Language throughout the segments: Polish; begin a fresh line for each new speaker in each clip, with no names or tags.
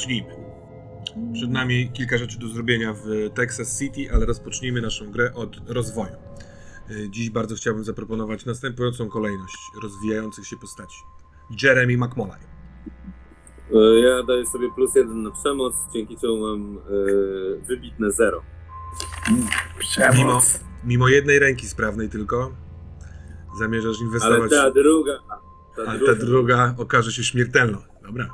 zacznijmy. Przed nami kilka rzeczy do zrobienia w Texas City, ale rozpocznijmy naszą grę od rozwoju. Y, Dziś bardzo chciałbym zaproponować następującą kolejność rozwijających się postaci. Jeremy McMolay.
Ja daję sobie plus jeden na przemoc, dzięki czemu mam e, wybitne zero.
Mimo, mimo jednej ręki sprawnej tylko zamierzasz
Ale
inwestować,
ta druga, ta
ale
druga
ta druga okaże się śmiertelną. Dobra.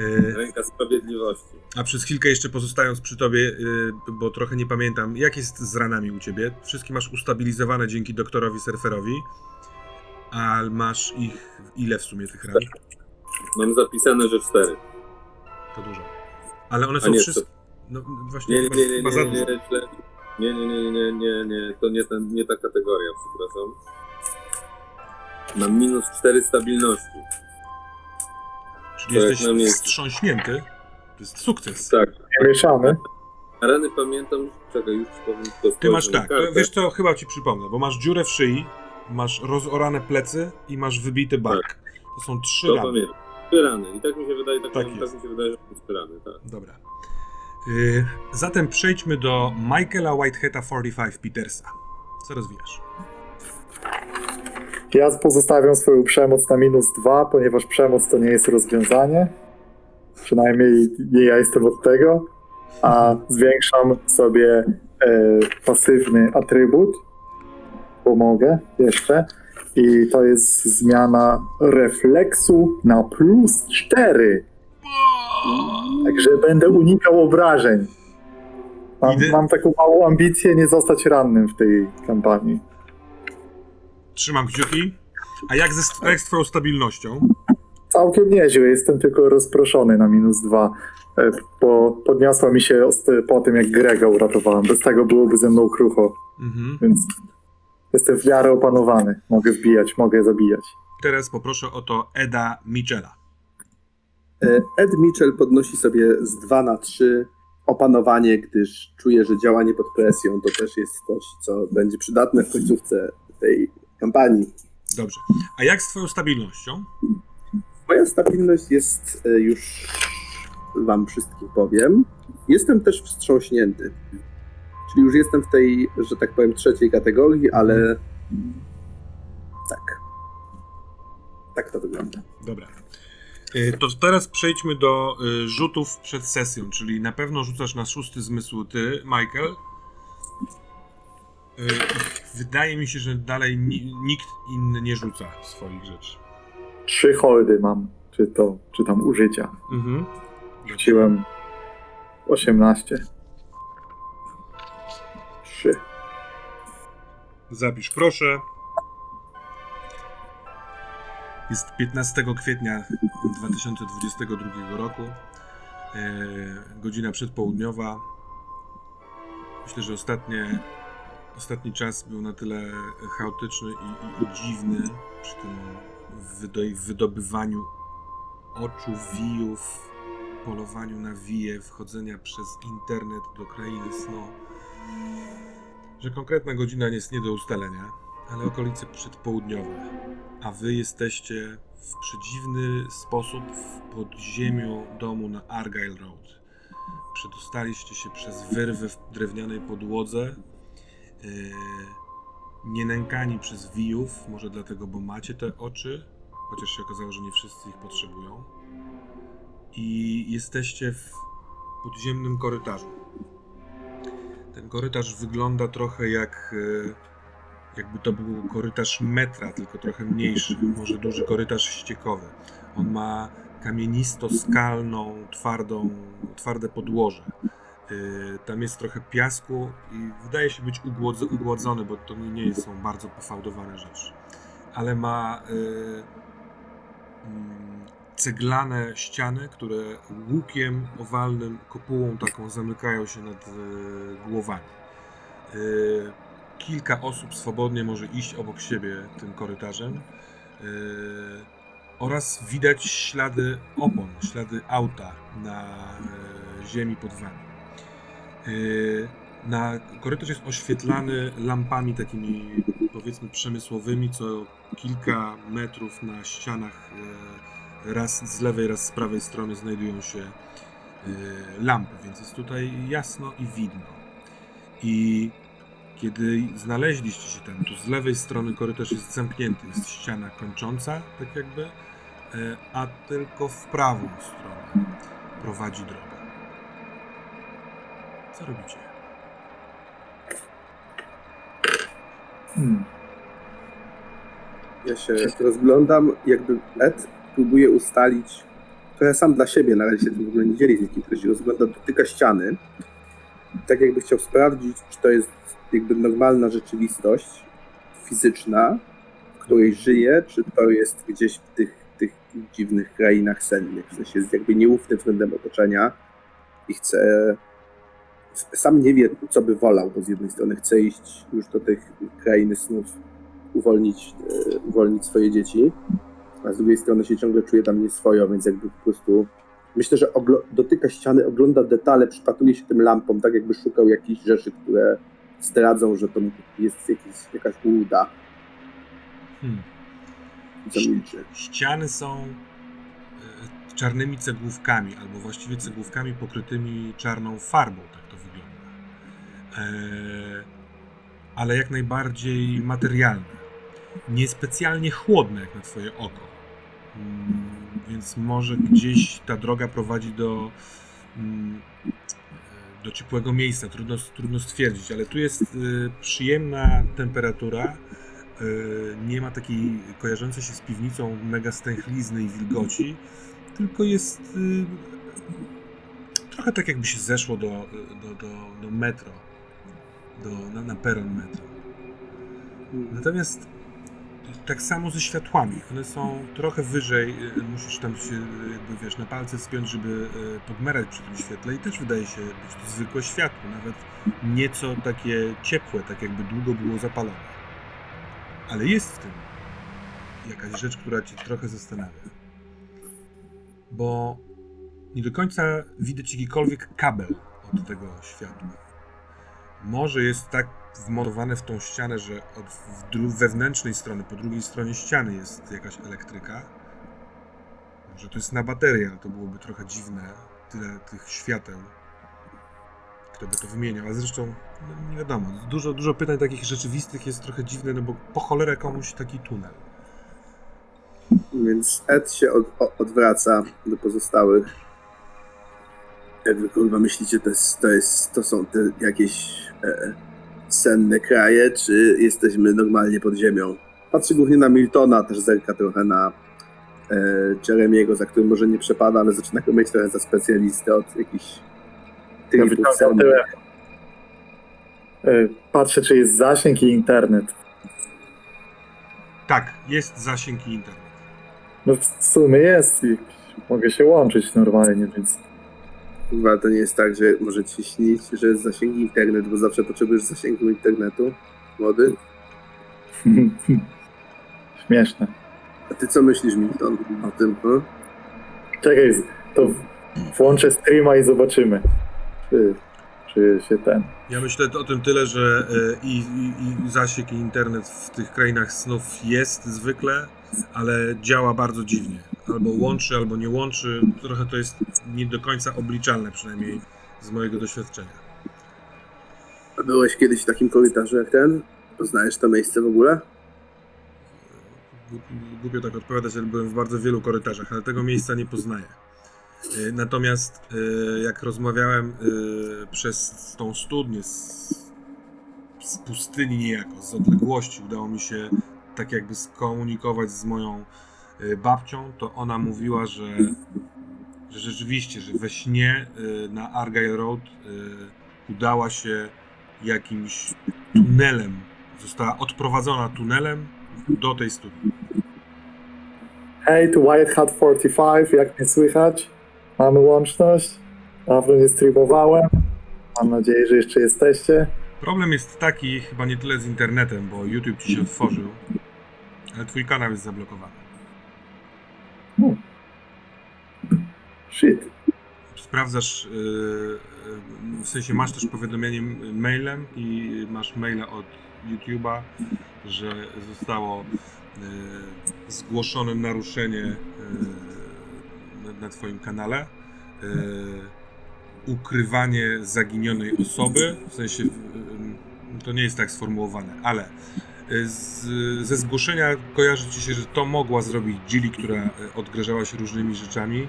Y,
ręka sprawiedliwości.
A przez chwilkę jeszcze pozostając przy tobie, y, bo trochę nie pamiętam, jak jest z ranami u ciebie? Wszystkie masz ustabilizowane dzięki doktorowi Surferowi, a masz ich ile w sumie tych ran?
Mam zapisane, że cztery.
To dużo. Ale one są
nie,
wszystkie. No właśnie,
Nie, nie, nie, nie, nie, nie, nie, nie, nie, nie, nie, to nie, ten, nie ta kategoria, przepraszam. Mam minus cztery stabilności.
Czyli
to jak
jesteś wstrząśnięty. To jest sukces.
Tak.
Mieszany.
A rany pamiętam, czekaj, już powiem tylko
Ty masz tak, to, wiesz co, chyba ci przypomnę, bo masz dziurę w szyi, masz rozorane plecy i masz wybity bark. To są trzy
To
rany.
pamiętam. Trzy rany. I tak mi się wydaje, tak,
Tak
tak, mi się wydaje, że to trzy rany, tak.
Dobra. Y, zatem przejdźmy do Michaela Whiteheada 45 Petersa. Co rozwijasz?
Ja pozostawiam swoją przemoc na minus dwa, ponieważ przemoc to nie jest rozwiązanie. Przynajmniej nie ja jestem od tego. A zwiększam sobie e, pasywny atrybut, bo mogę jeszcze. I to jest zmiana refleksu na plus 4. Także będę unikał obrażeń. Mam, mam taką małą ambicję nie zostać rannym w tej kampanii.
Trzymam kciuki. A jak, ze, jak z twoją stabilnością?
Całkiem nieźle, jestem tylko rozproszony na minus dwa, e, bo podniosła mi się po tym, jak Grega uratowałem. Bez tego byłoby ze mną krucho,
Mhm.
więc jestem w miarę opanowany. Mogę wbijać, mogę zabijać.
Teraz poproszę o to Eda Michela.
E, Ed Mitchell podnosi sobie z 2 na 3 opanowanie, gdyż czuje, że działanie pod presją to też jest coś, co będzie przydatne w końcówce tej kampanii.
Dobrze. A jak z twoją stabilnością?
Moja stabilność jest e, już, wam wszystkim powiem, jestem też wstrząśnięty. Czyli już jestem w tej, że tak powiem, trzeciej kategorii, ale tak. Tak to wygląda.
Dobra. Y, To teraz przejdźmy do y, rzutów przed sesją, czyli na pewno rzucasz na szósty zmysł ty, Michael. Y, Wydaje mi się, że dalej ni- nikt inny nie rzuca swoich rzeczy.
Trzy holdy mam, czy to, czy tam użycia.
Mhm.
Rzuciłem 18. Trzy.
Zapisz proszę. Jest 15 kwietnia 2022 roku. E, godzina przedpołudniowa. Myślę, że ostatnie, ostatni czas był na tyle chaotyczny i, i, i dziwny przy tym wydo- wydobywaniu oczu, wijów, polowaniu na wije, wchodzenia przez internet do krainy snu że konkretna godzina jest nie do ustalenia, ale okolice przedpołudniowe, a wy jesteście w przedziwny sposób w podziemiu domu na Argyle Road. Przedostaliście się przez wyrwę w drewnianej podłodze, yy, nie nękani przez wijów, może dlatego, bo macie te oczy, chociaż się okazało, że nie wszyscy ich potrzebują. I jesteście w podziemnym korytarzu. Ten korytarz wygląda trochę jak e, jakby to był korytarz metra, tylko trochę mniejszy, może duży korytarz ściekowy. On ma kamienisto-skalną, twardą, twarde podłoże. E, Tam jest trochę piasku i wydaje się być ugłodz- ugłodzony, bo to nie są bardzo pofałdowane rzeczy. Ale ma e, mm, ceglane ściany, które łukiem owalnym, kopułą taką zamykają się nad e, głowami. Kilka osób swobodnie może iść obok siebie tym korytarzem. Oraz widać ślady opon, ślady auta na ziemi pod wami. E, na korytarz jest oświetlany lampami takimi powiedzmy przemysłowymi, co kilka metrów na ścianach e, raz z lewej, raz z prawej strony znajdują się y, lampy, więc jest tutaj jasno i widno. I kiedy znaleźliście się tam, to z lewej strony korytarz jest zamknięty, jest ściana kończąca, tak jakby, y, a tylko w prawą stronę prowadzi droga. Co robicie?
Hmm.
Ja się rozglądam, jakby Ed próbuje ustalić, trochę sam dla siebie, na razie się w ogóle nie dzieli z nikim, który się rozgląda, dotyka ściany. Tak jakby chciał sprawdzić, czy to jest jakby normalna rzeczywistość fizyczna, w której żyje, czy to jest gdzieś w tych, tych dziwnych krainach sennych. W sensie jest jakby nieufny względem otoczenia i chce sam nie wie, co by wolał, bo z jednej strony chce iść już do tych krainy snów, uwolnić, e, uwolnić swoje dzieci, a z drugiej strony się ciągle czuje tam nieswojo, więc jakby po prostu myślę, że dotyka ściany, ogląda detale, przypatruje się tym lampom, tak jakby szukał jakichś rzeczy, które zdradzą, że to jest jakiś, jakaś ułuda.
Hmm. Ściany są czarnymi cegłówkami, albo właściwie cegłówkami pokrytymi czarną farbą, tak to wygląda. E, ale jak najbardziej materialne. Niespecjalnie chłodne, jak na twoje oko. Mm, więc może gdzieś ta droga prowadzi do, mm, do ciepłego miejsca. Trudno, trudno stwierdzić, ale tu jest e, przyjemna temperatura. E, Nie ma takiej kojarzącej się z piwnicą mega stęchlizny i wilgoci, tylko jest y, trochę tak jakby się zeszło do, do, do, do metro, do, na, na peron metro. Natomiast tak samo ze światłami. One są trochę wyżej, y, musisz tam się y, jakby wiesz, na palce spiąć, żeby podmerać przy tym świetle i też wydaje się być to zwykłe światło, nawet nieco takie ciepłe, tak jakby długo było zapalone. Ale jest w tym jakaś rzecz, która cię trochę zastanawia. Bo nie do końca widać jakikolwiek kabel od tego światła. Może jest tak wmontowane w tą ścianę, że od wewnętrznej strony, po drugiej stronie ściany jest jakaś elektryka. Może to jest na baterię, ale to byłoby trochę dziwne. Tyle tych świateł. Kto by to wymieniał, a zresztą no, nie wiadomo. Dużo, dużo pytań takich rzeczywistych jest trochę dziwne, no bo po cholerę komuś taki tunel.
Więc Ed się od, o- odwraca do pozostałych. Jak wy kurwa myślicie, to, jest, to, jest, to są te jakieś e, senne kraje, czy jesteśmy normalnie pod ziemią? Patrzy głównie na Miltona, też zerka trochę na e, Jeremiego, za którym może nie przepada, ale zaczyna go mieć trochę za specjalistę od jakichś
Ja
trybów
wyciągam
sennych.
tyle. E, Patrzę, czy jest zasięg i internet.
Tak, jest zasięg i internet.
No w sumie jest i mogę się łączyć normalnie, więc
Chyba to nie jest tak, że może ci śnić, że jest zasięg internet, bo zawsze potrzebujesz zasięgu internetu, młody.
śmieszne.
A ty co myślisz, Milton, o tym? No?
Czekaj, to włączę streama i zobaczymy, czy, czy się ten...
Ja myślę o tym tyle, że e, i, i, i zasięg i internet w tych krainach snów jest zwykle, ale działa bardzo dziwnie. Albo łączy, albo nie łączy. Trochę to jest nie do końca obliczalne, przynajmniej z mojego doświadczenia.
A byłeś kiedyś w takim korytarzu jak ten? Poznajesz to miejsce w ogóle?
Głup- Głupio tak odpowiadać, ale byłem w bardzo wielu korytarzach, ale tego miejsca nie poznaję. E, Natomiast e, jak rozmawiałem e, przez tą studnię z, z pustyni niejako, z odległości, udało mi się tak jakby skomunikować z moją babcią, to ona mówiła, że, że rzeczywiście, że we śnie na Argyle Road udała się jakimś tunelem, została odprowadzona tunelem do tej studni.
Hej, tu White Hat 45, jak mnie słychać? Mamy łączność? Dawno nie streamowałem. Mam nadzieję, że jeszcze jesteście.
Problem jest taki, chyba nie tyle z internetem, bo YouTube ci się otworzył, ale twój kanał jest zablokowany.
Shit.
Sprawdzasz, yy, w sensie masz też powiadomienie mailem i masz maila od YouTube'a, że zostało yy, zgłoszone naruszenie yy, na twoim kanale. E, ukrywanie zaginionej osoby, w sensie e, to nie jest tak sformułowane, ale e, z, ze zgłoszenia kojarzy ci się, że to mogła zrobić Gilly, która e, odgrażała się różnymi rzeczami,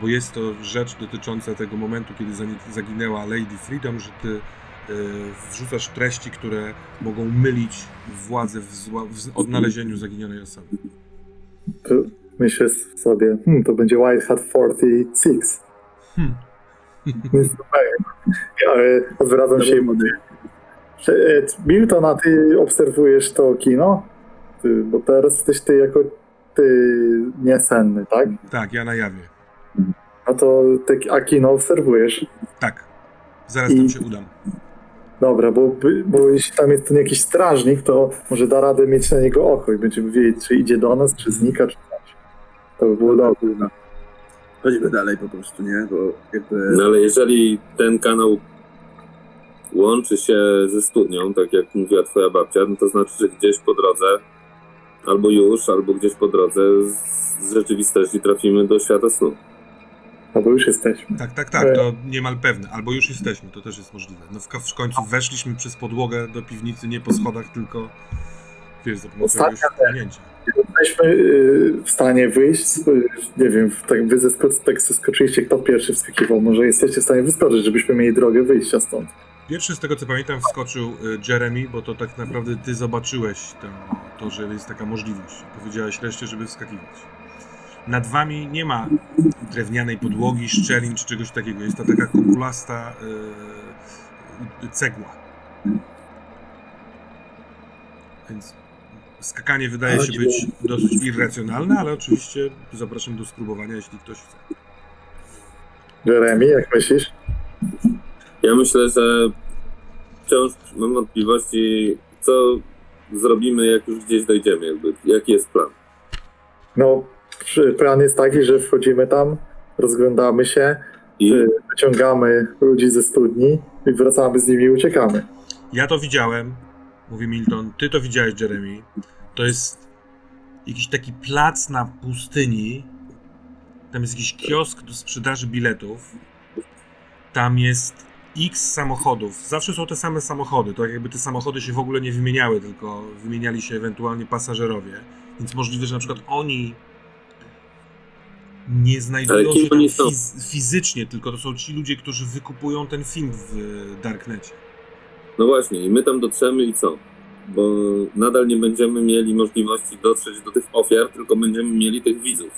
bo jest to rzecz dotycząca tego momentu, kiedy zaginęła Lady Freedom, że ty e, wrzucasz treści, które mogą mylić władzę w, zła, w odnalezieniu zaginionej osoby.
Myślę sobie, hmm, to będzie White Hat 46.
Hmm.
Więc pewnie. Ja e, odwracam się i mówię. e, Milton, a ty obserwujesz to kino? Ty, bo teraz jesteś ty jako ty niesenny, tak?
Tak, ja na jawie.
No to te, a kino obserwujesz.
Tak. Zaraz tam
I-
się udam.
Dobra, bo, bo jeśli tam jest ten jakiś strażnik, to może da radę mieć na niego oko i będziemy wiedzieć, czy idzie do nas, czy znika, czy. To by było dobre.
Chodźmy dalej po prostu, nie? Bo jakby...
No ale jeżeli ten kanał łączy się ze studnią, tak jak mówiła twoja babcia, no to znaczy, że gdzieś po drodze, albo już, albo gdzieś po drodze z, rzeczywistości trafimy do świata snu.
Albo już jesteśmy.
Tak, tak, tak, to niemal pewne. Albo już jesteśmy, to też jest możliwe. No w, w końcu weszliśmy przez podłogę do piwnicy, nie po schodach, tylko wiesz, za pomocą jakiegoś
Ostatnia
wpłynięcia.
Jesteśmy y, w stanie wyjść, nie wiem, tak wy zesko- tak zeskoczyliście, kto pierwszy wskakiwał. Może jesteście w stanie wyskoczyć, żebyśmy mieli drogę wyjścia stąd.
Pierwszy z tego co pamiętam wskoczył y, Jeremy, bo to tak naprawdę ty zobaczyłeś to, to że jest taka możliwość. Powiedziałeś reszcie, żeby wskakiwać. Nad wami nie ma drewnianej podłogi, szczelin czy czegoś takiego. Jest to taka kokulasta y, cegła. Więc skakanie wydaje się być dosyć irracjonalne, ale oczywiście zapraszam do spróbowania, jeśli ktoś chce.
Jeremy, jak myślisz?
Ja myślę, że wciąż mam wątpliwości, co zrobimy, jak już gdzieś dojdziemy, jakby, jaki jest plan.
No, plan jest taki, że wchodzimy tam, rozglądamy się,
I
y, wyciągamy ludzi ze studni i wracamy z nimi i uciekamy.
Ja to widziałem, mówi Milton. Ty to widziałeś, Jeremy. To jest jakiś taki plac na pustyni. Tam jest jakiś kiosk do sprzedaży biletów. Tam jest x samochodów. Zawsze są te same samochody. To jakby te samochody się w ogóle nie wymieniały, tylko wymieniali się ewentualnie pasażerowie. Więc możliwe, że na przykład oni nie znajdują się tam fiz- fizycznie, tylko to są ci ludzie, którzy wykupują ten film w e, Darknecie.
No właśnie, i my tam dotrzemy i co? Bo nadal nie będziemy mieli możliwości dotrzeć do tych ofiar, tylko będziemy mieli tych widzów.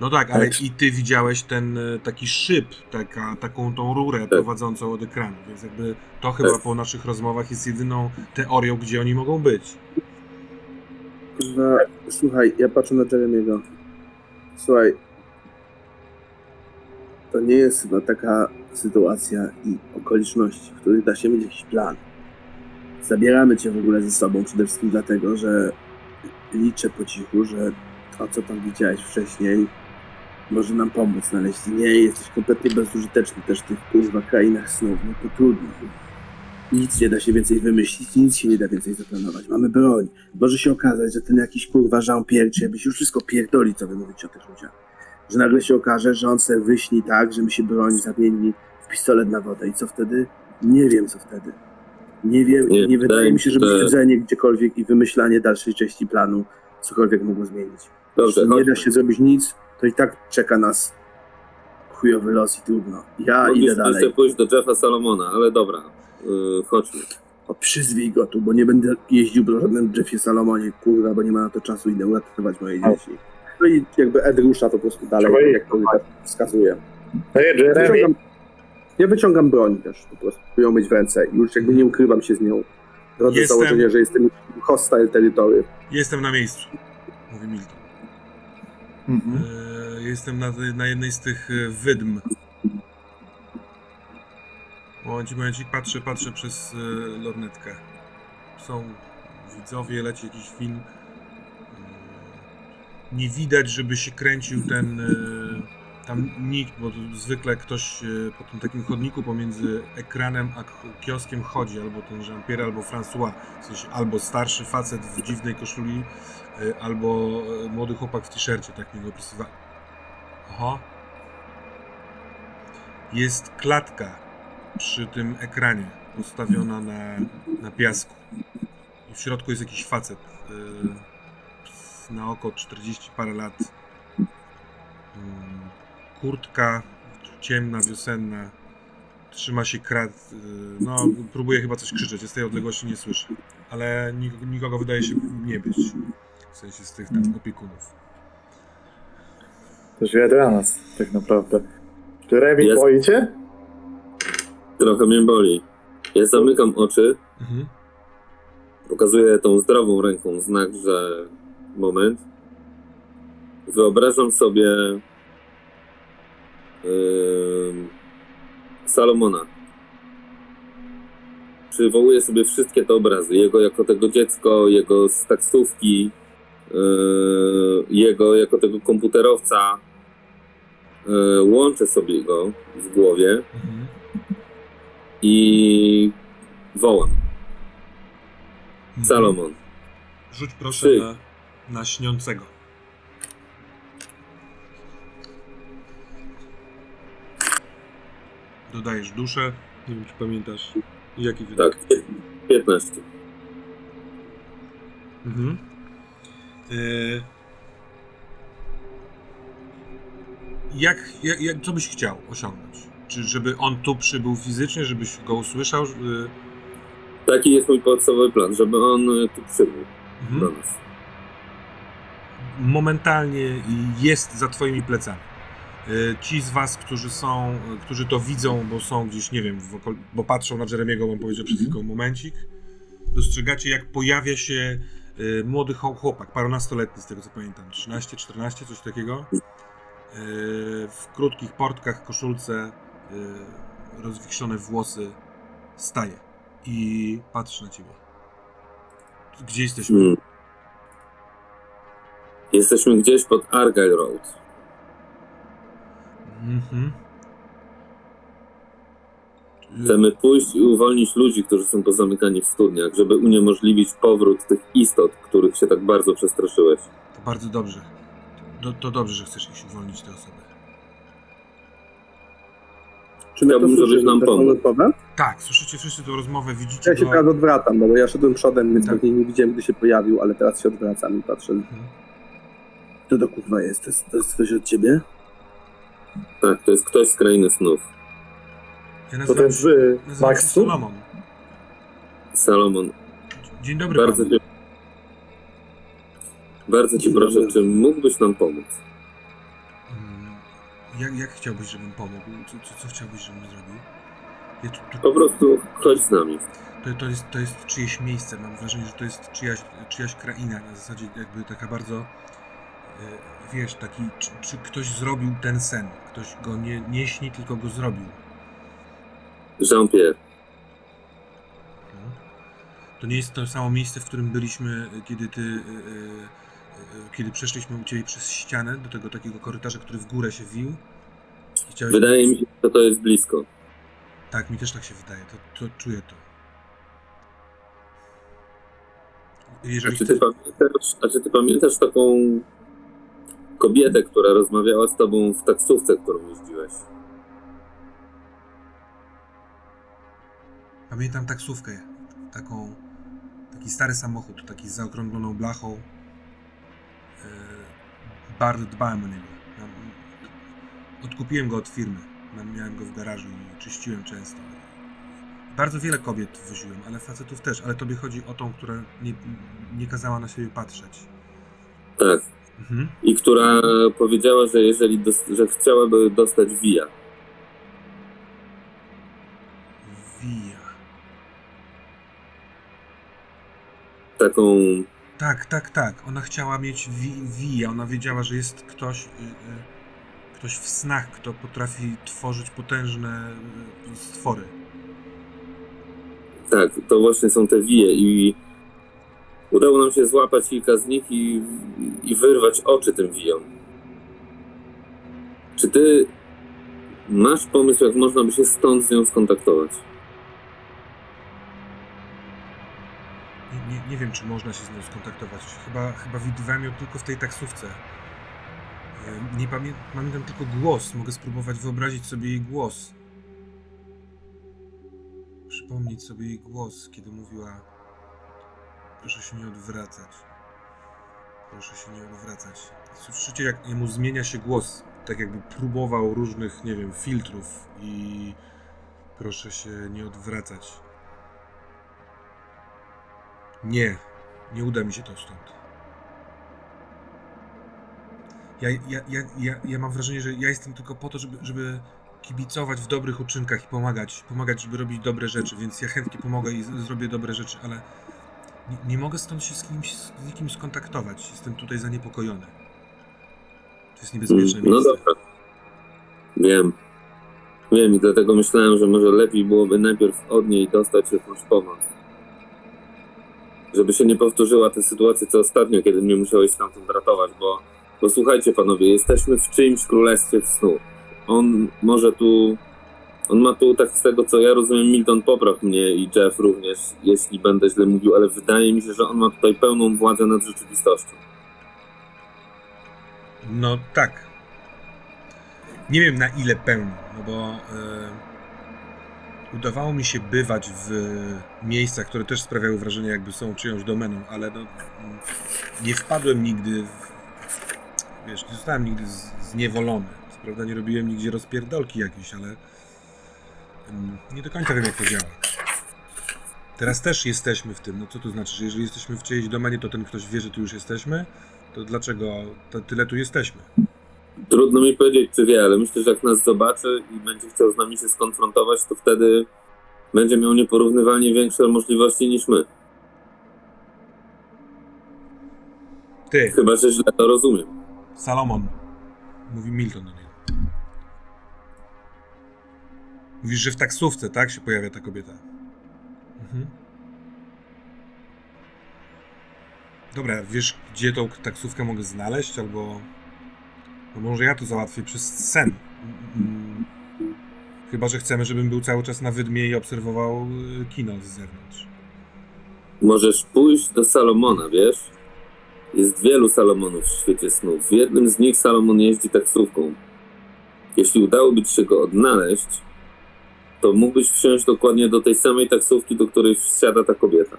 No tak, ale
Tak.
i ty widziałeś ten e, taki szyb, taka, taką tą rurę prowadzącą od ekranu, więc jakby to chyba
Tak.
po naszych rozmowach jest jedyną teorią, gdzie oni mogą być.
Kurwa, słuchaj, ja patrzę na Jeremiego. Słuchaj, to nie jest chyba taka sytuacja i okoliczności, w których da się mieć jakiś plan. Zabieramy cię w ogóle ze sobą przede wszystkim dlatego, że liczę po cichu, że to, co tam widziałeś wcześniej, może nam pomóc znaleźć. Nie, jesteś kompletnie bezużyteczny też w tych kurwa krainach snów, no to trudno. Nic nie da się więcej wymyślić, nic się nie da więcej zaplanować. Mamy broń. Może się okazać, że ten jakiś kurwa Jean-Pierre jakbyś już wszystko pierdoli, co wy mówicie o tych ludziach. Że nagle się okaże, że on se wyśni tak, że my się broń zamieni w pistolet na wodę. I co wtedy? Nie wiem, co wtedy. Nie wiem,
Nie,
nie,
wydaje
mi się, żeby
że-
siedzenie gdziekolwiek i wymyślanie dalszej części planu cokolwiek mogło zmienić.
Dobrze,
Jeśli nie da się zrobić nic, to i tak czeka nas chujowy los i trudno. Ja idę
Mogliśmy
dalej.
jeszcze pójść do Jeffa Salomona, ale dobra, yy, chodźmy.
O, przyzwij go tu, bo nie będę jeździł po żadnym Jeffie Salomonie, kurwa, bo nie ma na to czasu, idę uratować moje dzieci. No i jakby Ed rusza po prostu dalej,
Trzeba
tak jak kolega wskazuje.
No i Jeremy,
ja wyciągam broń też po prostu, by ją mieć w ręce. Już jakby nie ukrywam się z nią. Rodzę
Jestem-
założenie, że jestem hostile territory.
Jestem na miejscu, mówi Milton.
mhm.
E, jestem na, na jednej z tych e, wydm. Momencik, momencik, patrzę, patrzę przez e, lornetkę. Są widzowie, leci jakiś film. E, nie widać, żeby się kręcił ten e, tam nikt, bo zwykle ktoś e, po tym takim chodniku pomiędzy ekranem a kioskiem chodzi, albo ten Jean-Pierre, albo François. W sensie albo starszy facet w dziwnej koszuli, e, albo e, młody chłopak w t-shircie, tak mi go opisywali. Aha. jest klatka przy tym ekranie ustawiona na, na piasku. I w środku jest jakiś facet. y, na oko 40 parę lat. Mm, Kurtka ciemna, wiosenna. Trzyma się krat. y, No, próbuje chyba coś krzyczeć. Ja z tej odległości nie słyszę. Ale nik- nikogo wydaje się nie być. W sensie z tych tam opiekunów.
To źle dla nas, tak naprawdę. Czy Remi
Jest.
boicie?
Trochę mnie boli. Ja zamykam oczy,
Mhm.
pokazuję tą zdrową ręką znak, że moment. Wyobrażam sobie Salomona. Przywołuję sobie wszystkie te obrazy. Jego jako tego dziecko, jego z taksówki, yy, jego jako tego komputerowca. Yy, łączę sobie go w głowie
Mhm.
i wołam. Salomon.
Rzuć proszę na, na śniącego. Dodajesz duszę. Nie wiem, czy pamiętasz. Jaki wydatek?
Tak, 15.
Mhm. E, jak, jak, jak, co byś chciał osiągnąć? Czy żeby on tu przybył fizycznie, żebyś go usłyszał? E,
Taki jest mój podstawowy plan, żeby on tu przybył do
mhm.
nas.
Momentalnie jest za twoimi plecami. E, Ci z was, którzy są, e, którzy to widzą, bo są gdzieś, nie wiem, okol- bo patrzą na Jeremiego, on powiedział przed chwilką momencik, dostrzegacie jak pojawia się e, młody chłop- chłopak, parunastoletni z tego co pamiętam, 13, 14, coś takiego. W krótkich portkach, koszulce, e, rozwichrzone włosy, staje i patrzy na ciebie. Gdzie jesteśmy?
Hmm. Jesteśmy gdzieś pod Argyle Road.
Mhm.
Chcemy pójść i uwolnić ludzi, którzy są pozamykani w studniach, żeby uniemożliwić powrót tych istot, których się tak bardzo przestraszyłeś.
To bardzo dobrze. To, to dobrze, że chcesz iść uwolnić te osoby.
Czy to
Chciałbym, żebyś nam pomógł.
Tak, słyszycie wszyscy tę rozmowę, widzicie
Ja się
go.
teraz odwracam, no bo ja szedłem przodem, więc
Tak.
pewnie nie widziałem, gdy się pojawił, ale teraz się odwracam i patrzę.
Mhm.
To to kurwa jest? To jest, to jest coś od ciebie?
Tak, to jest ktoś z krainy snów.
To
Ja nazywam,
y,
nazywam się
Maxu?
Solomon.
Salomon,
Dzień dobry
bardzo
panu.
cię, bardzo cię
Dzień
proszę,
dobry.
czy mógłbyś nam pomóc?
Mm, Jak, jak chciałbyś, żebym pomógł? Co, co, co chciałbyś, żebym zrobił? Ja tu, tu,
Po prostu chodź z nami.
to, to, jest, to jest czyjeś miejsce. Mam wrażenie, że to jest czyjaś, czyjaś kraina. Na zasadzie jakby taka bardzo, e, wiesz, taki, czy, czy ktoś zrobił ten sen. Ktoś go nie, nie śni, tylko go zrobił.
Jean-Pierre,
No. To nie jest to samo miejsce, w którym byliśmy, kiedy ty. e, e, e, Kiedy przeszliśmy u ciebie przez ścianę do tego takiego korytarza, który w górę się wił. Chciałeś...
wydaje mi się, że to jest blisko.
Tak, mi też tak się wydaje. To, to czuję to.
A
Jeżeli
czy, ty pamiętasz, a czy ty pamiętasz taką kobietę, która rozmawiała z tobą w taksówce, którą jeździłeś?
Pamiętam taksówkę. Taką. Taki stary samochód, taki z zaokrągloną blachą. E, bardzo dbałem o niego. Odkupiłem go od firmy. Miałem go w garażu i czyściłem często. Bardzo wiele kobiet woziłem, ale facetów też. Ale tobie chodzi o tą, która nie, nie kazała na siebie patrzeć.
Tak.
Mhm.
I która powiedziała, że jeżeli dos- że chciałaby dostać via.
Wija.
Taką
Tak, tak, tak. Ona chciała mieć wija. Ona wiedziała, że jest ktoś, y, y, ktoś w snach, kto potrafi tworzyć potężne y, stwory.
Tak, to właśnie są te wije i udało nam się złapać kilka z nich i, i wyrwać oczy tym wijom. Czy ty masz pomysł, jak można by się stąd z nią skontaktować?
Nie, nie, nie wiem, czy można się z nią skontaktować. Chyba, chyba widywałem ją tylko w tej taksówce. Nie pamię- pamiętam tylko głos. Mogę spróbować wyobrazić sobie jej głos. przypomnieć sobie jej głos, kiedy mówiła: Proszę się nie odwracać. Proszę się nie odwracać. Słyszycie, jak jemu zmienia się głos, tak jakby próbował różnych, nie wiem, filtrów i proszę się nie odwracać. Nie, nie uda mi się to stąd. Ja, ja, ja, ja, ja mam wrażenie, że ja jestem tylko po to, żeby, żeby kibicować w dobrych uczynkach i pomagać, pomagać, żeby robić dobre rzeczy, więc ja chętnie pomogę i z- zrobię dobre rzeczy, ale nie, nie mogę stąd się z kimś, z nikim skontaktować. Jestem tutaj zaniepokojony. To jest niebezpieczne
No
miejsce.
dobra. Wiem. Wiem i dlatego myślałem, że może lepiej byłoby najpierw od niej dostać jakąś pomoc. Żeby się nie powtórzyła ta sytuacja, co ostatnio, kiedy mnie musiałeś stamtąd ratować, bo, bo słuchajcie panowie, jesteśmy w czyimś królestwie snu. On może tu, on ma tu, tak z tego co ja rozumiem, Milton popraw mnie i Jeff również, jeśli będę źle mówił, ale wydaje mi się, że on ma tutaj pełną władzę nad rzeczywistością.
No tak. Nie wiem na ile pełno, no bo e, udawało mi się bywać w miejscach, które też sprawiały wrażenie, jakby są czyjąś domeną, ale no, nie wpadłem nigdy w, wiesz, nie zostałem nigdy zniewolony. Co prawda nie robiłem nigdzie rozpierdolki jakiejś, ale nie do końca wiem jak to działa. Teraz też jesteśmy w tym. No co to znaczy, że jeżeli jesteśmy w czyjejś domenie, to ten ktoś wie, że tu już jesteśmy? To dlaczego to tyle tu jesteśmy?
Trudno mi powiedzieć, czy wie, ale myślę, że jak nas zobaczy i będzie chciał z nami się skonfrontować, to wtedy będzie miał nieporównywalnie większe możliwości niż my.
Ty,
Chyba, że źle to rozumiem.
Salomon. Mówi Milton do niego. Mówisz, że w taksówce, tak? Się pojawia ta kobieta. Mhm. Dobra, wiesz, gdzie tą taksówkę mogę znaleźć? Albo. No może ja to załatwię przez sen. Chyba, że chcemy, żebym był cały czas na wydmie i obserwował y, kino z zewnątrz.
Możesz pójść do Salomona, wiesz? Jest wielu Salomonów w świecie snów. W jednym z nich Salomon jeździ taksówką. Jeśli udałoby ci się go odnaleźć, to mógłbyś wsiąść dokładnie do tej samej taksówki, do której wsiada ta kobieta.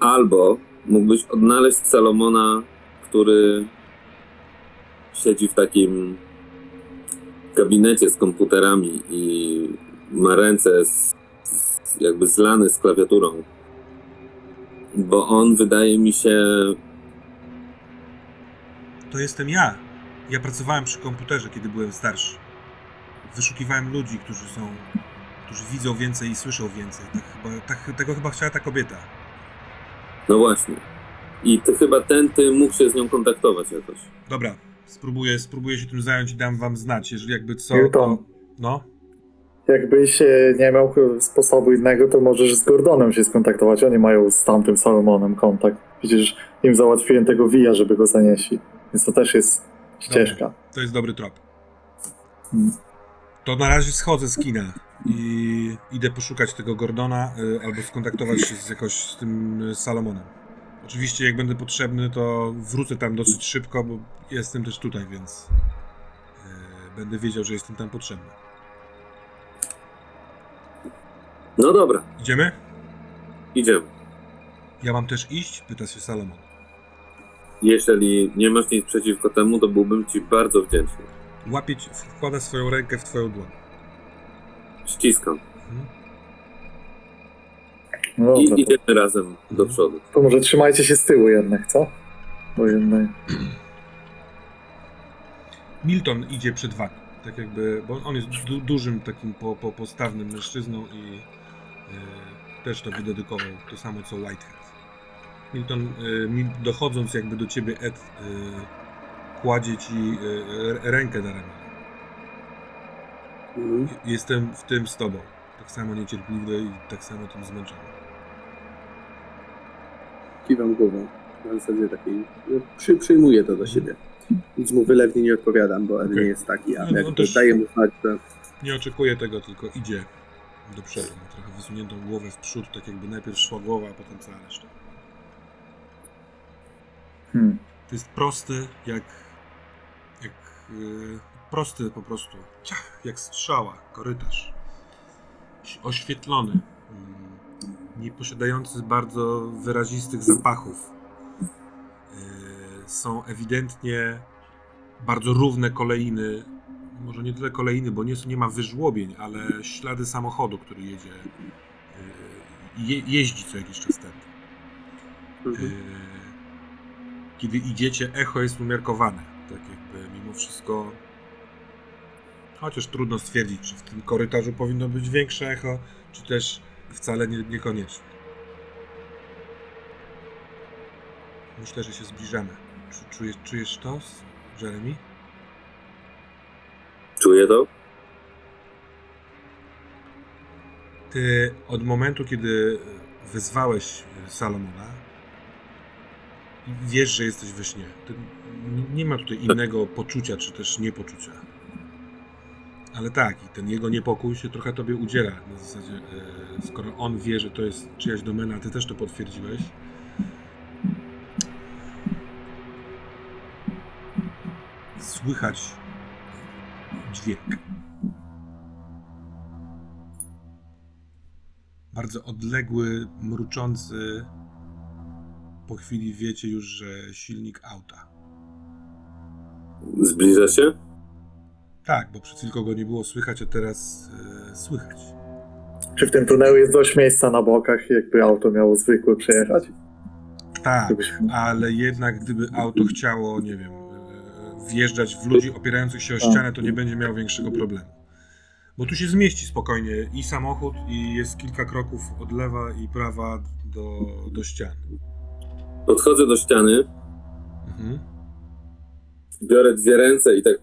Albo mógłbyś odnaleźć Salomona, który siedzi w takim gabinecie z komputerami i ma ręce z, z, jakby zlane z klawiaturą. Bo on wydaje mi się.
To jestem ja. Ja pracowałem przy komputerze, kiedy byłem starszy. Wyszukiwałem ludzi, którzy są. którzy widzą więcej i słyszą więcej. Tak chyba, tak, tego chyba chciała ta kobieta.
No właśnie. I ty chyba ten ty mógł się z nią kontaktować jakoś.
Dobra, spróbuję, spróbuję się tym zająć i dam wam znać, jeżeli jakby co. To... No.
Jakbyś e, nie miał sposobu innego, to możesz z Gordonem się skontaktować. Oni mają z tamtym Salomonem kontakt. Przecież im załatwiłem tego wija, żeby go zanieśli. Więc to też jest ścieżka.
To jest dobry trop.
Mm.
To na razie schodzę z kina i idę poszukać tego Gordona y, albo skontaktować się z jakoś z tym y, Salomonem. Oczywiście jak będę potrzebny, to wrócę tam dosyć szybko, bo jestem też tutaj, więc y, będę wiedział, że jestem tam potrzebny.
No dobra,
Idziemy?
idziemy.
Ja mam też iść? Pyta się Salomon.
Jeżeli nie masz nic przeciwko temu, to byłbym ci bardzo wdzięczny.
Łapie wkłada swoją rękę w twoją dłoń.
Ściskam.
Mhm.
No
I
dobra,
idziemy razem do przodu.
to może trzymajcie się z tyłu jednak, co? Bo jednak...
Milton idzie przed wami. Tak jakby, bo on jest du dużym takim po po postawnym mężczyzną i e, też to wydedykował to samo co Whitehead. Milton, e, mi, dochodząc jakby do ciebie, Ed e, kładzie ci e, r- rękę na ramię.
Mhm.
Jestem w tym z tobą. Tak samo niecierpliwy i tak samo tym zmęczony.
Kiwam głową. Na zasadzie takiej. no, Przy, przyjmuję to do siebie. Nic mu wylewnie nie odpowiadam, bo
Okej.
nie jest taki, a
No, no
jakby
też-
daję mu znać, że
Nie oczekuję tego, tylko idzie do przodu. Ma trochę wysuniętą głowę w przód, tak jakby najpierw szła głowa, a potem cała reszta.
Hmm.
To jest prosty, jak. Yy, prosty po prostu. Ciach, jak strzała, korytarz. oświetlony, mm, nie posiadający bardzo wyrazistych zapachów. Yy, Są ewidentnie bardzo równe kolejny, może nie tyle kolejny, bo nie, nie ma wyżłobień, ale ślady samochodu, który jedzie, yy, je, jeździ co jakiś czas tędy.
Mhm.
Kiedy idziecie, echo jest umiarkowane. Wszystko. Chociaż trudno stwierdzić, czy w tym korytarzu powinno być większe echo, czy też wcale nie, niekoniecznie. Myślę, że się zbliżamy. Czu- Czujesz, czujesz to, Jeremy?
Czuję to?
Ty od momentu, kiedy wyzwałeś e, Salomona, wiesz, że jesteś we śnie. Ty, nie ma tutaj innego poczucia, czy też niepoczucia. Ale tak, i ten jego niepokój się trochę tobie udziela. Na zasadzie, e, skoro on wie, że to jest czyjaś domena, a ty też to potwierdziłeś. Słychać dźwięk. bardzo odległy, mruczący. Po chwili wiecie już, że silnik auta.
Zbliża się?
Tak, bo przed chwilką go nie było słychać, a teraz e, słychać.
Czy w tym tunelu jest dość miejsca na bokach, jakby auto miało zwykłe przejechać?
Tak, ale jednak gdyby auto chciało, nie wiem, e, wjeżdżać w ludzi opierających się o ścianę, to nie będzie miało większego problemu. Bo tu się zmieści spokojnie i samochód, i jest kilka kroków od lewa i prawa do, do ścian.
Podchodzę do ściany,
Mhm.
Biorę dwie ręce i tak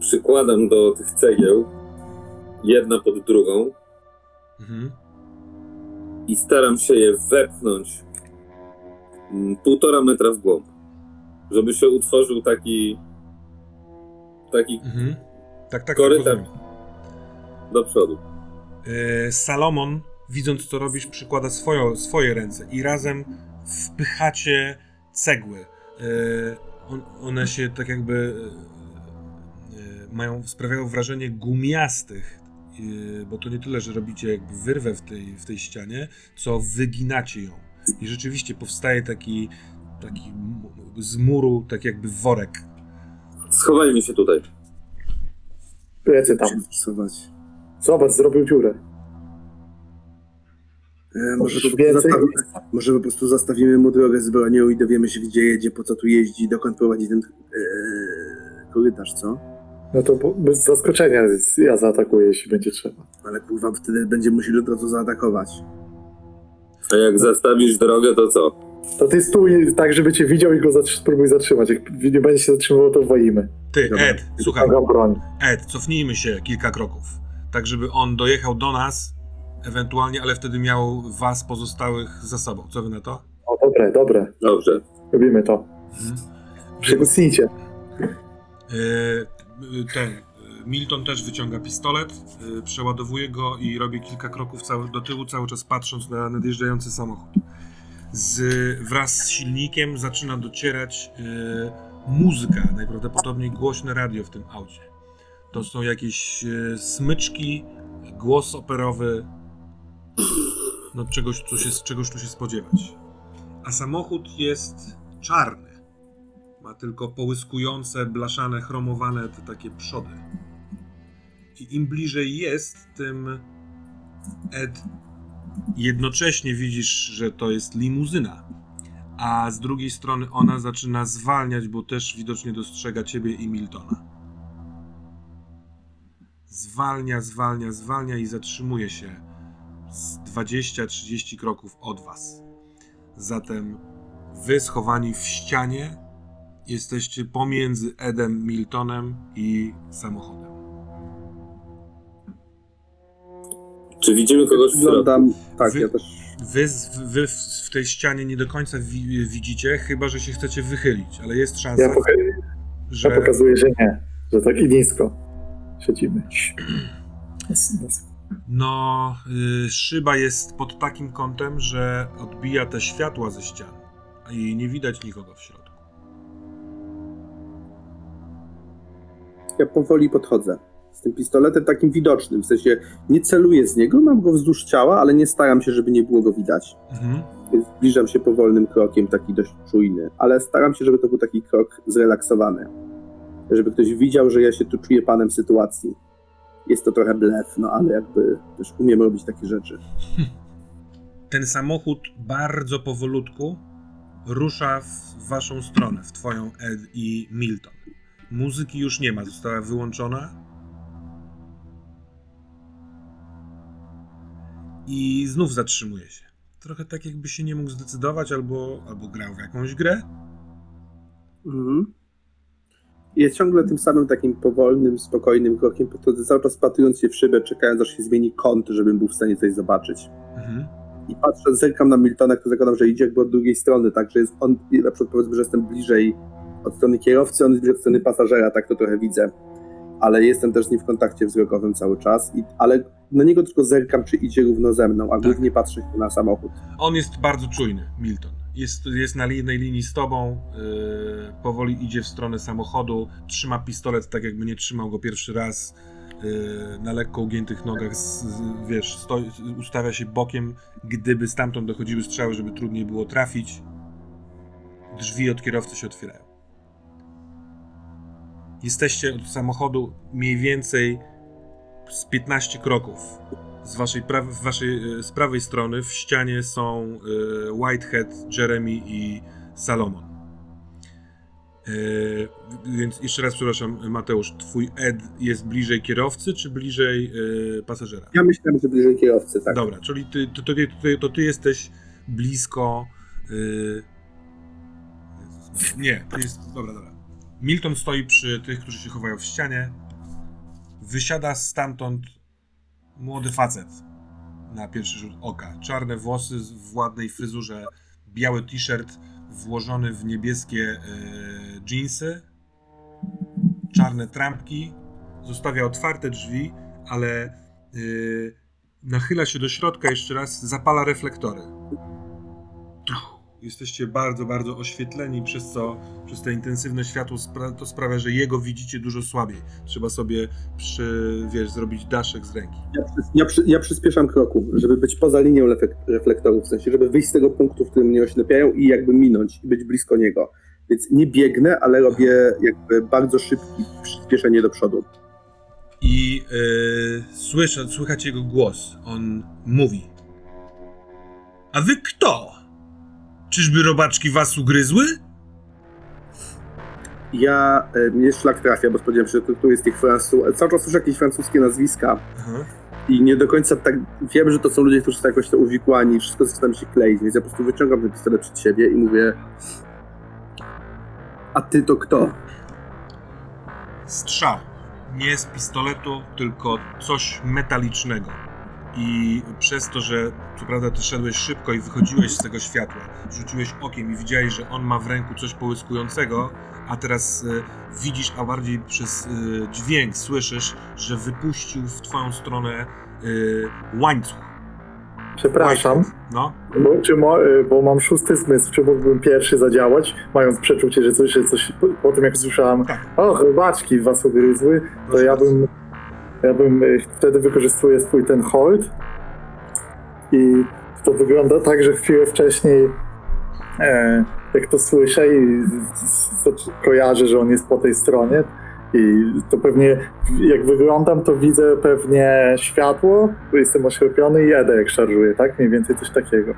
przykładam do tych cegieł, jedna pod drugą,
Mhm.
i staram się je wepchnąć mm, półtora metra w głąb, żeby się utworzył taki taki
Mhm. Tak, tak,
Korytarz.
tak
do przodu.
E, Salomon, widząc co robisz, przykłada swoją, swoje ręce i razem wpychacie cegły. E, on, one się tak jakby e, e, mają, sprawiają wrażenie gumiastych, e, bo to nie tyle, że robicie jakby wyrwę w tej, w tej ścianie, co wyginacie ją. I rzeczywiście powstaje taki, taki z muru, tak jakby worek.
Schowajmy się tutaj.
Plecy tam. Zobacz, zrobił dziurę.
E, może, po
Więcej
może po prostu zastawimy mu drogę z bronią i dowiemy się, gdzie jedzie, po co tu jeździ, dokąd prowadzi ten e, korytarz, co?
No to bez zaskoczenia ja zaatakuję, jeśli będzie trzeba.
Ale kurwa, wtedy będziemy musieli od razu zaatakować.
A jak zastawisz drogę, to co?
To ty stój tak, żeby cię widział i go zatr- spróbuj zatrzymać. Jak nie będzie się zatrzymywał, to woimy.
Ty,
Dobra.
Ed, słuchaj. Ed, cofnijmy się kilka kroków, tak żeby on dojechał do nas, ewentualnie, ale wtedy miał was pozostałych za sobą. Co wy na to?
O, dobre, dobre.
Dobrze.
Robimy to.
Mhm. E, ten, Milton też wyciąga pistolet, e, przeładowuje go i robi kilka kroków cały, do tyłu, cały czas patrząc na nadjeżdżający samochód. Z, wraz z silnikiem zaczyna docierać e, muzyka, najprawdopodobniej głośne radio w tym aucie. To są jakieś smyczki, głos operowy, no czegoś, co się, czegoś tu się spodziewać. A samochód jest czarny. Ma tylko połyskujące, blaszane, chromowane te takie przody. I im bliżej jest, tym Ed jednocześnie widzisz, że to jest limuzyna. A z drugiej strony ona zaczyna zwalniać, bo też widocznie dostrzega ciebie i Miltona. Zwalnia, zwalnia, zwalnia i zatrzymuje się z 20-30 kroków od was. Zatem wy schowani w ścianie jesteście pomiędzy Edem Miltonem i samochodem.
Czy widzimy kogoś w środku?
Tak,
Wy-
ja też
Wy, wy w- w tej ścianie nie do końca wi- widzicie, chyba że się chcecie wychylić, ale jest szansa,
Ja, poka-
że
ja pokazuję, że nie. Że tak i nisko siedzimy.
No, y, szyba jest pod takim kątem, że odbija te światła ze ścian i nie widać nikogo w środku.
ja powoli podchodzę. Z tym pistoletem takim widocznym, w sensie nie celuję z niego, mam go wzdłuż ciała, ale nie staram się, żeby nie było go widać.
Mhm.
Więc zbliżam się powolnym krokiem, taki dość czujny, ale staram się, żeby to był taki krok zrelaksowany. Żeby ktoś widział, że ja się tu czuję panem sytuacji. Jest to trochę blef, no ale jakby też umiem robić takie rzeczy.
Ten samochód bardzo powolutku rusza w waszą stronę, w twoją Ed i Milton. Muzyki już nie ma, została wyłączona. I znów zatrzymuje się. Trochę tak, jakby się nie mógł zdecydować, albo, albo grał w jakąś grę.
Mhm. Jest ciągle tym samym takim powolnym, spokojnym krokiem po drodze, cały czas patrując się w szybę, czekając aż się zmieni kąt, żebym był w stanie coś zobaczyć.
Mhm.
I patrzę, zerkam na Miltona, który zakładam, że idzie jakby od drugiej strony, tak, że jest on, na przykład powiedzmy, że jestem bliżej od strony kierowcy, on jest bliżej od strony pasażera, tak to trochę widzę. Ale jestem też z nim w kontakcie wzrokowym cały czas, i, ale na niego tylko zerkam, czy idzie równo ze mną, a
Tak.
głównie patrzę na samochód.
On jest bardzo czujny, Milton. Jest, jest na jednej linii z tobą, yy, powoli idzie w stronę samochodu, trzyma pistolet tak, jakby nie trzymał go pierwszy raz, yy, na lekko ugiętych nogach, z, z, wiesz, ustawia się bokiem, gdyby stamtąd dochodziły strzały, żeby trudniej było trafić. Drzwi od kierowcy się otwierają. Jesteście od samochodu mniej więcej z 15 kroków. Z waszej, pra- w waszej e, z prawej strony w ścianie są e, Whitehead, Jeremy i Salomon. E, więc jeszcze raz przepraszam, Mateusz, twój Ed jest bliżej kierowcy, czy bliżej pasażera?
Ja myślałem, że bliżej kierowcy, tak.
Dobra, czyli ty, to, to, ty- to ty jesteś blisko. nie, to jest. Dobra, dobra. Milton stoi przy tych, którzy się chowają w ścianie. Wysiada stamtąd młody facet na pierwszy rzut oka. Czarne włosy w ładnej fryzurze, biały t-shirt włożony w niebieskie y, dżinsy, czarne trampki. Zostawia otwarte drzwi, ale y, nachyla się do środka jeszcze raz, zapala reflektory. Tuch. Jesteście bardzo, bardzo oświetleni, przez co przez te intensywne światło spra- to sprawia, że jego widzicie dużo słabiej. Trzeba sobie przy, wiesz, zrobić daszek z ręki.
Ja, ja, ja przyspieszam kroku, żeby być poza linią reflek- reflektorów, w sensie, żeby wyjść z tego punktu, w którym mnie oślepiają i jakby minąć i być blisko niego. Więc nie biegnę, ale robię jakby bardzo szybkie przyspieszenie do przodu.
I yy, słyszę, słychać jego głos. On mówi. A wy kto? Czyżby robaczki was ugryzły?
Ja, e, mnie szlak trafia, bo spodziewałem się, że tu, jest tych Francuz... Cały czas słyszę jakieś francuskie nazwiska
Aha.
i nie do końca tak... Wiem, że to są ludzie, którzy są jakoś to uwikłani i wszystko zaczyna mi się kleić, więc ja po prostu wyciągam ten pistolet przed siebie i mówię a ty to kto?
Strzał. Nie z pistoletu, tylko coś metalicznego. I przez to, że co prawda ty szedłeś szybko i wychodziłeś z tego światła, rzuciłeś okiem i widziałeś, że on ma w ręku coś połyskującego, a teraz y, widzisz, a bardziej przez y, dźwięk słyszysz, że wypuścił w twoją stronę y, łańcuch.
Przepraszam,
Łańcuch. No,
bo, czy mo, y, bo mam szósty zmysł, czy mógłbym pierwszy zadziałać, mając przeczucie, że coś, że coś po, po tym jak usłyszałam,
Tak.
o, robaczki was ugryzły, to
Proszę
ja bym, ja bym y, wtedy wykorzystuję swój ten hold i to wygląda tak, że chwilę wcześniej e, jak to słyszę i kojarzę, że on jest po tej stronie i to pewnie jak wyglądam, to widzę pewnie światło, bo jestem oślepiony i jedę jak szarżuję, tak? Mniej więcej coś takiego.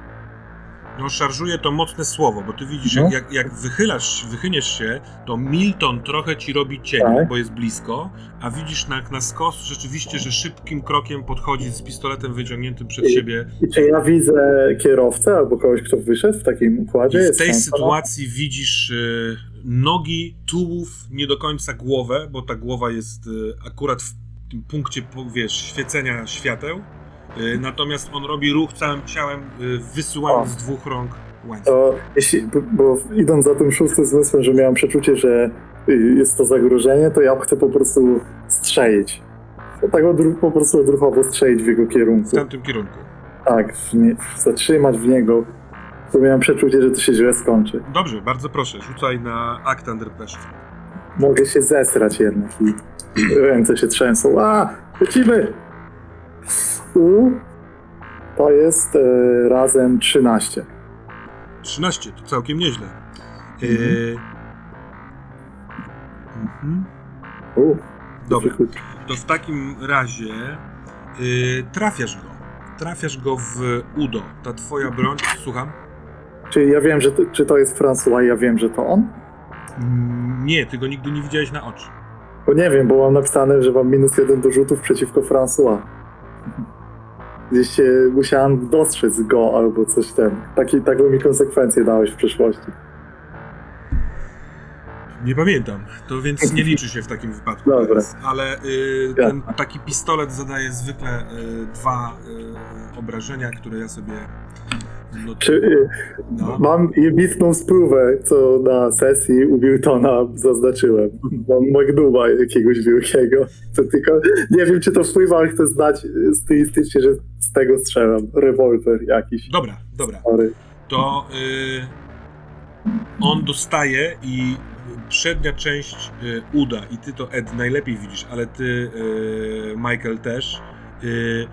No, szarżuje to mocne słowo, bo ty widzisz,
No.
jak, jak, wychylasz, wychyniesz się, to Milton trochę ci robi cień,
Tak.
bo jest blisko, a widzisz na, na skos rzeczywiście, że szybkim krokiem podchodzi z pistoletem wyciągniętym przed
I-
siebie.
I czy ja widzę kierowcę albo kogoś, kto wyszedł w takim układzie?
I w tej
na-
sytuacji widzisz y, nogi, tułów, nie do końca głowę, bo ta głowa jest y, akurat w tym punkcie, wiesz, świecenia świateł. Y, natomiast on robi ruch całym ciałem, y, wysyłając z dwóch rąk łańcuch.
To jeśli, bo, bo idąc za tym szóstym zmysłem, że miałem przeczucie, że y, jest to zagrożenie, to ja chcę po prostu strzelić. Tak po prostu odruchowo strzelić w jego
W
kierunku.
tamtym kierunku.
Tak, w nie, zatrzymać w niego. To miałem przeczucie, że to się źle skończy.
Dobrze, bardzo proszę, rzucaj na Act Under Pressure.
Mogę się zesrać jednak i Ręce się trzęsą. A, lecimy! U, to jest e, razem 13.
13, to całkiem nieźle. E, mhm.
U,
Dobra, to w takim razie y, trafiasz go. Trafiasz go w udo. Ta twoja broń, słucham?
Czyli ja wiem, że to, czy to jest François, ja wiem, że to on?
Mm, Nie, ty go nigdy nie widziałeś na oczy.
Bo nie wiem, bo mam napisane, że mam minus jeden do rzutów przeciwko François. Gdzieś się musiałem dostrzec go albo coś ten. Taki, taką mi konsekwencję dałeś w przeszłości.
Nie pamiętam, to więc nie liczy się w takim wypadku.
Dobra.
Ale y,
Ja.
ten taki pistolet zadaje zwykle y, dwa y, obrażenia, które ja sobie. No,
Czy, y,
no.
Mam jebitną sprówę, co na sesji u Miltona zaznaczyłem. Mam Magnuba jakiegoś wielkiego. To tylko nie wiem, czy to wpływa, ale chcę znać y, stylistycznie, że z tego strzelam. Rewolwer jakiś.
Dobra, dobra.
Sorry.
to y, on dostaje i przednia część y, uda. I ty to Ed najlepiej widzisz, ale ty y, Michael też y,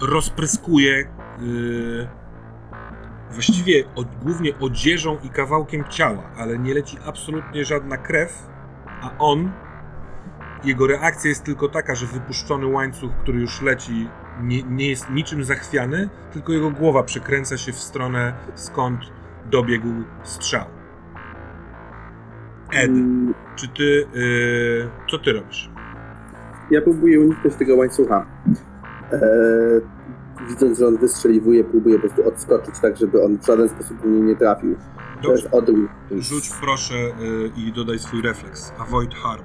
rozpryskuje właściwie od, głównie odzieżą i kawałkiem ciała, ale nie leci absolutnie żadna krew, a on jego reakcja jest tylko taka, że wypuszczony łańcuch, który już leci, nie, nie jest niczym zachwiany, tylko jego głowa przekręca się w stronę, skąd dobiegł strzał. Ed,
Mm,
czy ty. Yy, co ty robisz?
Ja próbuję uniknąć tego łańcucha. Eee, widząc, że on wystrzeliwuje, próbuję po prostu odskoczyć tak, żeby on w żaden sposób mnie nie trafił. To
Dobrze,
jest odruch.
rzuć proszę yy, i dodaj swój refleks. Avoid harm.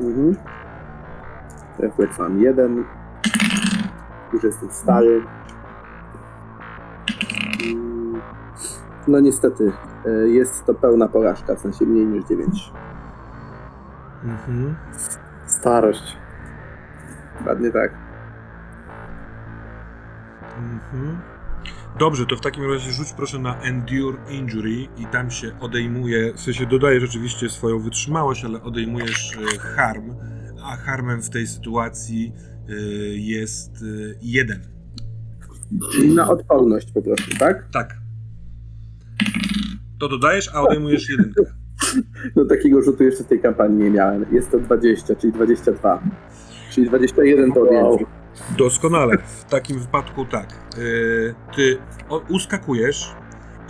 Mhm. Refleks mam jeden. Już jestem stary. Mm, No niestety, e, jest to pełna porażka, w sensie mniej niż 9.
Mhm.
Starość.
Ładnie tak.
Mhm. Dobrze, to w takim razie rzuć proszę na Endure Injury i tam się odejmuje, w sensie dodajesz rzeczywiście swoją wytrzymałość, ale odejmujesz y, harm, a harmem w tej sytuacji y, jest jeden.
Czyli na odporność po prostu, tak?
Tak. To dodajesz, a odejmujesz jedynkę.
No takiego rzutu jeszcze w tej kampanii nie miałem. Jest to 20, czyli 22. Czyli 21 to
Wow.
odjęcie.
Doskonale. W takim wypadku tak. Y, ty uskakujesz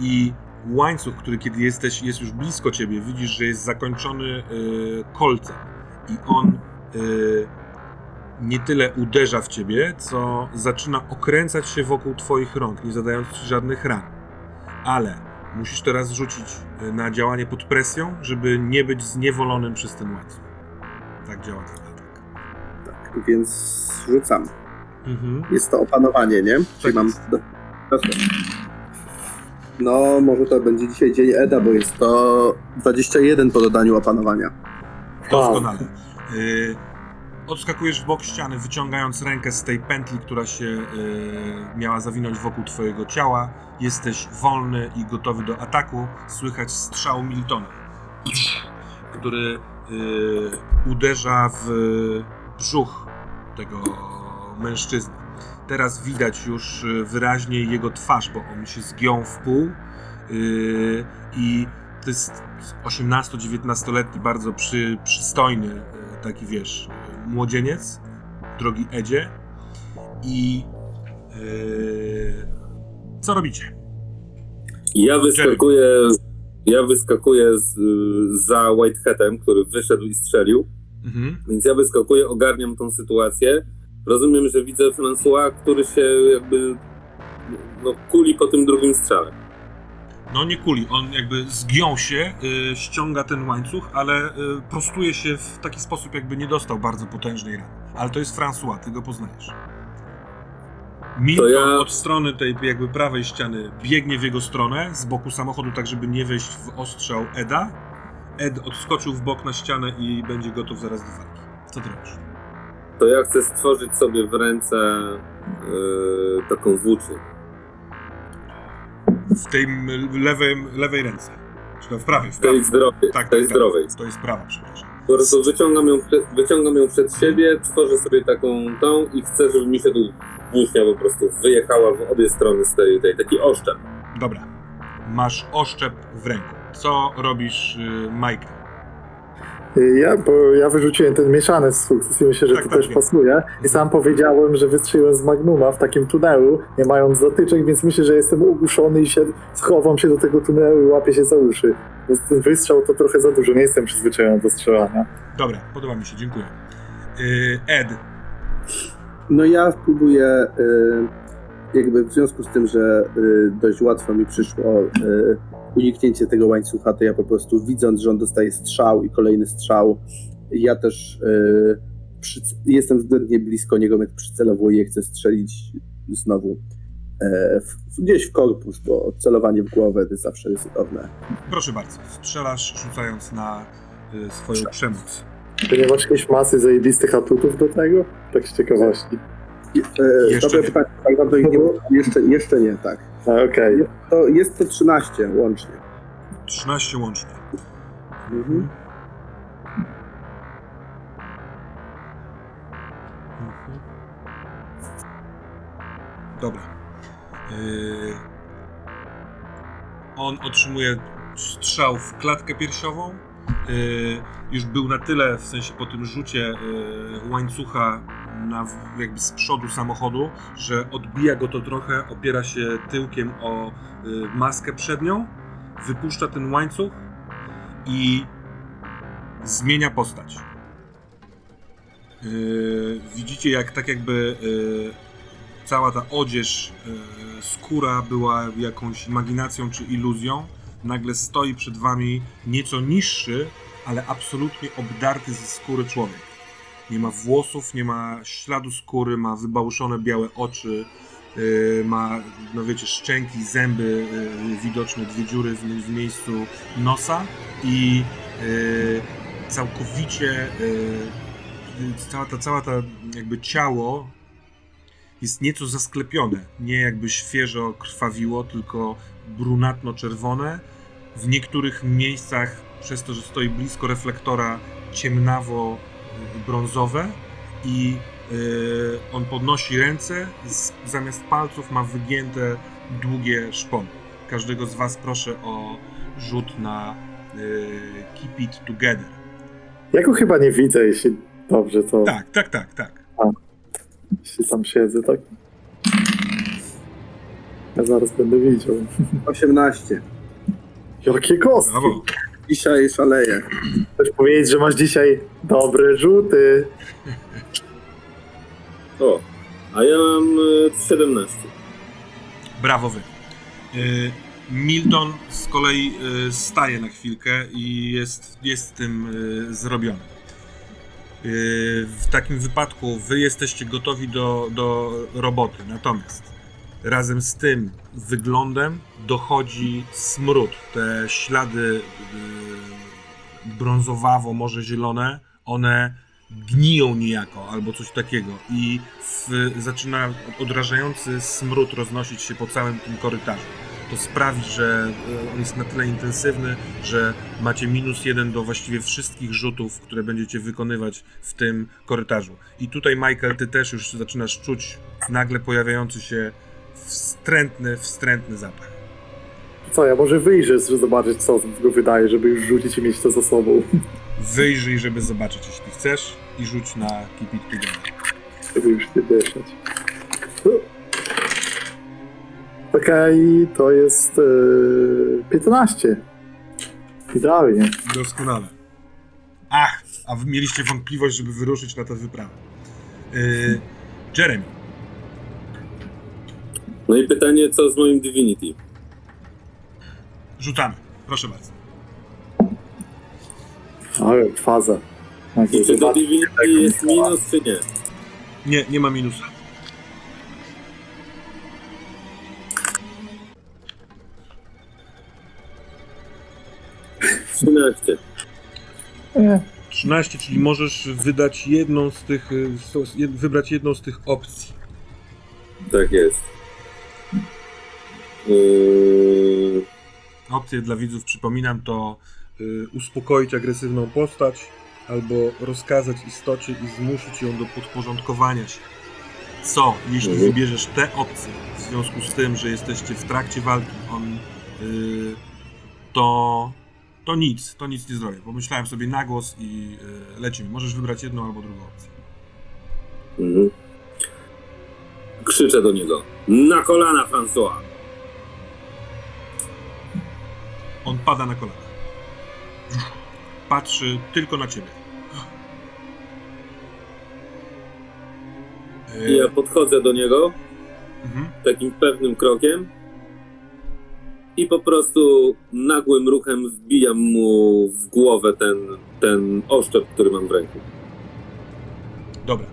i łańcuch, który kiedy jesteś, jest już blisko ciebie, widzisz, że jest zakończony y, kolcem i on y, nie tyle uderza w ciebie, co zaczyna okręcać się wokół twoich rąk, nie zadając ci żadnych ran. Ale musisz teraz rzucić y, na działanie pod presją, żeby nie być zniewolonym przez ten łańcuch. Tak działa ten atak.
Tak, więc rzucam.
Mhm.
Jest to opanowanie, nie? Czyli
Tak
mam.
jest.
Do... No, może to będzie dzisiaj dzień Eda, bo jest to 21 po dodaniu opanowania.
Doskonale. Y, odskakujesz w bok ściany, wyciągając rękę z tej pętli, która się y, miała zawinąć wokół twojego ciała. Jesteś wolny i gotowy do ataku. Słychać strzał Miltona, który y, uderza w brzuch tego mężczyzny. Teraz widać już y, wyraźnie jego twarz, bo on się zgiął w pół y, i to jest 18-19-letni, bardzo przy, przystojny, e, taki wiesz, e, młodzieniec, drogi Edzie. I e, co robicie?
Ja wyskakuję, ja wyskakuję z, za Whiteheadem, który wyszedł i strzelił,
Mhm.
więc ja wyskakuję, ogarniam tą sytuację. Rozumiem, że widzę François, który się jakby no, kuli po tym drugim strzale.
No nie kuli, on jakby zgiął się, y, ściąga ten łańcuch, ale y, prostuje się w taki sposób, jakby nie dostał bardzo potężnej rany. Ale to jest François, ty go poznajesz. Milton
To ja-
od strony tej jakby prawej ściany biegnie w jego stronę, z boku samochodu, tak żeby nie wejść w ostrzał Eda. Ed odskoczył w bok na ścianę i będzie gotów zaraz do walki. Co ty robisz?
To ja chcę stworzyć sobie w ręce yy, taką włócznię.
W tej lewej, ręce. Czy to w prawej? W prawej.
tej zdrowej,
Tak,
tej
tak,
zdrowej.
To jest prawa, przepraszam.
Po prostu wyciągam ją, przed, wyciągam ją przed siebie, tworzę sobie taką tą i chcę, żeby mi się tu włócznia po prostu wyjechała w obie strony z tej, tej taki oszczep.
Dobra. Masz oszczep w ręku. Co robisz, y, Michael?
Ja, bo ja wyrzuciłem ten mieszany z sukces i myślę, że
Tak,
to też pasuje. I sam powiedziałem, że wystrzeliłem z Magnuma w takim tunelu, nie mając zatyczek, więc myślę, że jestem ogłuszony i się schowam się do tego tunelu i łapię się za uszy. Bo ten wystrzał to trochę za dużo, nie jestem przyzwyczajony do strzelania.
Dobra, podoba mi się, dziękuję. Y, Ed,
No ja próbuję, y, jakby w związku z tym, że y, dość łatwo mi przyszło y, uniknięcie tego łańcucha, to ja po prostu widząc, że on dostaje strzał i kolejny strzał, ja też y, przyc- jestem względnie blisko niego, więc przycelowuję i chcę strzelić znowu e, w, gdzieś w korpus, bo celowanie w głowę to jest zawsze ryzykowne.
proszę bardzo. Strzelasz rzucając na y, swoją przemoc.
Ty nie masz jakiejś masy zajebistych atutów do tego? Tak z ciekawości.
E,
Jeszcze
dobre
nie.
pytanie, tak naprawdę ich nie, jeszcze, jeszcze nie, tak.
A, Okej.
To jest to 13 łącznie.
13 łącznie.
Mhm.
Mhm. Dobra. Yy, on otrzymuje strzał w klatkę piersiową. Yy, już był na tyle, w sensie po tym rzucie yy, łańcucha na, jakby z przodu samochodu, że odbija go to trochę, opiera się tyłkiem o yy, maskę przednią, wypuszcza ten łańcuch i zmienia postać. Yy, widzicie, jak tak jakby yy, cała ta odzież, yy, skóra była jakąś imaginacją czy iluzją. Nagle stoi przed wami nieco niższy, ale absolutnie obdarty ze skóry człowiek. Nie ma włosów, nie ma śladu skóry, ma wybałuszone białe oczy, yy, ma, no wiecie, szczęki, zęby, yy, widoczne dwie dziury w, miejscu nosa i yy, całkowicie cała ta, cała ta jakby ciało jest nieco zasklepione. Nie jakby świeżo krwawiło, tylko brunatno-czerwone. W niektórych miejscach, przez to, że stoi blisko reflektora, ciemnawo-brązowe i yy, on podnosi ręce, z, zamiast palców ma wygięte, długie szpony. Każdego z Was proszę o rzut na yy, Keep It Together.
Ja go chyba nie widzę, jeśli dobrze to.
Tak, tak, tak, tak.
Jeśli tam siedzę, tak. Ja zaraz będę widział.
18.
Jakie kostki!
Brawo.
Dzisiaj szaleję.
Chcesz powiedzieć, że masz dzisiaj dobre rzuty.
O, a ja mam e, 17.
Brawo wy. Y, Milton z kolei y, staje na chwilkę i jest, jest tym zrobiony. W takim wypadku wy jesteście gotowi do, do roboty, natomiast razem z tym wyglądem dochodzi smród. Te ślady y, brązowawo, może zielone, one gniją niejako albo coś takiego i w, zaczyna odrażający smród roznosić się po całym tym korytarzu. To sprawi, że e, on jest na tyle intensywny, że macie minus jeden do właściwie wszystkich rzutów, które będziecie wykonywać w tym korytarzu. I tutaj, Michael, ty też już zaczynasz czuć nagle pojawiający się wstrętny, wstrętny zapach.
Co, ja może wyjrzę, żeby zobaczyć, co go wydaje, żeby już rzucić i mieć to za sobą.
Wyjrzyj, żeby zobaczyć, jeśli chcesz, i rzuć na Keep It Together.
Żeby już nie wieszać. Okej, to jest e, 15. Idealnie.
Doskonale. Ach, a mieliście wątpliwość, żeby wyruszyć na tę wyprawę. Yy, Jeremy,
No i pytanie, co z moim Divinity?
rzucamy. Proszę bardzo.
Ale faza.
I czy do Divinity jest minus, czy nie?
Nie, nie ma minusa.
Trzynaście.
Nie.
13, czyli możesz wydać jedną z tych, y, jed- wybrać jedną z tych opcji.
Tak jest. Yy,
Opcje dla widzów, przypominam, to y, uspokoić agresywną postać, albo rozkazać istocie i zmusić ją do podporządkowania się. Co, jeśli
Mhm.
wybierzesz tę opcję, w związku z tym, że jesteście w trakcie walki, on, yy, to, to nic, to nic nie zrobię. Pomyślałem sobie na głos i yy, lecimy. Możesz wybrać jedną albo drugą opcję.
Mhm. Krzyczę do niego. Na kolana, François!
On pada na kolana. Patrzy tylko na ciebie.
I ja podchodzę do niego
mhm.
takim pewnym krokiem i po prostu nagłym ruchem wbijam mu w głowę ten, ten oszczep, który mam w ręku.
Dobra.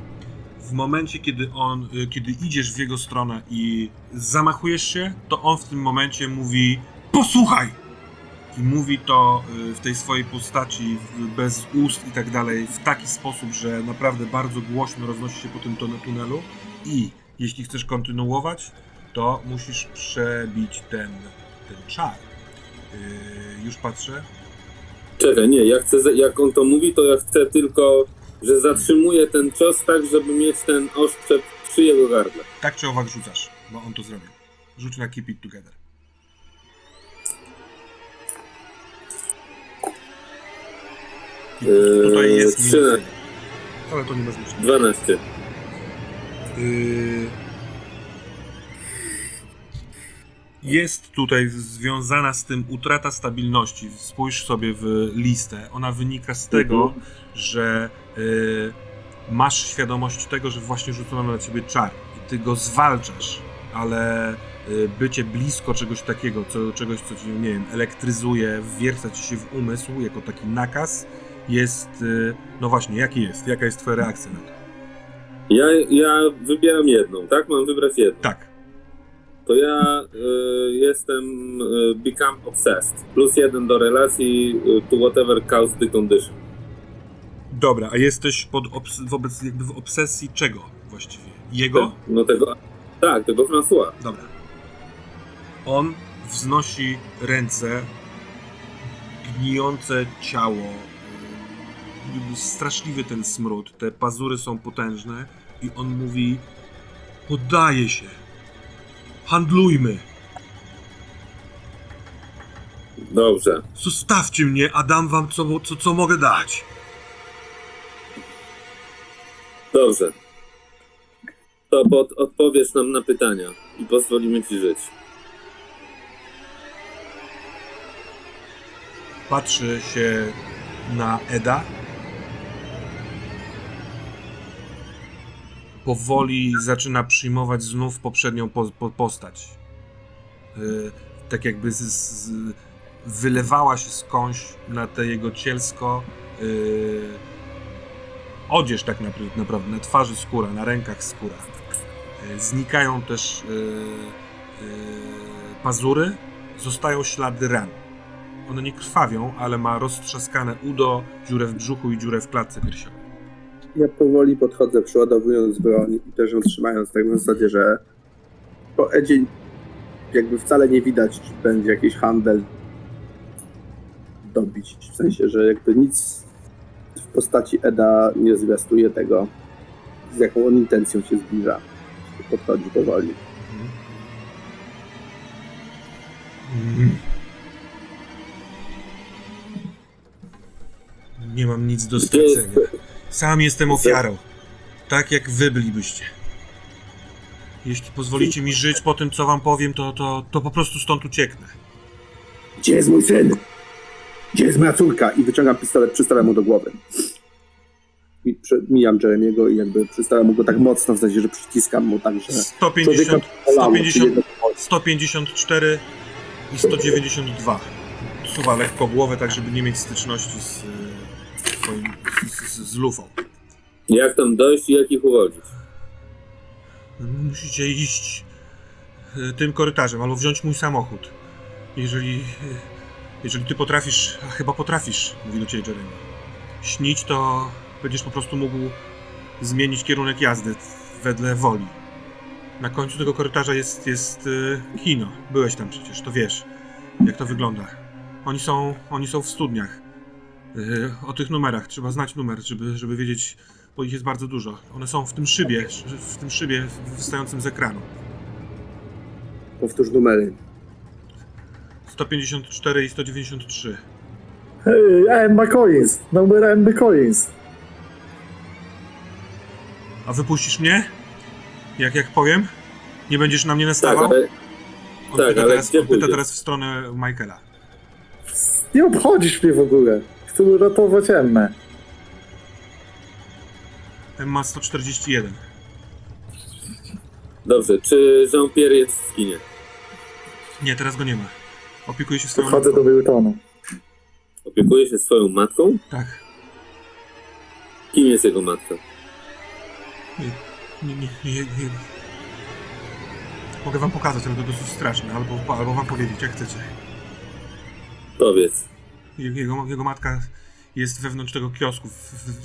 W momencie, kiedy on, kiedy idziesz w jego stronę i zamachujesz się, to on w tym momencie mówi posłuchaj! I mówi to y, w tej swojej postaci, bez ust i tak dalej, w taki sposób, że naprawdę bardzo głośno roznosi się po tym tunelu i jeśli chcesz kontynuować, to musisz przebić ten, ten czar. Yy, już patrzę.
Czekaj, nie, ja chcę, jak on to mówi, to ja chcę tylko, że zatrzymuję ten cios tak, żeby mieć ten oszczep przy jego gardle.
Tak czy owak rzucasz, bo on to zrobił. Rzuć na Keep It Together.
Eee,
tutaj jest minus jeden. Ale to nie ma znaczenia.
12.
Yy, Jest tutaj związana z tym utrata stabilności. Spójrz sobie w listę. Ona wynika z tego,
Mhm.
że yy, masz świadomość tego, że właśnie rzucono na ciebie czar i ty go zwalczasz, ale yy, bycie blisko czegoś takiego, co, czegoś, co cię, nie wiem, elektryzuje, wwierca ci się w umysł jako taki nakaz, jest, yy, no właśnie, jaki jest? Jaka jest twoja reakcja na to?
Ja, ja wybieram jedną, tak? Mam wybrać jedną.
Tak.
To ja y, jestem y, become obsessed. Plus jeden do relacji y, to whatever caused the condition.
Dobra, a jesteś pod obs- wobec jakby w obsesji czego właściwie? Jego?
No tego, tak, tego François.
Dobra. On wznosi ręce, gnijące ciało, y, straszliwy ten smród, te pazury są potężne i on mówi poddaję się, handlujmy,
Dobrze.
zostawcie mnie, a dam wam co, co, co mogę dać.
Dobrze. To pod, odpowiesz nam na pytania i pozwolimy ci żyć.
Patrzy się na Eda. Powoli zaczyna przyjmować znów poprzednią po, po, postać. Yy, tak jakby z, z, wylewała się skądś na te jego cielsko. Yy, odzież tak naprawdę, na twarzy skóra, na rękach skóra. Yy, znikają też pazury, zostają ślady ran. One nie krwawią, ale ma roztrzaskane udo, dziurę w brzuchu i dziurę w klatce piersiowej.
Ja powoli podchodzę, przeładowując broń i też ją trzymając tak na zasadzie, że po Edzie jakby wcale nie widać, czy będzie jakiś handel dobić. W sensie, że jakby nic w postaci Eda nie zwiastuje tego, z jaką on intencją się zbliża. Podchodzi powoli.
Nie mam nic do stracenia. Sam jestem ofiarą. Tak jak wy bylibyście. Jeśli pozwolicie mi żyć po tym, co wam powiem, to, to, to po prostu stąd ucieknę.
Gdzie jest mój syn? Gdzie jest moja córka? I wyciągam pistolet, przystawiam mu do głowy. I mijam Jeremiego i jakby przystawiam mu go tak mocno, w sensie, że przyciskam mu tak, że
150,
człowieka polało,
150,
czyli
154 i 192. Suwa lekko głowę, tak żeby nie mieć styczności z, swoim, z, z, z lufą.
jak tam dojść i jak ich?
Musicie iść y, tym korytarzem albo wziąć mój samochód. Jeżeli, y, jeżeli ty potrafisz, a chyba potrafisz, mówi do ciebie Jeremy, śnić, to będziesz po prostu mógł zmienić kierunek jazdy wedle woli. Na końcu tego korytarza jest, jest y, kino. Byłeś tam przecież, to wiesz, jak to wygląda. Oni są, oni są w studniach. Yy, o tych numerach. Trzeba znać numer, żeby, żeby wiedzieć, bo ich jest bardzo dużo. One są w tym szybie, w tym szybie wystającym z ekranu.
Powtórz numery.
154 i 193.
Hey, MB Coins! Numer MB Coins!
A wypuścisz mnie? Jak, jak powiem? Nie będziesz na mnie
Tak,
nastawał?
ale
on
tak,
pyta,
ale
teraz, pyta teraz w stronę Michaela.
Nie obchodzisz mnie w ogóle. Chcę uratować Emmę.
Ma 141.
dobrze, czy Jean-Pierre jest w kinie?
Nie, teraz go nie ma. Opiekuje się swoją
Wchodzę do
matką.
Wiltonu.
Opiekuje się swoją matką?
Tak.
Kim jest jego matka?
Nie, nie, nie, nie, nie. Mogę wam pokazać, ale to dosyć straszne. Albo, albo wam powiedzieć, jak chcecie.
Powiedz.
Jego, jego matka jest wewnątrz tego kiosku.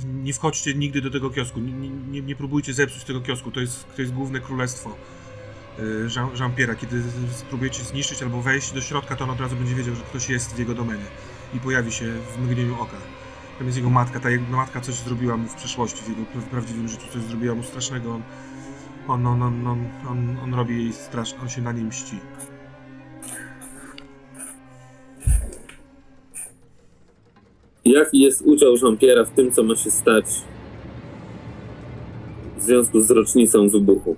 Nie wchodźcie nigdy do tego kiosku. Nie, nie- nie, próbujcie zepsuć tego kiosku. To jest, to jest główne królestwo Jean, Jean-Pierre'a. Kiedy spróbujecie zniszczyć albo wejść do środka, to on od razu będzie wiedział, że ktoś jest w jego domenie i pojawi się w mgnieniu oka. Tam jest jego matka. Ta jego matka coś zrobiła mu w przeszłości, w jego w prawdziwym życiu. Coś zrobiła mu strasznego. On, on, on, on, on, on robi jej strasznie. On się na niej mści.
Jaki jest udział Jean-Pierre'a w tym, co ma się stać w związku z rocznicą wybuchu?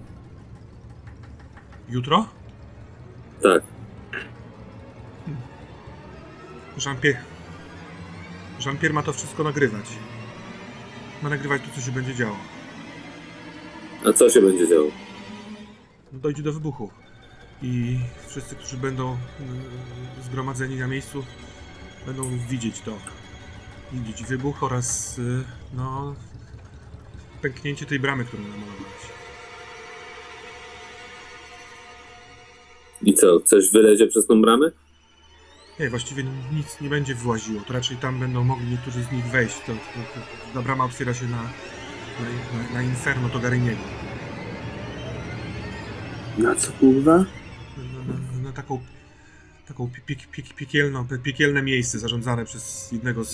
Jutro?
Tak.
Jean-Pierre. Jean-Pierre ma to wszystko nagrywać. Ma nagrywać to, co się będzie działo.
A co się będzie działo?
Dojdzie do wybuchu. I wszyscy, którzy będą y, zgromadzeni na miejscu, będą widzieć to. Widzieć wybuch oraz, y, no, pęknięcie tej bramy, którą namalowałeś.
I co, coś wylezie przez tą bramę?
Nie, właściwie nic nie będzie właziło. To raczej tam będą mogli niektórzy z nich wejść. To, to, to, ta brama otwiera się na, na, na, na Inferno Togariniego.
Na co kurwa?
na, na, na taką, taką pie, pie, pie, piekielną, pie- piekielne miejsce zarządzane przez jednego z,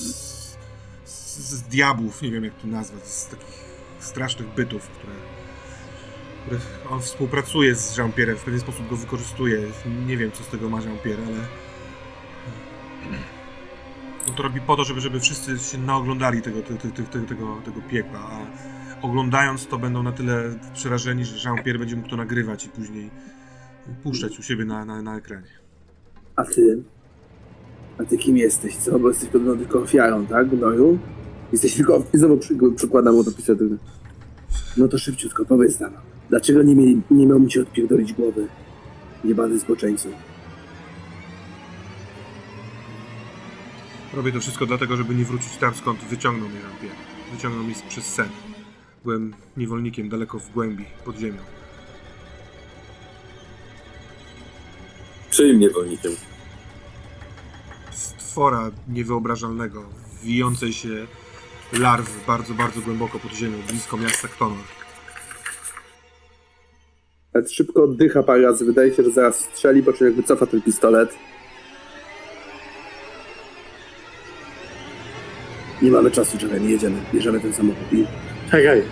z, diabłów, nie wiem jak to nazwać, z takich strasznych bytów, które, które on współpracuje z Jean-Pierre'em, w pewien sposób go wykorzystuje. Nie wiem co z tego ma Jean-Pierre, ale on to robi po to, żeby, żeby wszyscy się naoglądali tego, te, te, te, te, tego, tego piekła, a oglądając to będą na tyle przerażeni, że Jean-Pierre będzie mógł to nagrywać i później puszczać u siebie na, na, na ekranie.
A ty? A ty kim jesteś, co? Bo jesteś pewno tylko ofiarą, tak? Gnoju? Jesteś tylko... I znowu przy, przykładam pisatywny. No to szybciutko, powiedz nam. Dlaczego nie, mieli, nie miał mi się odpierdolić głowy? Jebany zboczeńcu.
Robię to wszystko dlatego, żeby nie wrócić tam, skąd wyciągnął mnie Jean-Pierre. Wyciągnął mnie przez sen. Byłem niewolnikiem daleko w głębi, pod ziemią.
Czyim niewolnikiem?
Stwora niewyobrażalnego, wijącej się larw bardzo, bardzo głęboko pod ziemią, blisko miasta Ktonor.
Ed szybko oddycha parę razy, wydaje się, że zaraz strzeli, po czym jakby cofa ten pistolet. Nie mamy czasu, Jeremy, jedziemy. Bierzemy ten samochód i...
Hej, hej.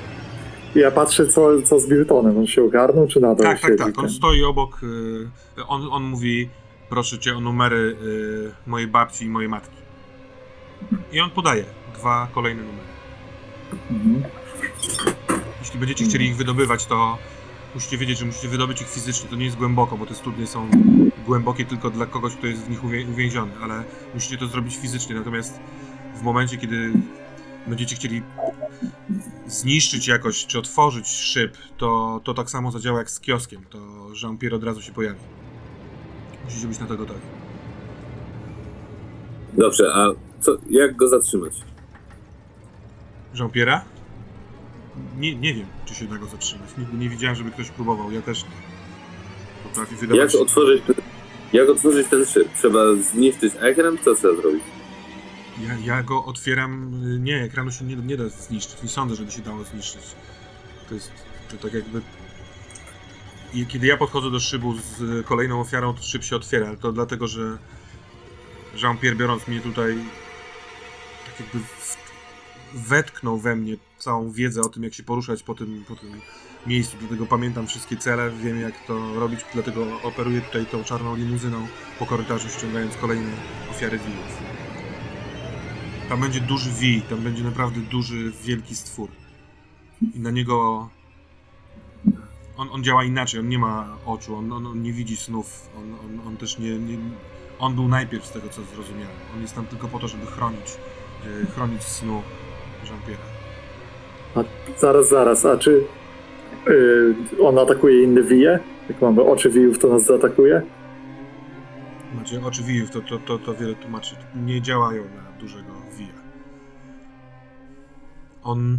Ja patrzę, co, co z Wiltonem. On się ogarnął, czy nadal
Tak, tak, tak. On
ten?
stoi obok. y, On, on mówi: Proszę cię o numery y, mojej babci i mojej matki. I on podaje dwa kolejne numery.
Mhm.
Jeśli będziecie chcieli ich wydobywać, to musicie wiedzieć, że musicie wydobyć ich fizycznie. To nie jest głęboko, bo te studnie są głębokie tylko dla kogoś, kto jest w nich uwię- uwięziony, ale musicie to zrobić fizycznie. Natomiast w momencie, kiedy będziecie chcieli zniszczyć jakoś, czy otworzyć szyb, to, to tak samo zadziała jak z kioskiem. To Jean-Pierre od razu się pojawi. Musicie być na to gotowi.
Dobrze, a co, jak go zatrzymać?
Jean-Pierre'a? Nie, nie wiem, czy się da go zatrzymać. Nigdy nie widziałem, żeby ktoś próbował. Ja też nie. Potrafi
Jak
wydawać...
otworzyć, ten- jak otworzyć ten szyb? Trzeba zniszczyć ekran? Co trzeba zrobić?
Ja, ja go otwieram. y, Nie, ekranu się nie, nie da zniszczyć. Nie sądzę, żeby się dało zniszczyć. To jest to tak jakby. I kiedy ja podchodzę do szybu z kolejną ofiarą, to szyb się otwiera. ale To dlatego, że Jean-Pierre biorąc mnie tutaj tak jakby w, wetknął we mnie całą wiedzę o tym, jak się poruszać po tym, po tym miejscu. Dlatego pamiętam wszystkie cele, wiem jak to robić, dlatego operuję tutaj tą czarną limuzyną po korytarzu, ściągając kolejne ofiary wilów. Tam będzie duży wij, tam będzie naprawdę duży, wielki stwór. I na niego on, on działa inaczej, on nie ma oczu, on, on, on nie widzi snów, on, on, on też nie, nie... On był najpierw z tego, co zrozumiałem. On jest tam tylko po to, żeby chronić, yy, chronić snu Jean-Pierre'a.
A zaraz, zaraz, a czy yy, on atakuje inne wije? Jak mamy oczy wijów, to nas zaatakuje?
Macie oczy wijów, to, to, to, to wiele tłumaczy. Nie działają na dużego wija. On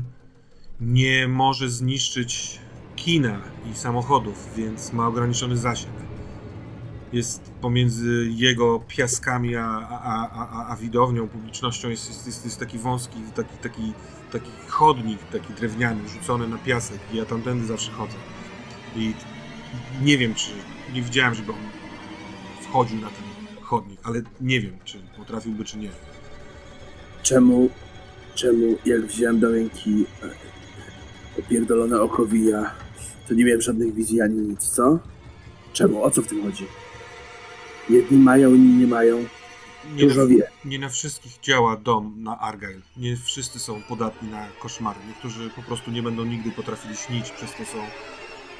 nie może zniszczyć kina i samochodów, więc ma ograniczony zasięg. Jest pomiędzy jego piaskami a, a, a, a, widownią, publicznością jest, jest, jest, jest taki wąski, taki, taki, taki chodnik, taki drewniany, rzucony na piasek i ja tamtędy zawsze chodzę. I nie wiem, czy nie widziałem, żeby on wchodził na ten chodnik, ale nie wiem, czy potrafiłby, czy nie.
Czemu, czemu jak wziąłem do ręki e, opierdolone oko wija, to nie miałem żadnych wizji ani nic, co? Czemu? O co w tym chodzi? Jedni mają, inni nie mają.
Nie
Dużo
na,
wie.
nie na wszystkich działa dom na Argyle. Nie wszyscy są podatni na koszmary. Niektórzy po prostu nie będą nigdy potrafili śnić, przez to są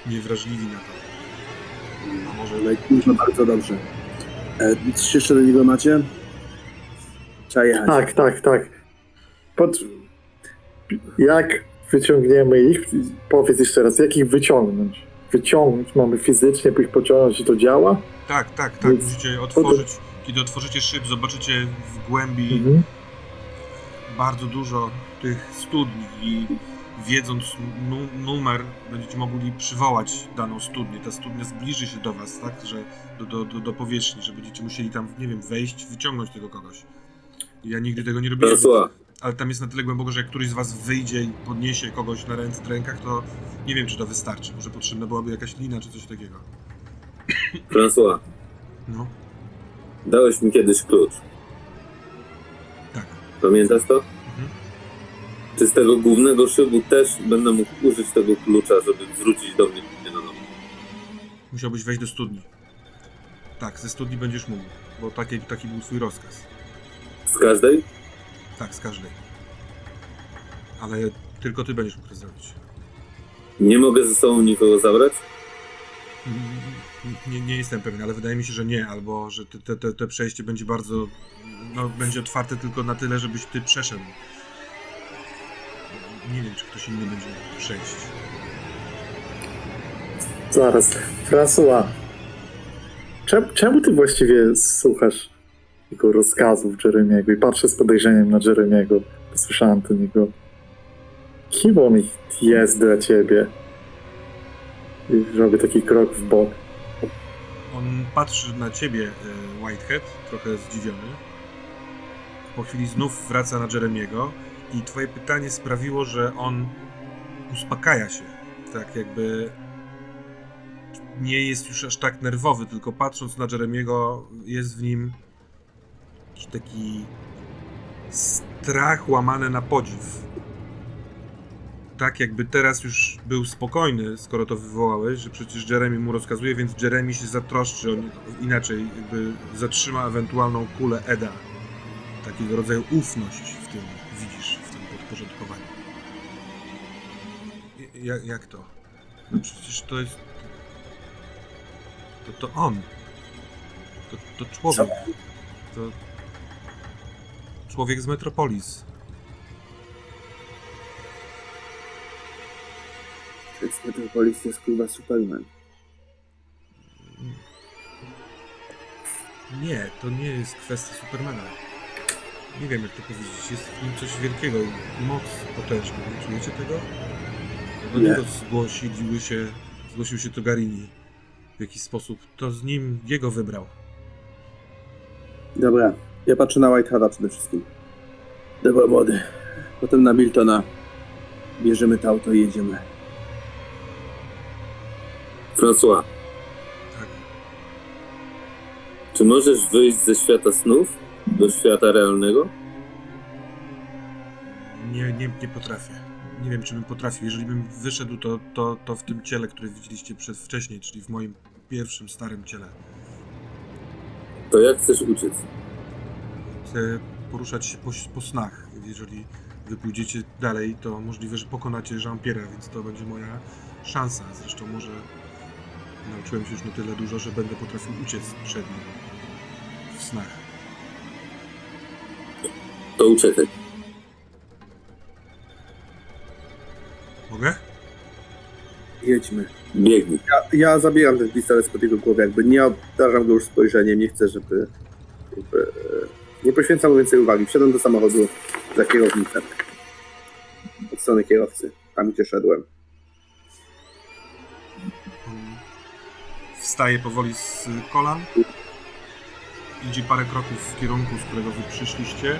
niewrażliwi na to. A może
No i dużo bardzo dobrze. E, coś jeszcze do niego macie? Trzeba jechać.
Tak, tak, tak. Pod... Jak wyciągniemy ich? Powiedz jeszcze raz, jak ich wyciągnąć? Wyciągnąć mamy fizycznie, ich pociągnąć i to działa?
Tak, tak, tak.
Więc-
Musicie otworzyć, kiedy otworzycie szyb, zobaczycie w głębi
Mhm.
bardzo dużo tych studni i wiedząc nu- numer będziecie mogli przywołać daną studnię. Ta studnia zbliży się do was, tak, że do, do, do, do powierzchni, że będziecie musieli tam, nie wiem, wejść, wyciągnąć tego kogoś. Ja nigdy tego nie robiłem, ale tam jest na tyle głęboko, że jak któryś z was wyjdzie i podniesie kogoś na ręce, rękach, to nie wiem, czy to wystarczy. Może potrzebna byłaby jakaś lina, czy coś takiego.
François,
No,
dałeś mi kiedyś klucz.
tak.
Pamiętasz to?
Mhm.
Czy z tego głównego szybu też będę mógł użyć tego klucza, żeby wrócić do mnie na nowo?
Musiałbyś wejść do studni. Tak, ze studni będziesz mógł, bo taki, taki był twój rozkaz.
Z każdej?
Tak, z każdej. Ale tylko ty będziesz mógł to zrobić.
Nie mogę ze sobą nikogo zabrać?
Nie, nie jestem pewien, ale wydaje mi się, że nie, albo że te, te, te, przejście będzie bardzo. No, będzie otwarte tylko na tyle, żebyś ty przeszedł. Nie wiem, czy ktoś inny będzie mógł przejść.
Zaraz. François, czemu, czemu ty właściwie słuchasz jego rozkazów Jeremiego i patrzę z podejrzeniem na Jeremiego? Posłyszałem ten jego... Kim on jest dla ciebie? I robię taki krok w bok.
On patrzy na ciebie, e, Whitehead, trochę zdziwiony. Po chwili znów wraca na Jeremiego i twoje pytanie sprawiło, że on uspokaja się. Tak jakby nie jest już aż tak nerwowy, tylko patrząc na Jeremiego jest w nim jakiś taki strach łamany na podziw. Tak jakby teraz już był spokojny, skoro to wywołałeś, że przecież Jeremy mu rozkazuje, więc Jeremy się zatroszczy o niego. Inaczej jakby zatrzyma ewentualną kulę Eda. Takiego rodzaju ufność w tym widzisz, w tym podporządkowaniu. Jak, jak to? No przecież to jest... To, to on. To, to człowiek. To... Człowiek z Metropolis.
Więc Metropolis to jest kurwa Superman.
Nie, to nie jest kwestia Supermana. Nie wiem jak to powiedzieć, jest w nim coś wielkiego moc potężna, nie czujecie tego? Do
Nie.
niego zgłosiły się, zgłosił się Togarini w jakiś sposób. To z nim jego wybrał.
Dobra, ja patrzę na Whiteheada przede wszystkim. Dobra, młody. Potem na Miltona. Bierzemy to auto i jedziemy.
François,
Tak.
czy możesz wyjść ze świata snów do świata realnego?
Nie, nie, nie potrafię. Nie wiem, czy bym potrafił. Jeżeli bym wyszedł, to, to, to w tym ciele, które widzieliście przez wcześniej, czyli w moim pierwszym, starym ciele.
To jak chcesz uciec?
Poruszać się po, po snach. Jeżeli wy pójdziecie dalej, to możliwe, że pokonacie Jean-Pierre'a, więc to będzie moja szansa. Zresztą może nauczyłem się już na tyle dużo, że będę potrafił uciec przed nim w snach.
To uciekaj.
Mogę?
Jedźmy.
Biegnij.
Ja, ja zabieram ten pistolet spod jego głowy, jakby nie obdarzam go już spojrzeniem, nie chcę, żeby... e, nie poświęcam mu więcej uwagi. Wsiadam do samochodu za kierownicę. Od strony kierowcy, tam gdzie szedłem.
Wstaje powoli z kolan. Idzie parę kroków w kierunku, z którego wy przyszliście.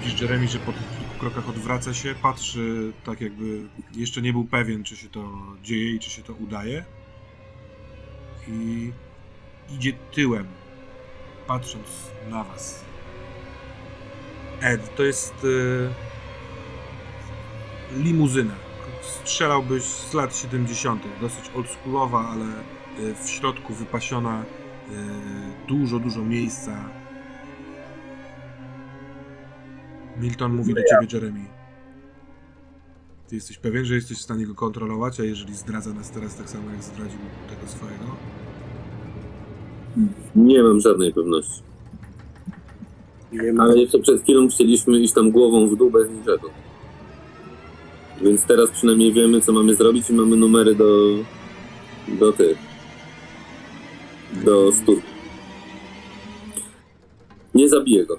Widzisz Jeremy, że po tych kilku krokach odwraca się, patrzy tak jakby jeszcze nie był pewien, czy się to dzieje i czy się to udaje. I idzie tyłem, patrząc na was. Ed, to jest e, limuzyna. Strzelałbyś z lat 70., dosyć oldschoolowa, ale e, w środku wypasiona, e, dużo, dużo miejsca. Milton mówi do ciebie, Jeremy. Ty jesteś pewien, że jesteś w stanie go kontrolować, a jeżeli zdradza nas teraz tak samo, jak zdradził tego swojego?
Nie mam żadnej pewności.
Nie ma...
Ale jeszcze przed chwilą chcieliśmy iść tam głową w dół bez niczego. Więc teraz przynajmniej wiemy, co mamy zrobić i mamy numery do... do tych... do stu. Nie zabiję go.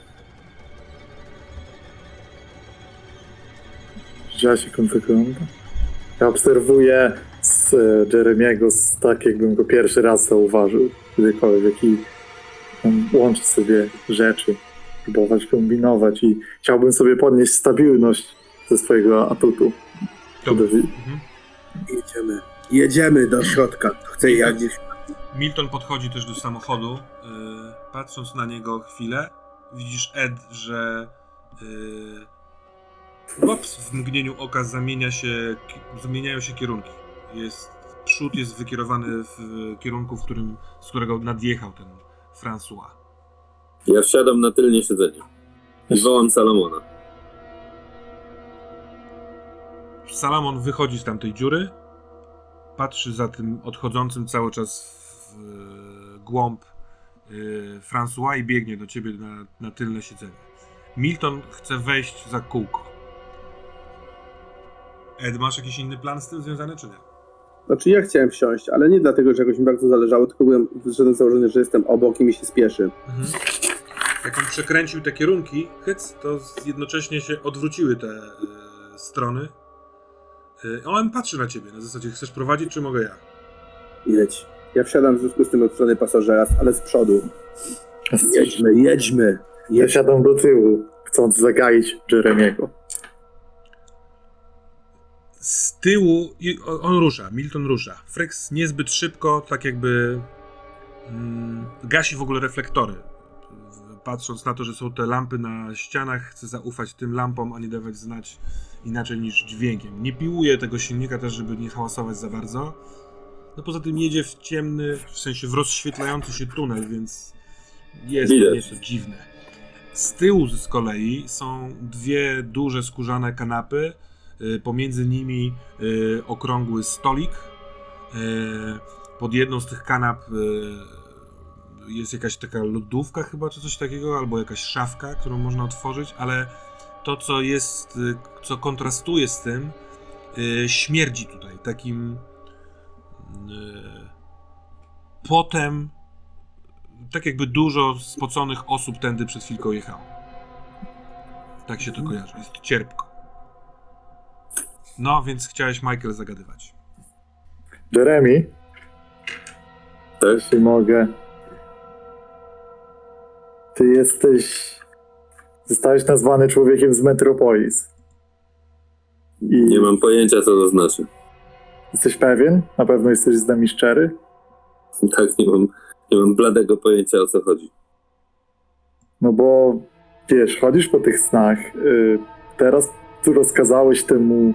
Widziałaś jak on wygląda? Ja obserwuję z e, Jeremiego z tak, jakbym go pierwszy raz zauważył. Kiedykolwiek i on łączy sobie rzeczy, próbować kombinować i chciałbym sobie podnieść stabilność ze swojego atutu.
Mhm.
Jedziemy. Jedziemy do środka. Chcę ja gdzieś...
Milton podchodzi też do samochodu. Yy, patrząc na niego chwilę, widzisz Ed, że yy, łops, w mgnieniu oka zamienia się, się kierunki. Jest, przód jest wykierowany w kierunku, w którym, z którego nadjechał ten François.
Ja wsiadam na tylnie siedzenie. I wołam Salomona.
Salamon wychodzi z tamtej dziury, patrzy za tym odchodzącym cały czas w e, głąb e, François i biegnie do ciebie na, na tylne siedzenie. Milton chce wejść za kółko. Ed, masz jakiś inny plan z tym związany, czy nie?
Znaczy ja chciałem wsiąść, ale nie dlatego, że jakoś mi bardzo zależało, tylko byłem wyszedłem z założenia, że jestem obok i mi się spieszy.
Mhm. Jak on przekręcił te kierunki, hyc, to jednocześnie się odwróciły te e, strony. E, on patrzy na ciebie, na zasadzie chcesz prowadzić, czy mogę ja?
Jedź. Ja wsiadam w związku z tym od strony pasażera, ale z przodu. Jedźmy, jedźmy.
Ja
jedźmy.
siadam do tyłu, chcąc zagaić Jeremiego.
Z tyłu i on rusza, Milton rusza. Frex niezbyt szybko, tak jakby mm, gasi w ogóle reflektory. Patrząc na to, że są te lampy na ścianach, chce zaufać tym lampom, a nie dawać znać inaczej niż dźwiękiem. Nie piłuje tego silnika też, żeby nie hałasować za bardzo. No poza tym jedzie w ciemny, w sensie w rozświetlający się tunel, więc jest
Widać.
nieco dziwne. Z tyłu z kolei są dwie duże skórzane kanapy, pomiędzy nimi y, okrągły stolik. Y, Pod jedną z tych kanap y, jest jakaś taka lodówka chyba, czy coś takiego, albo jakaś szafka, którą można otworzyć, ale to, co jest, y, co kontrastuje z tym, y, śmierdzi tutaj takim y, potem, tak jakby dużo spoconych osób tędy przed chwilką jechało. Tak się to kojarzy, jest cierpko. No, więc chciałeś Michael zagadywać.
Jeremy,
Tak?
jeśli mogę. Ty jesteś. Zostałeś nazwany człowiekiem z Metropolis. I
Nie mam pojęcia, co to znaczy.
jesteś pewien? Na pewno jesteś z nami szczery?
Tak, nie mam, nie mam bladego pojęcia, o co chodzi.
No bo wiesz, chodzisz po tych snach, y, teraz tu rozkazałeś temu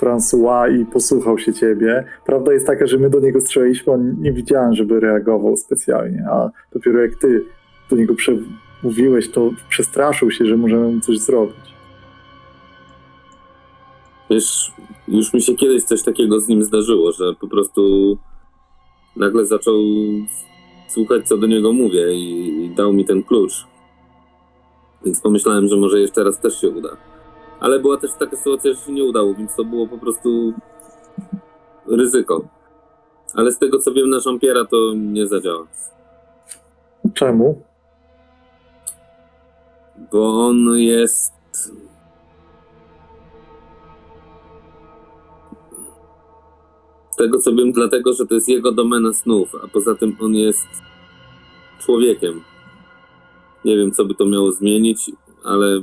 François i posłuchał się ciebie. Prawda jest taka, że my do niego strzeliliśmy, on nie widziałem, żeby reagował specjalnie, a dopiero jak ty do niego przemówiłeś, to przestraszył się, że możemy mu coś zrobić.
Wiesz, już mi się kiedyś coś takiego z nim zdarzyło, że po prostu nagle zaczął słuchać, co do niego mówię i, i dał mi ten klucz. Więc pomyślałem, że może jeszcze raz też się uda. Ale była też taka sytuacja, że się nie udało, więc to było po prostu ryzyko. Ale z tego co wiem na Jean-Pierre'a to nie zadziała.
Czemu?
Bo on jest. Z tego co wiem, dlatego, że to jest jego domena snów, a poza tym on jest człowiekiem. Nie wiem, co by to miało zmienić, ale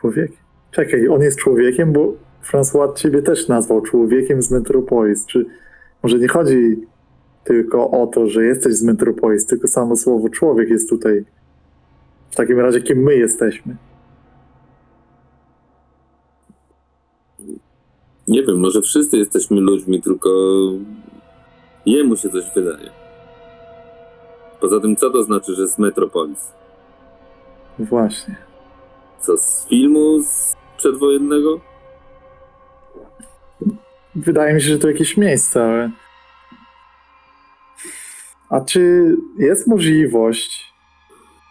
Człowiek? Czekaj, on jest człowiekiem, bo François ciebie też nazwał człowiekiem z Metropolis. Czy może nie chodzi tylko o to, że jesteś z Metropolis, tylko samo słowo człowiek jest tutaj. W takim razie, kim my jesteśmy?
nie wiem, może wszyscy jesteśmy ludźmi, tylko jemu się coś wydaje. Poza tym, co to znaczy, że z Metropolis?
Właśnie.
Co, z filmu z przedwojennego?
Wydaje mi się, że to jakieś miejsce, ale. A czy jest możliwość,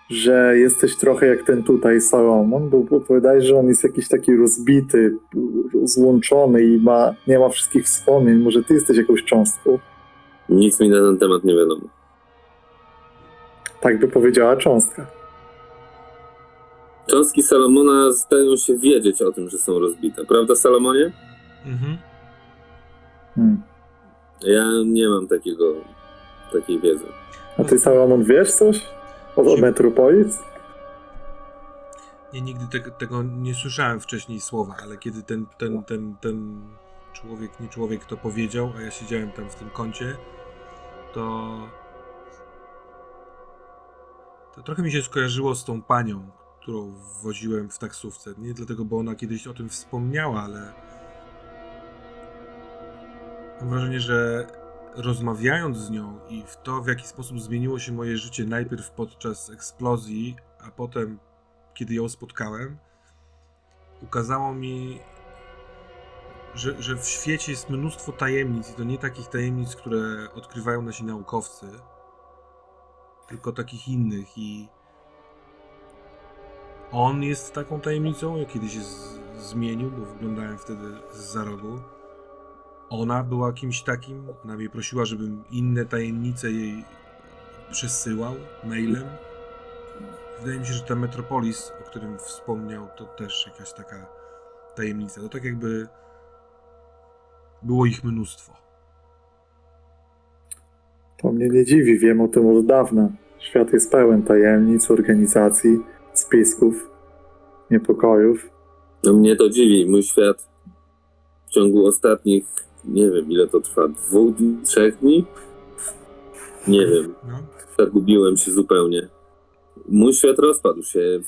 że jesteś trochę jak ten tutaj Salomon? Bo opowiadałeś, że on jest jakiś taki rozbity, złączony i ma, nie ma wszystkich wspomnień. Może ty jesteś jakąś cząstką?
Nic mi na ten temat nie wiadomo.
Tak by powiedziała cząstka.
Cząstki Salomona zdają się wiedzieć o tym, że są rozbite. Prawda, Salomonie?
Mhm.
Hmm.
Ja nie mam takiego, takiej wiedzy.
A ty, Salomon, wiesz coś o, o Metropolis?
Ja nigdy te, tego nie słyszałem wcześniej słowa, ale kiedy ten, ten, ten, ten człowiek, nie człowiek to powiedział, a ja siedziałem tam w tym kącie, to to trochę mi się skojarzyło z tą panią, którą woziłem w taksówce. Nie dlatego, bo ona kiedyś o tym wspomniała, ale mam wrażenie, że rozmawiając z nią i w to, w jaki sposób zmieniło się moje życie najpierw podczas eksplozji, a potem kiedy ją spotkałem, ukazało mi, że, że w świecie jest mnóstwo tajemnic i to nie takich tajemnic, które odkrywają nasi naukowcy, tylko takich innych i on jest taką tajemnicą, ja kiedyś się zmienił, bo wyglądałem wtedy z za rogu. Ona była kimś takim, ona mnie prosiła, żebym inne tajemnice jej przesyłał mailem. Wydaje mi się, że ten Metropolis, o którym wspomniał, to też jakaś taka tajemnica. To tak jakby było ich mnóstwo.
To mnie nie dziwi, wiem o tym od dawna. Świat jest pełen tajemnic, organizacji, spisków, niepokojów.
No mnie to dziwi. Mój świat w ciągu ostatnich, nie wiem ile to trwa, dwóch dni, trzech dni? Nie wiem.
No.
Zagubiłem się zupełnie. Mój świat rozpadł się.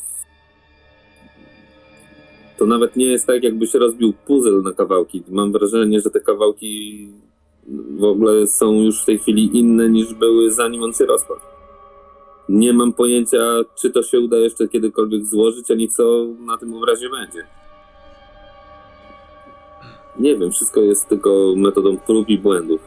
To nawet nie jest tak, jakby się rozbił puzzle na kawałki. Mam wrażenie, że te kawałki w ogóle są już w tej chwili inne niż były zanim on się rozpadł. Nie mam pojęcia, czy to się uda jeszcze kiedykolwiek złożyć, ani co na tym obrazie będzie. Nie wiem, wszystko jest tylko metodą prób i błędów.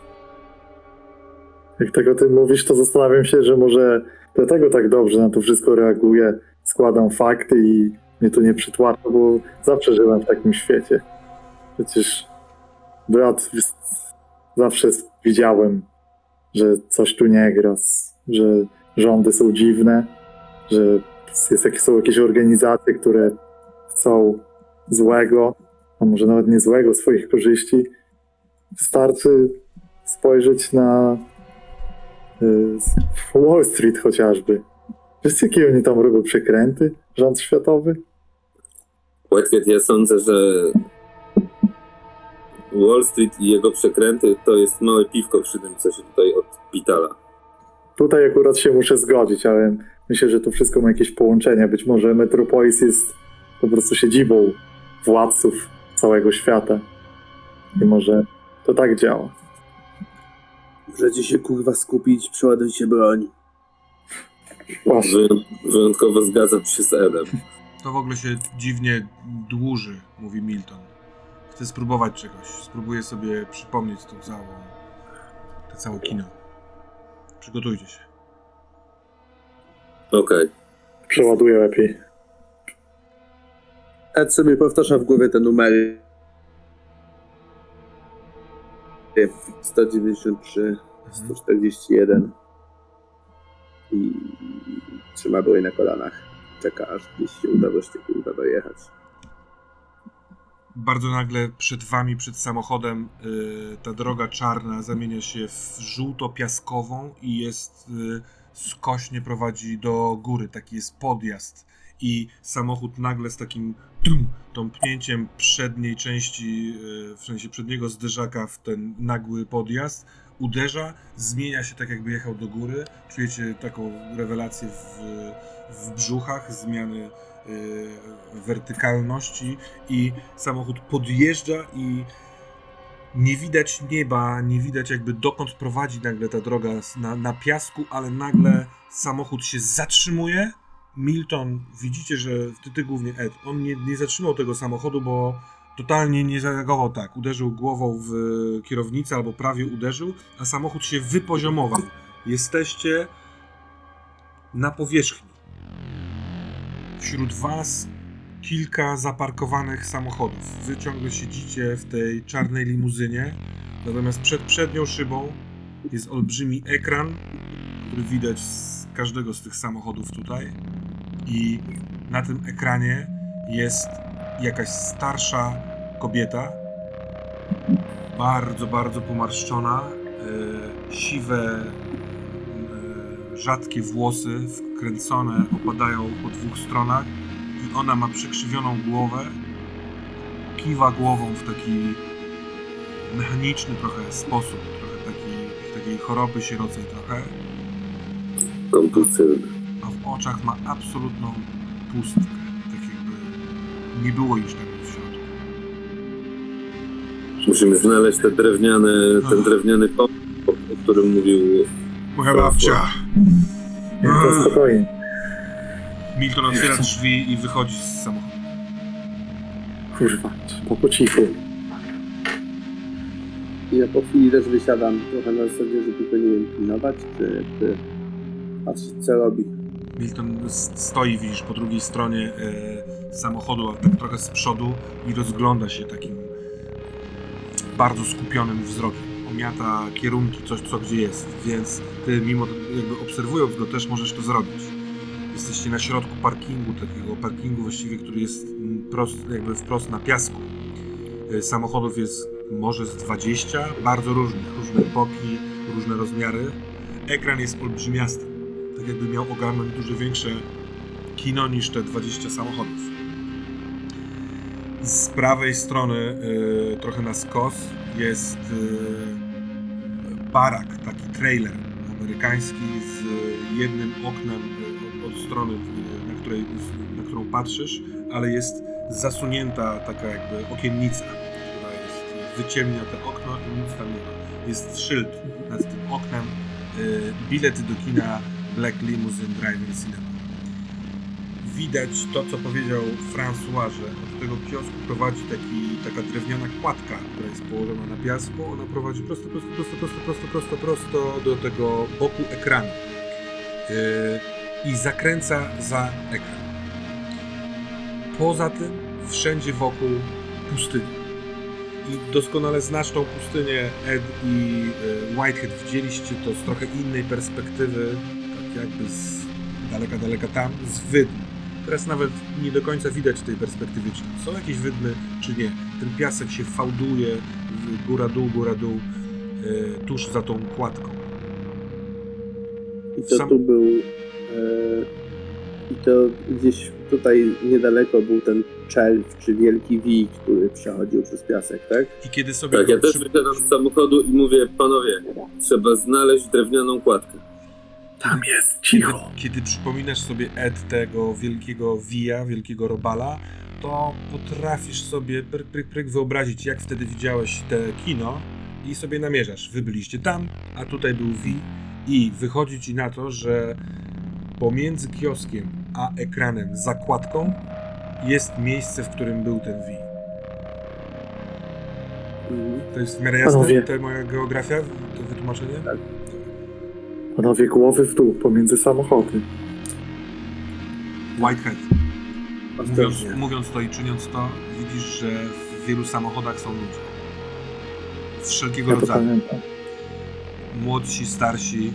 Jak tego ty mówisz, to zastanawiam się, że może dlatego tak dobrze na to wszystko reaguję. Składam fakty i mnie to nie przytłacza, bo zawsze żyłem w takim świecie. Przecież brat zawsze widziałem, że coś tu nie gra, że rządy są dziwne, że jest, są jakieś organizacje, które chcą złego, a może nawet nie złego, swoich korzyści. Wystarczy spojrzeć na y, Wall Street chociażby. Wiesz, jakie oni tam robią przekręty? Rząd światowy?
Whitehead, ja sądzę, że Wall Street i jego przekręty to jest małe piwko przy tym, co się tutaj odpitala.
Tutaj akurat się muszę zgodzić, ale myślę, że to wszystko ma jakieś połączenie. Być może Metropolis jest po prostu siedzibą władców całego świata. I może to tak działa.
Możecie się kurwa skupić, przeładujcie broń.
Wyją- Wyjątkowo zgadzam się z Edem.
To w ogóle się dziwnie dłuży, mówi Milton. Chcę spróbować czegoś. Spróbuję sobie przypomnieć tą całą, to całe kino. Przygotujcie się.
Okej.
Przeładuję lepiej.
Ed sobie powtarza w głowie te numery. 193, 141 i trzyma broń na kolanach. Czeka aż gdzieś się uda wreszcie kurwa dojechać.
Bardzo nagle przed wami, przed samochodem, y, ta droga czarna zamienia się w żółto-piaskową i jest y, skośnie prowadzi do góry. Taki jest podjazd. I samochód nagle z takim tum, tąpnięciem przedniej części, y, w sensie przedniego zderzaka w ten nagły podjazd, uderza, zmienia się tak jakby jechał do góry. Czujecie taką rewelację w, w brzuchach, zmiany wertykalności i samochód podjeżdża i nie widać nieba, nie widać jakby dokąd prowadzi nagle ta droga na, na piasku, ale nagle samochód się zatrzymuje. Milton, widzicie, że ty, ty głównie Ed, on nie, nie zatrzymał tego samochodu, bo totalnie nie zareagował tak. Uderzył głową w kierownicę albo prawie uderzył, a samochód się wypoziomował. Jesteście na powierzchni. Wśród was kilka zaparkowanych samochodów. Wy ciągle siedzicie w tej czarnej limuzynie, natomiast przed przednią szybą jest olbrzymi ekran, który widać z każdego z tych samochodów tutaj. I na tym ekranie jest jakaś starsza kobieta, bardzo, bardzo pomarszczona, e, siwe, rzadkie włosy, wkręcone, opadają po dwóch stronach i ona ma przekrzywioną głowę, kiwa głową w taki mechaniczny trochę sposób, trochę taki, takiej choroby sierocej trochę,
Kompulsywny.
a w oczach ma absolutną pustkę, tak jakby nie było już nic w środku.
Musimy znaleźć te drewniane, ten drewniany pomnik, o którym mówił
Moja babcia!
To spokojnie.
Milton otwiera drzwi i wychodzi z samochodu.
Kurwa, trzeba po cichu.
I ja po chwili też wysiadam trochę na zasadzie, że tylko nie wiem pilnować, czy, czy patrzeć co robi.
Milton stoi, widzisz, po drugiej stronie e, samochodu, ale tak trochę z przodu i rozgląda się takim bardzo skupionym wzrokiem. Omiata kierunki, coś co gdzie jest, więc ty mimo jakby obserwując go też możesz to zrobić. Jesteście na środku parkingu, takiego parkingu właściwie, który jest mm, prost, jakby wprost na piasku. E, Samochodów jest może z 20, bardzo różnych, różne epoki, różne rozmiary. Ekran jest olbrzymiasty tak jakby miał ogarnąć dużo większe kino niż te 20 samochodów. Z prawej strony, y, trochę na skos, jest y, barak, taki trailer amerykański z jednym oknem y, od, strony, y, na, której, na którą patrzysz, ale jest zasunięta taka jakby okiennica, która jest, wyciemnia te okno i nic tam nie ma. Jest szyld nad tym oknem, y, bilet do kina Black Limousine Drive-In Cinema. Widać to, co powiedział François, że od tego kiosku prowadzi taki, taka drewniana kładka, która jest położona na piasku. Ona prowadzi prosto, prosto, prosto, prosto, prosto, prosto, prosto do tego boku ekranu. Yy, I zakręca za ekran. Poza tym wszędzie wokół pustynia. I doskonale znasz tą pustynię, Ed i e, Whitehead. Widzieliście to z trochę innej perspektywy, tak jakby z daleka, daleka tam, z wydm. Teraz nawet nie do końca widać w tej perspektywie, czy są jakieś wydmy, czy nie. Ten piasek się fałduje, w- góra-dół, góra-dół, e, tuż za tą kładką.
I to
Sam-
tu był. E, I to gdzieś tutaj niedaleko był ten czerw, czy wielki wij, który przechodził przez piasek, tak?
I kiedy sobie...
Tak, ja też
przy-
wysiadam z samochodu i mówię, panowie, trzeba znaleźć drewnianą kładkę.
Tam jest, cicho.
Kiedy przypominasz sobie Ed tego wielkiego wija, wielkiego robala, to potrafisz sobie pryk, pryk, pryk wyobrazić, jak wtedy widziałeś te kino i sobie namierzasz. Wy byliście tam, a tutaj był V i wychodzi ci na to, że pomiędzy kioskiem a ekranem zakładką jest miejsce, w którym był ten V.
Mhm.
To jest w miarę jasne,
Panowie.
ta moja geografia, to wytłumaczenie?
Tak.
Panowie, głowy w dół, pomiędzy samochody.
Whitehead. Mówiąc, mówiąc to i czyniąc to, widzisz, że w wielu samochodach są ludzie. Z wszelkiego
Ja
rodzaju.
pamiętam.
Młodsi, starsi,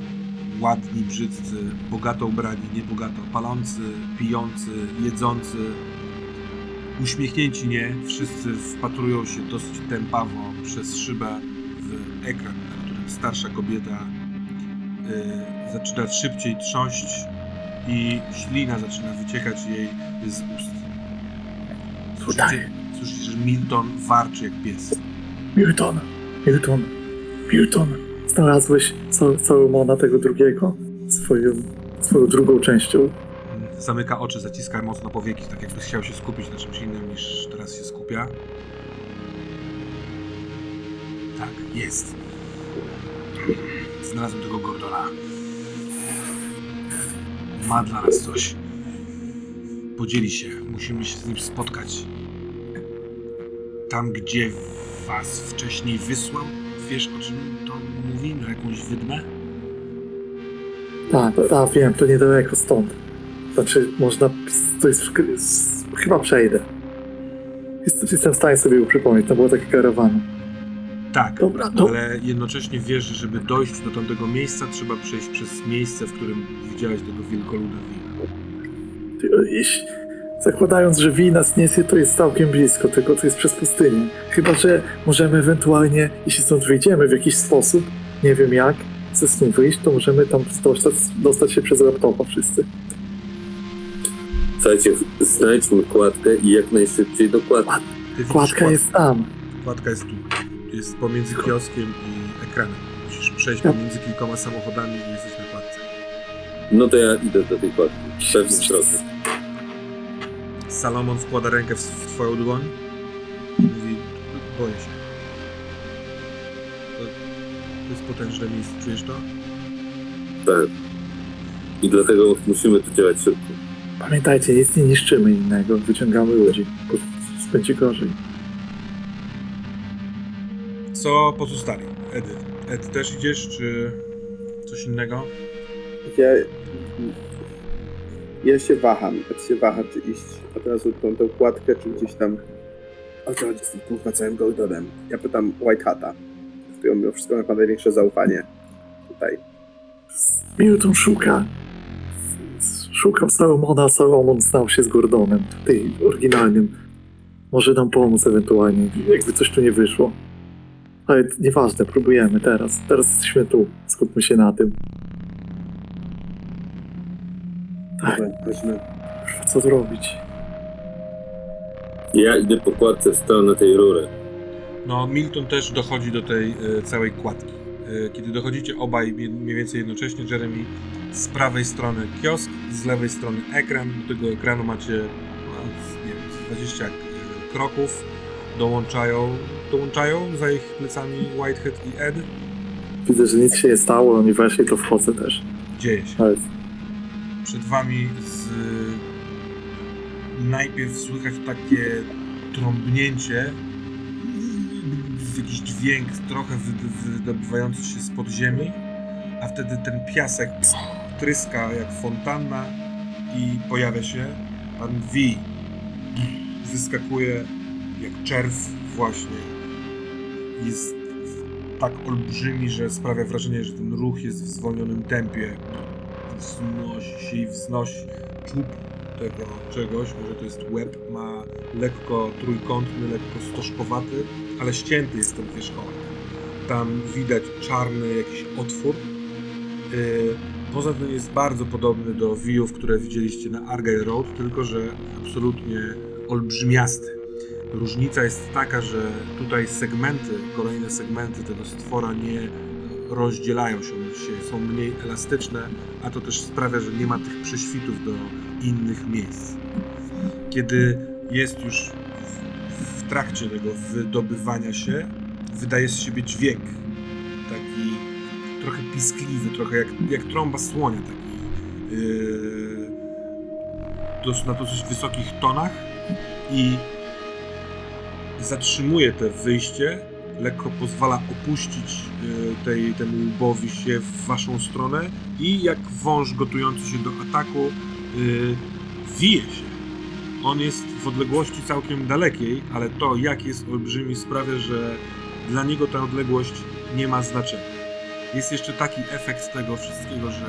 ładni, brzydcy, bogato ubrani, niebogato, palący, pijący, jedzący, uśmiechnięci nie, wszyscy wpatrują się dosyć tępawo przez szybę w ekran, na którym starsza kobieta y, zaczyna szybciej trząść i ślina zaczyna wyciekać jej z ust. Słyszycie, słyszycie że Milton warczy jak pies.
Milton, Milton, Milton. Znalazłeś Sa- Salomona tego drugiego swoją, swoją drugą częścią.
Zamyka oczy, zaciska mocno powieki, tak jakby chciał się skupić na czymś innym niż teraz się skupia. Tak, jest. Znalazłem tego Gordona. Ma dla nas coś. Podzieli się. Musimy się z nim spotkać. Tam, gdzie was wcześniej wysłał, wiesz o czym to mówi? Na jakąś wydmę?
Tak, tak, wiem, to niedaleko stąd. Znaczy, można, to jest, chyba przejdę. Jest, jestem w stanie sobie przypomnieć, to było takie karawana.
Tak.
Dobra, to
ale jednocześnie wiesz, że żeby dojść do tamtego miejsca, trzeba przejść przez miejsce, w którym widziałeś tego wielkoluda wina.
Ty- jeśli- Zakładając, że wina nas niesie, to jest całkiem blisko, tylko to jest przez pustynię. Chyba, że możemy ewentualnie, jeśli stąd wyjdziemy w jakiś sposób, nie wiem jak, ze snu wyjść, to możemy tam dostać, dostać się przez laptopa wszyscy.
Słuchajcie, znajdźmy kładkę i jak najszybciej do kładki.
Kładka
kład-
jest tam.
Kładka jest tu. Jest pomiędzy kioskiem i ekranem. Musisz przejść
Ja-
pomiędzy kilkoma samochodami i jesteś na kładce.
No to ja idę do tej kładki. Pewnie drodze.
Salomon wkłada rękę w, w twoją dłoń i mówi, boję się. To, to jest potężne miejsce, czujesz to?
Tak. I dlatego musimy tu działać szybko.
Pamiętajcie, nic nie niszczymy innego, wyciągamy ludzi, bo będzie gorzej.
Co pozostali? Edy. Ed, też idziesz, czy coś innego?
Ja, ja się waham. Ja się waha, czy iść od razu tą, tą kładkę, czy gdzieś tam. O co chodzi z tym kurwa całym Goldonem? Ja pytam White Hata, w którym mimo wszystko ma największe zaufanie. Tutaj.
Milton szuka. Szukał Salomona, a Salomon znał się z Gordonem, tej oryginalnym. Może nam pomóc ewentualnie, jakby coś tu nie wyszło. Ale nieważne, próbujemy teraz. Teraz jesteśmy tu. Skupmy się na tym. Tak,
Weźmy.
co zrobić?
Ja idę po kładce w stronę tej rury.
No, Milton też dochodzi do tej e, całej kładki. E, kiedy dochodzicie obaj mniej więcej jednocześnie, Jeremy, z prawej strony kiosk, z lewej strony ekran. Do tego ekranu macie no, nie wiem, z 20 e, kroków. Dołączają, dołączają za ich plecami Whitehead i Ed.
Widzę, że nic się nie stało, oni weszli, to wchodzę też.
Dzieje się.
Ale
Przed wami z... najpierw słychać takie trąbnięcie, jakiś dźwięk trochę wy- wydobywający się z ziemi, a wtedy ten piasek tryska jak fontanna i pojawia się pan V. Wyskakuje jak czerw właśnie. Jest tak olbrzymi, że sprawia wrażenie, że ten ruch jest w zwolnionym tempie wznosi się i wznosi czub tego czegoś, może to jest łeb, ma lekko trójkątny, lekko stożkowaty, ale ścięty jest ten wierzchołek. Tam widać czarny jakiś otwór. Yy, Poza tym jest bardzo podobny do wiów, które widzieliście na Argyle Road, tylko że absolutnie olbrzymiasty. Różnica jest taka, że tutaj segmenty, kolejne segmenty tego stwora nie rozdzielają się, się, są mniej elastyczne, a to też sprawia, że nie ma tych prześwitów do innych miejsc. Kiedy jest już w, w trakcie tego wydobywania się, wydaje z siebie dźwięk. Taki trochę piskliwy, trochę jak, jak trąba słonia, taki yy, na dosyć wysokich tonach i zatrzymuje te wyjście, lekko pozwala opuścić y, tej, temu łbowi się w waszą stronę i jak wąż gotujący się do ataku y, wije się. On jest w odległości całkiem dalekiej, ale to jak jest olbrzymi sprawia, że dla niego ta odległość nie ma znaczenia. Jest jeszcze taki efekt tego wszystkiego, że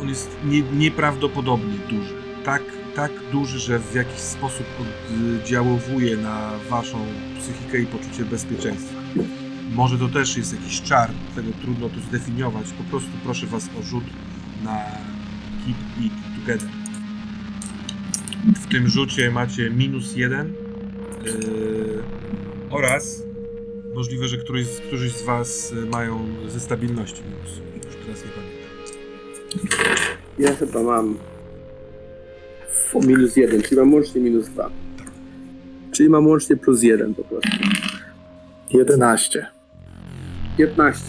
on jest nie, nieprawdopodobnie duży. Tak, tak duży, że w jakiś sposób oddziałowuje na waszą psychikę i poczucie bezpieczeństwa. Może to też jest jakiś czar, tego trudno to zdefiniować. Po prostu proszę was o rzut na Keep It Together. W tym rzucie macie minus jeden yy, oraz możliwe, że któryś, któryś z was y, mają ze stabilności minus. Już teraz nie pamiętam.
Ja chyba mam minus jeden, czyli mam łącznie minus dwa. Czyli mam łącznie plus jeden po prostu.
11.
15.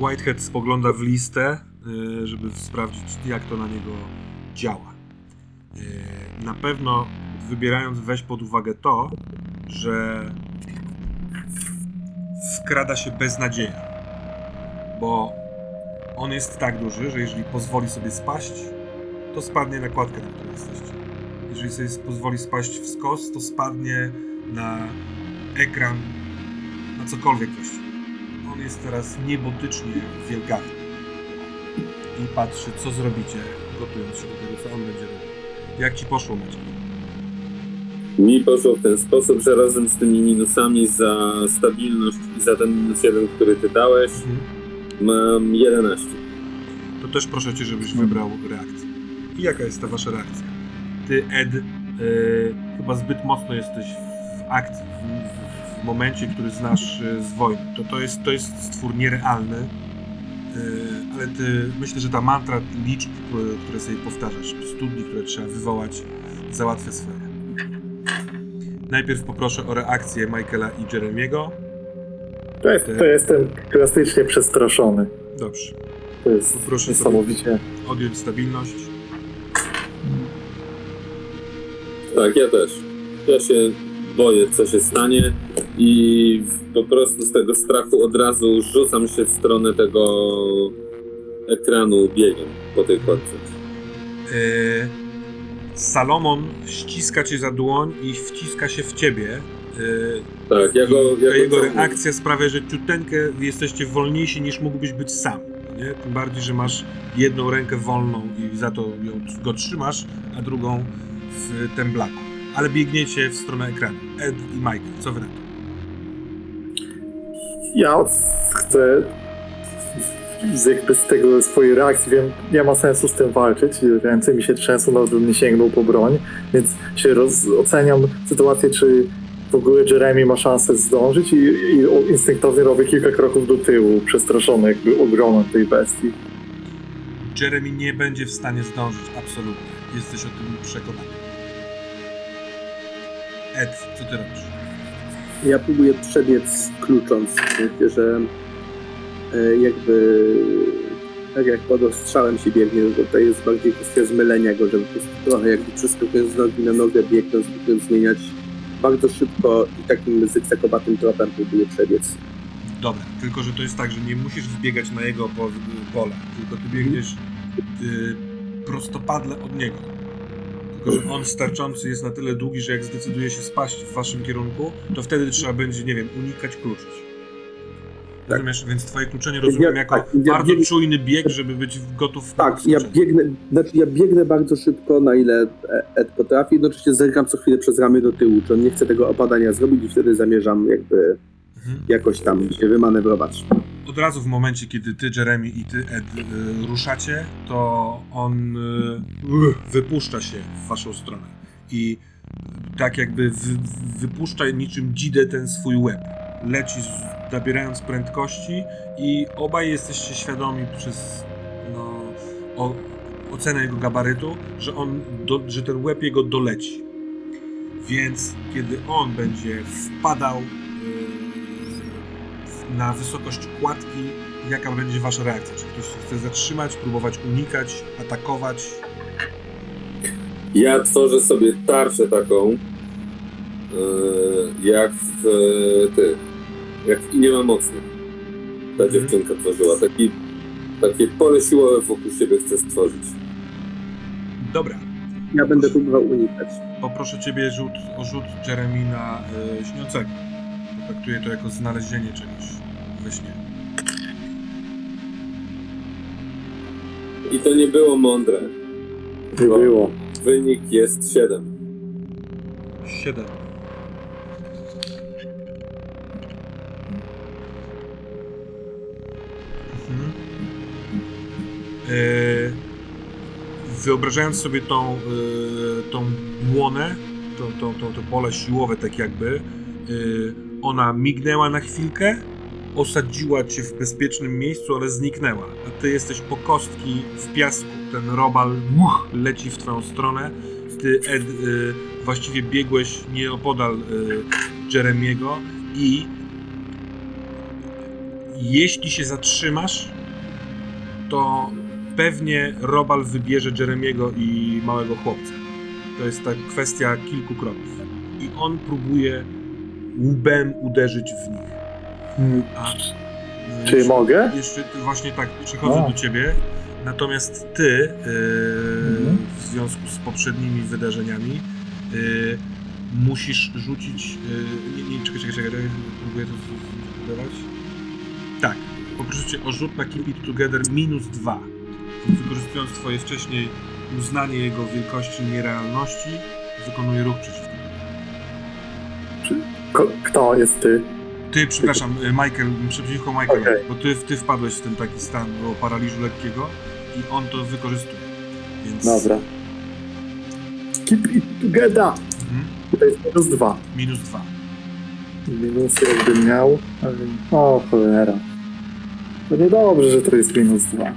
Whitehead spogląda w listę, y, żeby sprawdzić, jak to na niego działa. Y, Na pewno wybierając weź pod uwagę to, że wkrada się beznadzieja, bo on jest tak duży, że jeżeli pozwoli sobie spaść, to spadnie na kładkę, na której jesteście. Jeżeli sobie pozwoli spaść w skos, to spadnie na ekran, na cokolwiek właściwie. On jest teraz niebotycznie wielgachny. I patrzy, co zrobicie, gotując się do tego, co on będzie robił. Jak ci poszło, Maciek?
Mi poszło w ten sposób, że razem z tymi minusami za stabilność i za ten minus jeden, który ty dałeś, mam 11.
To też proszę cię, żebyś wybrał reakcję. I jaka jest ta wasza reakcja? Ty, Ed, yy, chyba zbyt mocno jesteś w akcji, w, w, w momencie, który znasz yy, z wojny. To, to, jest, to jest stwór nierealny, yy, ale ty, myślę, że ta mantra liczb, które sobie powtarzasz, studni, które trzeba wywołać, załatwia swoje. Najpierw poproszę o reakcję Michaela i Jeremiego.
To, jest, to jestem klasycznie przestraszony.
Dobrze.
To jest
Poproszę
niesamowicie.
Odjąć stabilność.
Tak, ja też. Ja się boję, co się stanie i po prostu z tego strachu od razu rzucam się w stronę tego ekranu biegiem po tej kładce.
Yy, Salomon ściska cię za dłoń i wciska się w ciebie. Yy,
Tak, ja go... Ja go
jego reakcja sprawia, że ciuteńkę jesteście wolniejsi niż mógłbyś być sam. Nie? Tym bardziej, że masz jedną rękę wolną i za to ją, go trzymasz, a drugą w temblaku. Ale biegniecie w stronę ekranu. Ed i Michael, co wy na to?
Ja chcę z jakby z tego swojej reakcji wiem, nie ma sensu z tym walczyć. Ręce mi się trzęsą, nawet bym nie sięgnął po broń, więc się roz, oceniam sytuację, czy w ogóle Jeremy ma szansę zdążyć i, i instynktownie robię kilka kroków do tyłu, przestraszony jakby ogromem tej bestii.
Jeremy nie będzie w stanie zdążyć, absolutnie. Jesteś o tym przekonany. Ed, co ty robisz?
Ja próbuję przebiec klucząc, że e, jakby tak jak pod ostrzałem się biegnie, bo to jest bardziej kwestia zmylenia go, żeby po prostu trochę jakby przeskakując z nogi na nogę, biegnąc, biegnąc, zmieniać bardzo szybko i takim zygzakowatym tropem próbuję przebiec.
Dobra, tylko że to jest tak, że nie musisz wbiegać na jego po, pole, tylko ty biegniesz y, prostopadle od niego. Tylko, że on starczący jest na tyle długi, że jak zdecyduje się spaść w waszym kierunku, to wtedy trzeba będzie, nie wiem, unikać kluczyć. Rozumiesz? Więc twoje kluczenie rozumiem
Ja-
jako
tak, ja
bardzo
bieg-
czujny bieg, żeby być gotów
Tak, ja biegnę, znaczy ja biegnę bardzo szybko, na ile E- Ed potrafi, jednocześnie zerkam co chwilę przez ramię do tyłu, czy on nie chce tego opadania zrobić i wtedy zamierzam jakby
Mhm.
jakoś tam się wymanewrować.
Od razu w momencie, kiedy ty, Jeremy i ty, Ed, y, ruszacie, to on y, wypuszcza się w waszą stronę. I tak jakby wy, wypuszcza niczym dzidę ten swój łeb. Leci z, nabierając prędkości i obaj jesteście świadomi przez no, o ocenę jego gabarytu, że on, do, że ten łeb jego doleci. Więc kiedy on będzie wpadał yy, na wysokość kładki, jaka będzie wasza reakcja? Czy ktoś chce zatrzymać, próbować unikać, atakować?
Ja tworzę sobie tarczę taką, yy, jak w yy, ty, jak w Inie ma mocnych. Ta dziewczynka tworzyła. Taki, takie pole siłowe wokół siebie chce stworzyć.
Dobra,
Ja będę próbował unikać.
poproszę ciebie rzut, o rzut Jeremy na y, śniącego. Traktuję to jako znalezienie czegoś we śnie.
I to nie było mądre.
Nie było.
Wynik jest 7.
7. wyobrażając sobie tą, e, tą błonę, to, to, to, to pole siłowe tak jakby, e, ona mignęła na chwilkę, osadziła cię w bezpiecznym miejscu, ale zniknęła. A ty jesteś po kostki w piasku. Ten robal leci w twoją stronę. Ty, Ed, właściwie biegłeś nieopodal Jeremiego i jeśli się zatrzymasz, to pewnie Robal wybierze Jeremiego i małego chłopca. To jest tak kwestia kilku kroków. I on próbuje łbem uderzyć w nich.
Hmm.
A, y,
Czy mogę?
jeszcze właśnie tak, przychodzę
A.
do ciebie. Natomiast ty, yy,
Mhm.
w związku z poprzednimi wydarzeniami, yy, musisz rzucić. Yy, nie, nie, czekaj, czekaj, czekaj, próbuję to zbudować. Tak, poproszę cię o rzut na Keep It Together minus dwa. Wykorzystując twoje wcześniej uznanie jego wielkości i nierealności, wykonuję ruch przeciwko tobie.
Ko- kto jest ty?
Ty, przepraszam, y, Michael, przeciwko Michael,
Okej.
bo ty, ty wpadłeś w ten taki stan o paraliżu lekkiego i on to wykorzystuje. Więc
Dobra. Keep it together!
Mhm.
To jest minus dwa.
minus dwa.
Minusy jakbym miał. ale- O cholera. To niedobrze, że to jest minus dwa.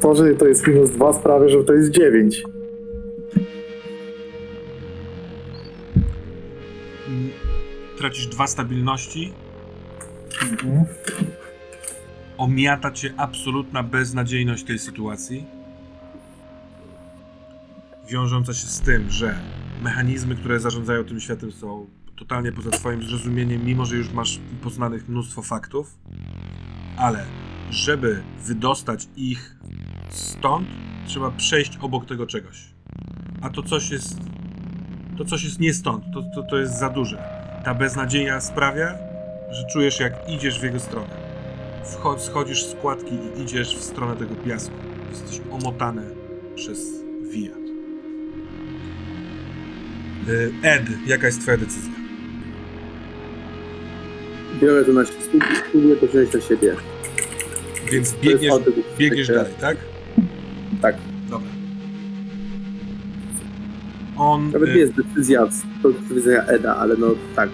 To, że to jest minus dwa sprawia, że to jest dziewięć.
Mm, Tracisz dwa stabilności,
Mhm.
omiata cię absolutna beznadziejność tej sytuacji, wiążąca się z tym, że mechanizmy, które zarządzają tym światem są totalnie poza twoim zrozumieniem, mimo że już masz poznanych mnóstwo faktów, ale żeby wydostać ich stąd, trzeba przejść obok tego czegoś. A to coś jest to coś jest nie stąd, to, to, to jest za duże. Ta beznadzieja sprawia, że czujesz jak idziesz w jego stronę. Schodzisz z kładki i idziesz w stronę tego piasku. Jesteś omotany przez Via. Y, Ed, jaka jest twoja decyzja?
Biorę to na spróbuję wziąć na siebie.
Więc
To
biegniesz, biegniesz dalej, tak?
Tak.
Dobra. On
Nawet
y,
nie jest decyzja z punktu widzenia Eda, ale no tak.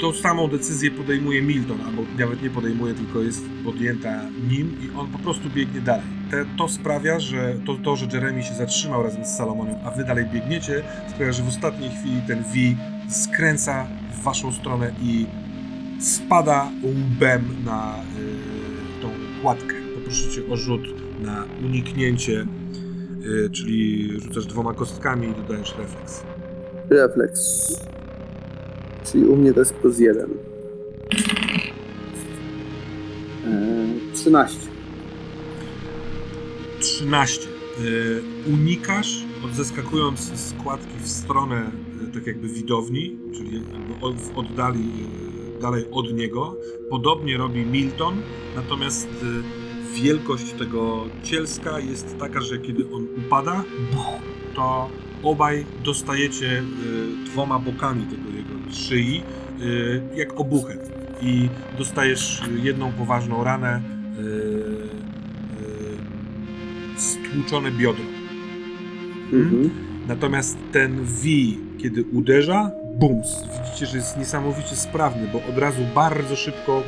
tą samą decyzję podejmuje Milton, albo nawet nie podejmuje, tylko jest podjęta nim i on po prostu biegnie dalej. Te, to sprawia, że to, to, że Jeremy się zatrzymał razem z Salomonem, a wy dalej biegniecie, sprawia, że w ostatniej chwili ten V skręca w waszą stronę i spada łbem na y, tą kładkę. Poproszę cię o rzut na uniknięcie, y, czyli rzucasz dwoma kostkami i dodajesz refleks.
Refleks. Czyli u mnie to jest plus jeden. Eee, 13.
13. Y, unikasz, odzeskakując z kładki w stronę y, tak jakby widowni, czyli w oddali, y, dalej od niego. Podobnie robi Milton, natomiast y, wielkość tego cielska jest taka, że kiedy on upada, to obaj dostajecie y, dwoma bokami tego jego szyi, y, jak obuchem. I dostajesz jedną poważną ranę, stłuczone biodro.
Mhm.
Natomiast ten V, kiedy uderza, bums. Widzicie, że jest niesamowicie sprawny, bo od razu bardzo szybko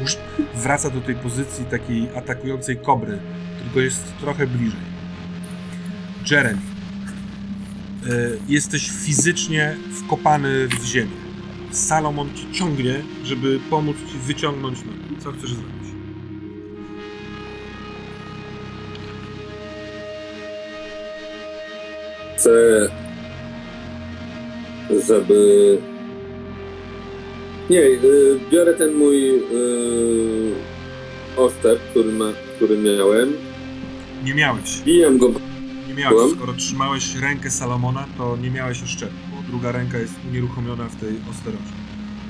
wraca do tej pozycji takiej atakującej kobry, tylko jest trochę bliżej. Jeremy, y, jesteś fizycznie wkopany w ziemię. Salomon ci ciągnie, żeby pomóc ci wyciągnąć nogi. Co chcesz zrobić?
Chcę, żeby... Nie, y, biorę ten mój y, oszczep, który, ma, który miałem,
Nie miałeś.
bijam go
Nie miałeś. Skoro trzymałeś rękę Salomona, to nie miałeś oszczepu, bo druga ręka jest unieruchomiona w tej osterocie.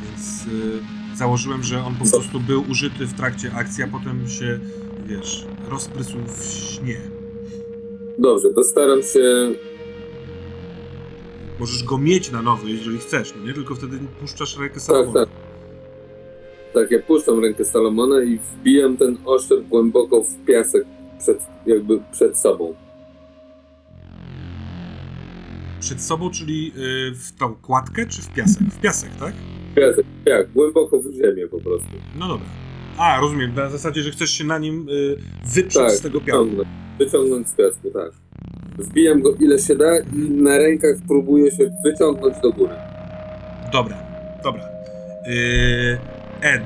Więc y, założyłem, że on po
Co?
prostu był użyty w trakcie akcji, a potem się, wiesz, rozprysł w śnie.
Dobrze, to staram się.
Możesz go mieć na nowy, jeżeli chcesz, no nie? Tylko wtedy puszczasz rękę
Tak,
Salomona.
tak. Tak, ja puszczam rękę Salomona i wbijam ten oszczep głęboko w piasek przed, jakby przed sobą.
Przed sobą, czyli y, w tą kładkę, czy w piasek? W piasek, tak?
Piasek, tak, głęboko w ziemię po prostu.
No dobra. A, rozumiem, na zasadzie, że chcesz się na nim y, wyprzeć
Tak,
z tego piasku.
wyciągnąć, z piasku, tak. Wbijam go ile się da i na rękach próbuję się wyciągnąć do góry.
Dobra, dobra. Yy, Ed,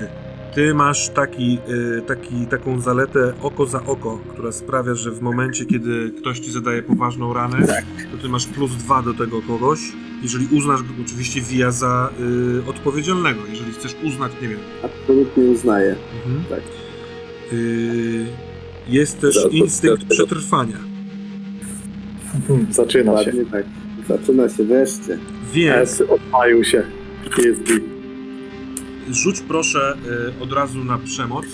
ty masz taki, yy, taki, taką zaletę oko za oko, która sprawia, że w momencie, kiedy ktoś ci zadaje poważną ranę, to ty masz plus dwa do tego kogoś, jeżeli uznasz go oczywiście via za yy, odpowiedzialnego. Jeżeli chcesz uznać, nie wiem.
Absolutnie uznaję.
Mhm.
Tak.
Yy, jest też instynkt
odpowiedzialnego.
przetrwania.
Hmm, zaczyna się.
Tak. Zaczyna się wreszcie.
Więc
odpalił się. Jest B.
Rzuć proszę y, od razu na przemoc.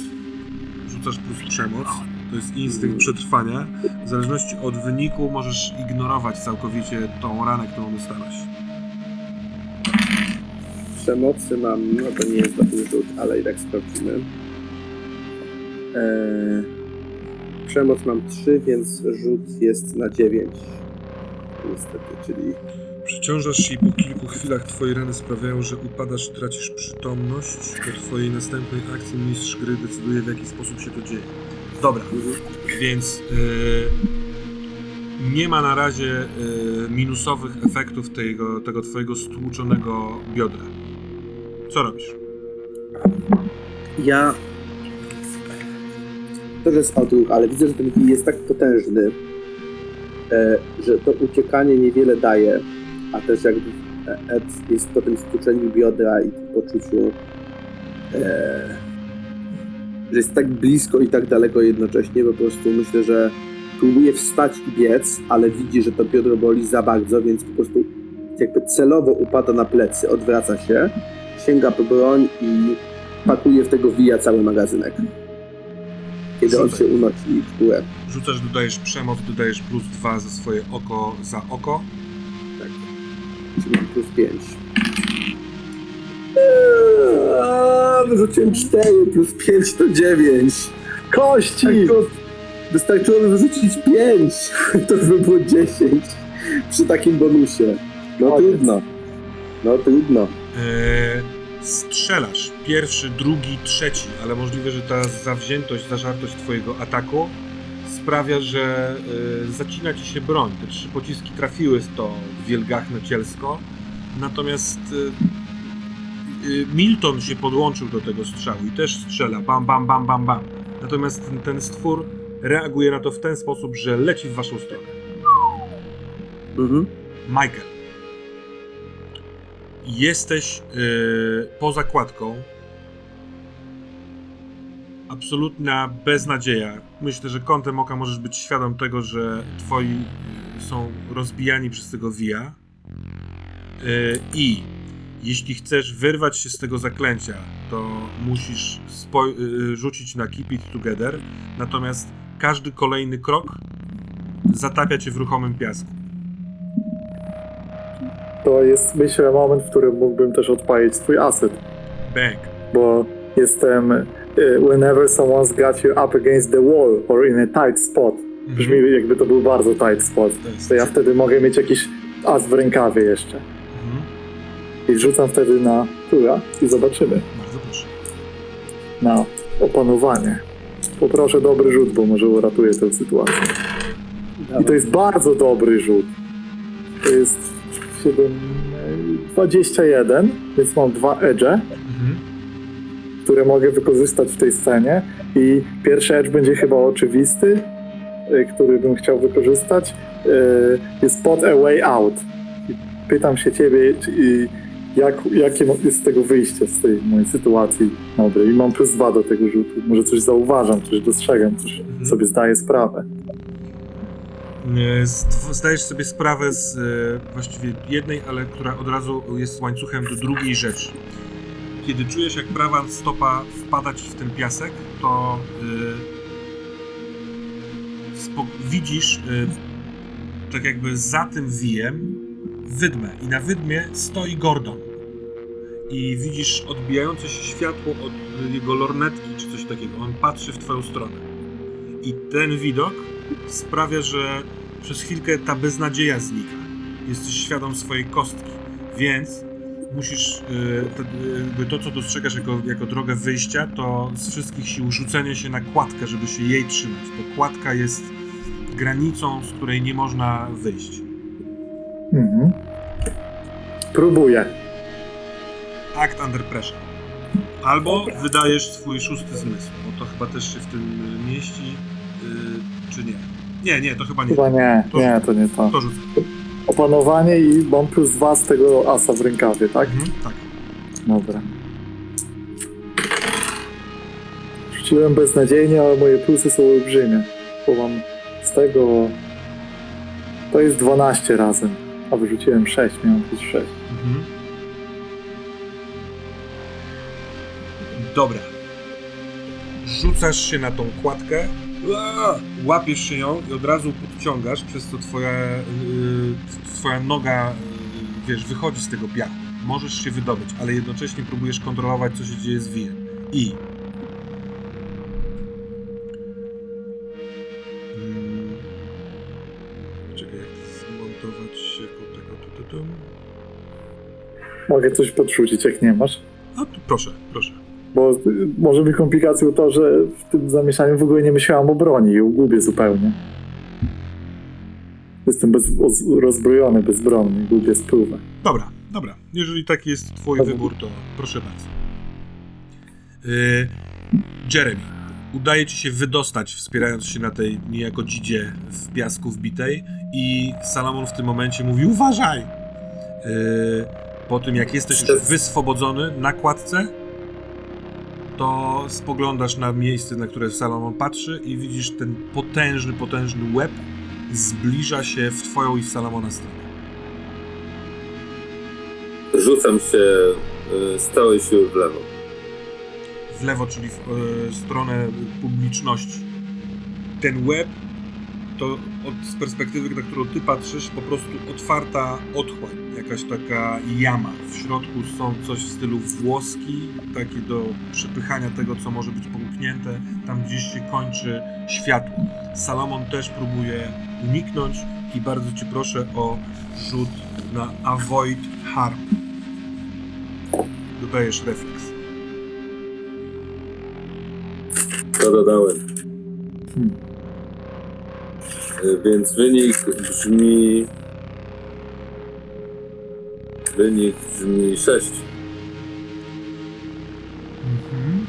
Rzucasz plus przemoc. To jest instynkt przetrwania. W zależności od wyniku możesz ignorować całkowicie tą ranę, którą dostałeś.
Przemocy mam, no to nie jest dobry rzut, ale i tak sprawdzimy. Eee, przemoc mam 3, więc rzut jest na 9. Niestety, czyli
Przeciążasz się i po kilku chwilach twoje rany sprawiają, że upadasz i tracisz przytomność. Po twojej następnej akcji mistrz gry decyduje w jaki sposób się to dzieje. Dobra, więc y, nie ma na razie y, minusowych efektów tego, tego twojego stłuczonego biodra. Co robisz?
ja to, że jest odruch, ale widzę, że ten jest tak potężny, e, że to uciekanie niewiele daje, a też jakby Ed jest po tym stłuczeniu biodra i poczuciu, e, że jest tak blisko i tak daleko jednocześnie, po prostu myślę, że próbuje wstać i biec, ale widzi, że to biodro boli za bardzo, więc po prostu jakby celowo upada na plecy, odwraca się, sięga po broń i pakuje w tego wija cały magazynek. Kiedy on
Rzucaj.
się unosi w górę.
Rzucasz, dodajesz przemoc, dodajesz plus dwa za swoje oko za oko.
Czyli plus 5. Eee, Wyrzuciłem 4 plus 5 to 9.
Kości!
Wystarczyłoby wyrzucić 5. To już by było 10 przy takim bonusie. No
Koniec.
trudno. No trudno.
Eee, strzelasz. Pierwszy, drugi, trzeci, ale możliwe, że ta zawziętość, zażartość twojego ataku sprawia, że e, zacina ci się broń. Te trzy pociski trafiły w to wielgachne cielsko, natomiast e, e, Milton się podłączył do tego strzału i też strzela bam, bam, bam, bam, bam. Natomiast ten, ten stwór reaguje na to w ten sposób, że leci w waszą stronę.
Mhm.
Michael. Jesteś yy, poza kładką. Absolutna beznadzieja. Myślę, że kątem oka możesz być świadom tego, że twoi yy, są rozbijani przez tego wija. Yy, I jeśli chcesz wyrwać się z tego zaklęcia, to musisz yy, rzucić na Keep It Together. Natomiast każdy kolejny krok zatapia cię w ruchomym piasku.
To jest, myślę, moment, w którym mógłbym też odpalić swój aset,
Bang.
bo jestem e, whenever someone's got you up against the wall or in a tight spot. Brzmi jakby to był bardzo tight spot.
To
ja wtedy mogę mieć jakiś as w rękawie jeszcze.
Mhm.
I rzucam wtedy na tura i zobaczymy.
Bardzo proszę.
Na opanowanie. Poproszę dobry rzut, bo może uratuje tę sytuację. I to jest bardzo dobry rzut. To jest 7, e, 21, więc mam dwa edge,
Mhm.
Które mogę wykorzystać w tej scenie. I pierwszy edge będzie chyba oczywisty, e, który bym chciał wykorzystać. E, Jest pod a way out. Pytam się ciebie, jak, jakie jest z tego wyjście, z tej mojej sytuacji dobrej. I mam plus dwa do tego rzutu. Może coś zauważam, coś dostrzegam, coś
Mhm.
sobie zdaję sprawę.
Zdajesz sobie sprawę z e, właściwie jednej, ale która od razu jest łańcuchem do drugiej rzeczy. Kiedy czujesz, jak prawa stopa wpada ci w ten piasek, to spo- widzisz, e, tak jakby za tym wijem, wydmę. I na wydmie stoi Gordon. I widzisz odbijające się światło od jego lornetki, czy coś takiego. On patrzy w twoją stronę. I ten widok sprawia, że przez chwilkę ta beznadzieja znika. Jesteś świadom swojej kostki, więc musisz, yy, to, jakby to co dostrzegasz jako, jako drogę wyjścia, to z wszystkich sił rzucenie się na kładkę, żeby się jej trzymać, bo kładka jest granicą, z której nie można wyjść.
Mhm. Próbuję.
Act under pressure. Albo wydajesz swój szósty zmysł, bo to chyba też się w tym mieści, yy, czy nie? Nie, nie, to chyba nie.
Chyba nie,
To-
nie, to nie to.
To rzucę.
Opanowanie i mam plus dwa z tego asa w rękawie, tak?
Mhm, tak.
Dobra. Rzuciłem beznadziejnie, ale moje plusy są olbrzymie. Bo mam z tego... To jest 12 razem, a wyrzuciłem 6, miałem plus 6.
Mhm. Dobra. Rzucasz się na tą kładkę! Łapiesz się ją i od razu podciągasz, przez co twoja, yy, twoja noga, yy, wiesz, wychodzi z tego piachu. Możesz się wydobyć, ale jednocześnie próbujesz kontrolować, co się dzieje z wijem. I... Mm, czekaj, jak zmontować jako tego...
Mogę coś podrzucić, jak nie masz?
Tu, proszę, proszę.
Bo może być komplikacją to, że w tym zamieszaniu w ogóle nie myślałem o broni i gubię zupełnie. Jestem bez, oz- rozbrojony, bezbronny, gubię spływę.
Dobra, dobra. Jeżeli taki jest twój wybór, to proszę bardzo. Yy, Jeremy, udaje ci się wydostać, wspierając się na tej niejako dzidzie w piasku wbitej i Salamon w tym momencie mówi uważaj! Yy, po tym, jak jesteś już wyswobodzony na kładce, to spoglądasz na miejsce, na które Salomon patrzy i widzisz ten potężny, potężny łeb zbliża się w twoją i w Salomona stronę.
Rzucam się y, z całej siły w lewo.
w lewo, czyli w e, stronę publiczności. Ten łeb to od, z perspektywy, na którą ty patrzysz, po prostu otwarta otchłań, jakaś taka jama. W środku są coś w stylu włoski, takie do przepychania tego, co może być połknięte. Tam gdzieś się kończy światło. Salomon też próbuje uniknąć i bardzo cię proszę o rzut na avoid harm. Dodajesz refleks.
To dodałem.
Hmm.
Y, Więc wynik brzmi. Wynik brzmi 6.
Mhm.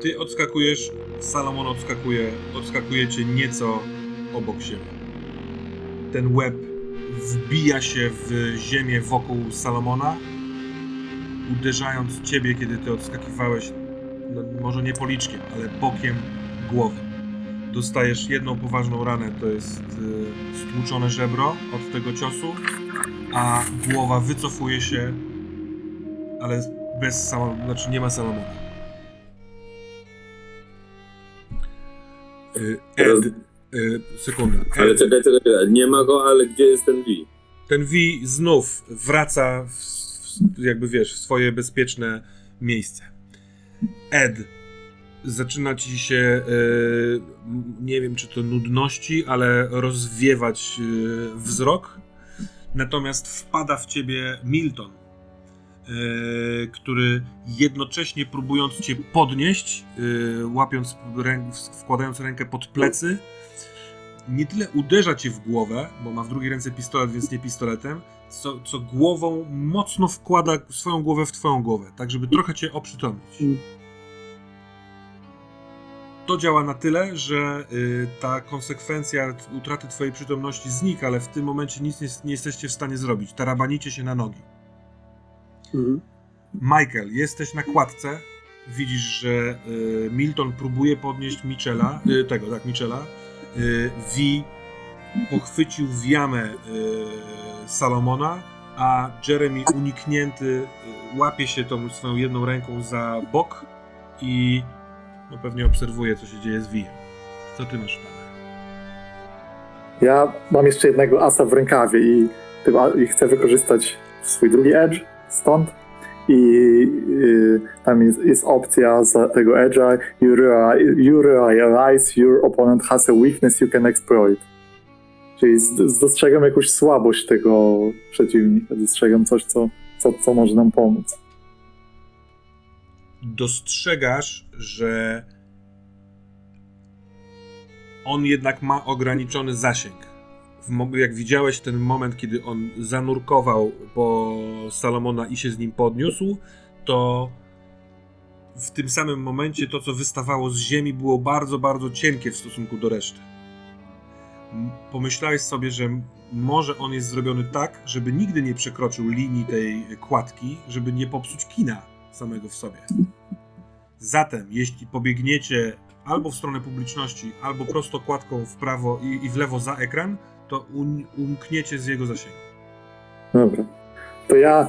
Ty odskakujesz, Salomon odskakuje, odskakujecie nieco obok siebie. Ten łeb wbija się w ziemię wokół Salomona, uderzając ciebie, kiedy ty odskakiwałeś, no, może nie policzkiem, ale bokiem głowy dostajesz jedną poważną ranę, to jest y, stłuczone żebro od tego ciosu, a głowa wycofuje się, ale bez samo, znaczy nie ma Salomona. Y, Ed, y, sekunda.
Ale
Ed,
czekaj, czekaj, czekaj. Nie ma go, ale gdzie jest ten V?
ten V znów wraca w, w, jakby wiesz, w swoje bezpieczne miejsce. Ed, zaczyna ci się, e, m, nie wiem czy to nudności, ale rozwiewać e, wzrok. Natomiast wpada w ciebie Milton, e, który jednocześnie próbując cię podnieść, e, łapiąc, rę, wkładając rękę pod plecy, nie tyle uderza cię w głowę, bo ma w drugiej ręce pistolet, więc nie pistoletem, co, co głową mocno wkłada swoją głowę w twoją głowę, tak żeby trochę cię oprzytomnić. To działa na tyle, że y, ta konsekwencja utraty twojej przytomności znika, ale w tym momencie nic nie, nie jesteście w stanie zrobić. Tarabanicie się na nogi.
Mhm.
Michael, jesteś na kładce. Widzisz, że y, Milton próbuje podnieść Michela, y, tego, tak, Michela. Y, Vi pochwycił w jamę y, Salomona, a Jeremy uniknięty y, łapie się tą swoją jedną ręką za bok i no, pewnie obserwuje, co się dzieje z Viem. Co ty masz, panie?
Ja mam jeszcze jednego asa w rękawie i, i chcę wykorzystać swój drugi edge stąd. I y, tam jest, jest opcja za tego edge'a. You, rea- you realize your opponent has a weakness you can exploit. Czyli z- dostrzegam jakąś słabość tego przeciwnika. Dostrzegam coś, co, co, co może nam pomóc.
dostrzegasz, że on jednak ma ograniczony zasięg. Jak widziałeś ten moment, kiedy on zanurkował po Salomona i się z nim podniósł, to w tym samym momencie to, co wystawało z ziemi, było bardzo, bardzo cienkie w stosunku do reszty. Pomyślałeś sobie, że może on jest zrobiony tak, żeby nigdy nie przekroczył linii tej kładki, żeby nie popsuć kina samego w sobie. Zatem, jeśli pobiegniecie albo w stronę publiczności, albo prosto kładką w prawo i, i w lewo za ekran, to umkniecie z jego zasięgu.
Dobra. To ja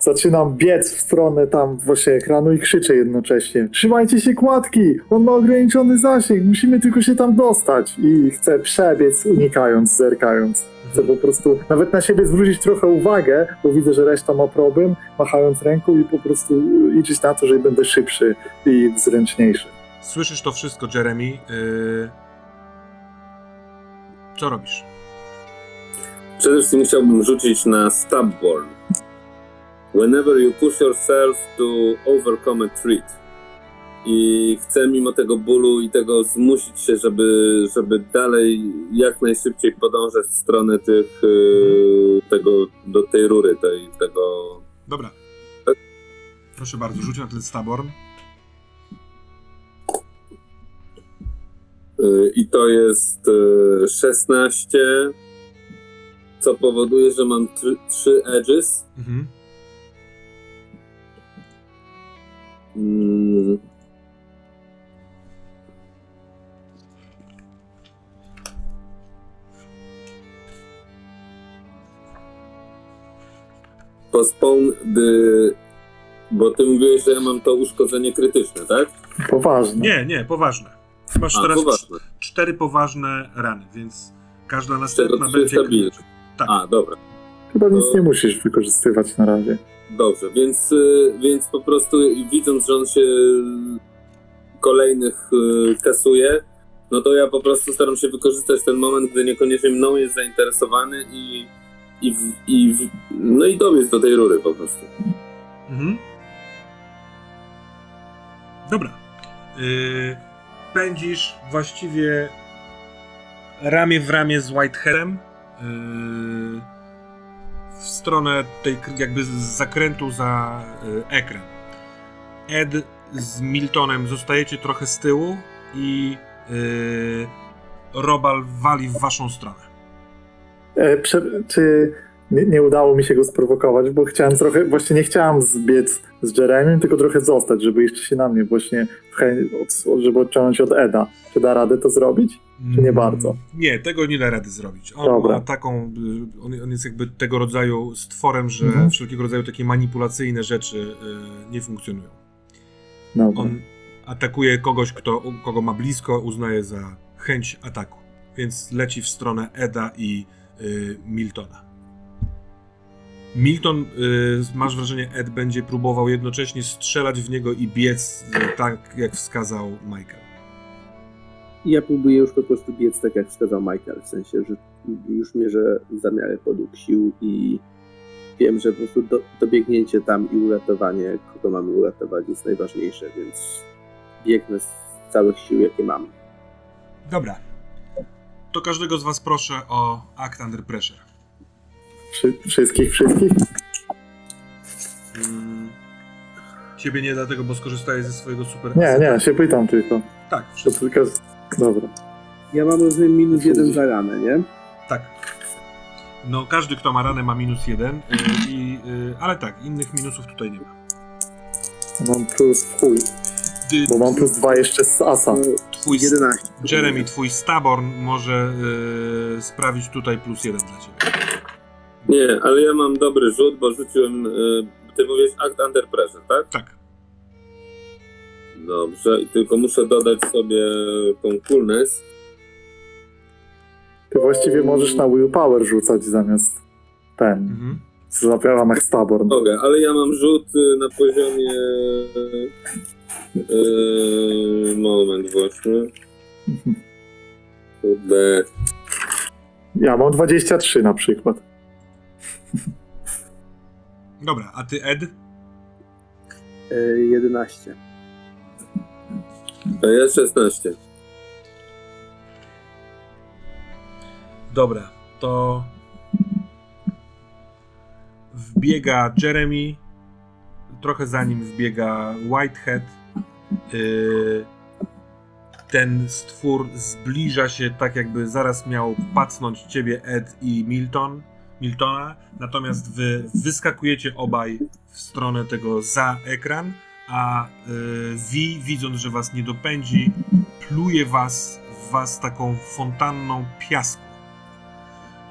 zaczynam biec w stronę tam właśnie ekranu i krzyczę jednocześnie. Trzymajcie się kładki! On ma ograniczony zasięg, musimy tylko się tam dostać. I chcę przebiec, unikając, zerkając. Chcę po prostu nawet na siebie zwrócić trochę uwagę, bo widzę, że reszta ma problem, machając ręką i po prostu liczyć na to, że będę szybszy i zręczniejszy.
Słyszysz to wszystko, Jeremy. Yy... Co robisz?
Przede wszystkim chciałbym rzucić na Stubborn. Whenever you push yourself to overcome a threat. I chcę mimo tego bólu i tego zmusić się, żeby, żeby dalej jak najszybciej podążać w stronę tych, yy, tego, do tej rury, tej, tego...
Dobra. Proszę bardzo, rzuć na ten staborn.
Yy, I to jest yy, 16, co powoduje, że mam 3 edges.
Mhm.
Mm. Postpone the... Bo ty mówiłeś, że ja mam to uszkodzenie krytyczne, tak?
Poważnie.
Nie, nie, poważne. Masz
A,
teraz
poważne.
cz- cztery poważne rany, więc każda następna
trzy
będzie...
stabilne.
Tak.
A, dobra.
Chyba nic
To-
nie musisz wykorzystywać na razie.
Dobrze, więc, y, więc po prostu widząc, że on się kolejnych y, kasuje, no to ja po prostu staram się wykorzystać ten moment, gdy niekoniecznie mną jest zainteresowany i, i, w, i w, no i dobiec do tej rury po prostu.
Mhm. Dobra. Yy, pędzisz właściwie ramię w ramię z Whiteheadem w stronę tej jakby zakrętu za yy, ekran. Ed z Miltonem zostajecie trochę z tyłu i yy, Robal wali w waszą stronę.
E, prze, czy nie, nie udało mi się go sprowokować, bo chciałem trochę, właśnie nie chciałem zbiec z Jeremym, tylko trochę zostać, żeby jeszcze się na mnie właśnie, od, żeby odciągnąć od Eda. Czy da radę to zrobić? Czy nie bardzo?
Nie, tego nie da rady zrobić. On
Dobra.
ma taką. y, On, on jest jakby tego rodzaju stworem, że
Mhm.
wszelkiego rodzaju takie manipulacyjne rzeczy y, nie funkcjonują.
Dobra.
On atakuje kogoś, kto, kogo ma blisko, uznaje za chęć ataku. Więc leci w stronę Eda i y, Miltona. Milton, y, masz wrażenie, Ed będzie próbował jednocześnie strzelać w niego i biec y, tak, jak wskazał Michael.
Ja próbuję już po prostu biec tak, jak wskazał Michael, w sensie, że już mierzę zamiary podług sił i wiem, że po prostu do, dobiegnięcie tam i uratowanie, kogo mamy uratować, jest najważniejsze, więc biegnę z całych sił, jakie mam.
Dobra. To każdego z was proszę o Act Under Pressure.
Wszy, wszystkich, wszystkich?
Mm, ciebie nie dlatego, bo skorzystałeś ze swojego super...
Nie, nie, się pytam tylko.
Tak,
To
wszystko.
tylko... Dobra.
Ja mam rozumiem minus jeden za ranę, nie?
Tak. No, każdy, kto ma ranę, ma minus jeden, y, i, y, ale tak, innych minusów tutaj nie ma.
Mam plus w chuj,
Ty,
bo mam plus dwa jeszcze z asa.
twój
11.
Jeremy, twój Staborn może y, sprawić tutaj plus jeden dla ciebie.
Nie, ale ja mam dobry rzut, bo rzuciłem. y, Ty mówisz Act Under Pressure, tak?
Tak.
Dobrze, i tylko muszę dodać sobie tą coolness.
Ty właściwie możesz na willpower rzucać zamiast ten.
Mhm.
Jak Staborn.
Mogę, ale ja mam rzut y, na poziomie. y, moment, właśnie. Kurde.
Ja mam 23 na przykład.
Dobra, a ty Ed?
E, 11.
A ja 16.
Dobra, to wbiega Jeremy, trochę za nim wbiega Whitehead. Yy, ten stwór zbliża się tak, jakby zaraz miał pacnąć ciebie Ed i Milton, Miltona, natomiast wy wyskakujecie obaj w stronę tego za ekran, a yy, Vi, widząc, że was nie dopędzi, pluje was was taką fontanną piasku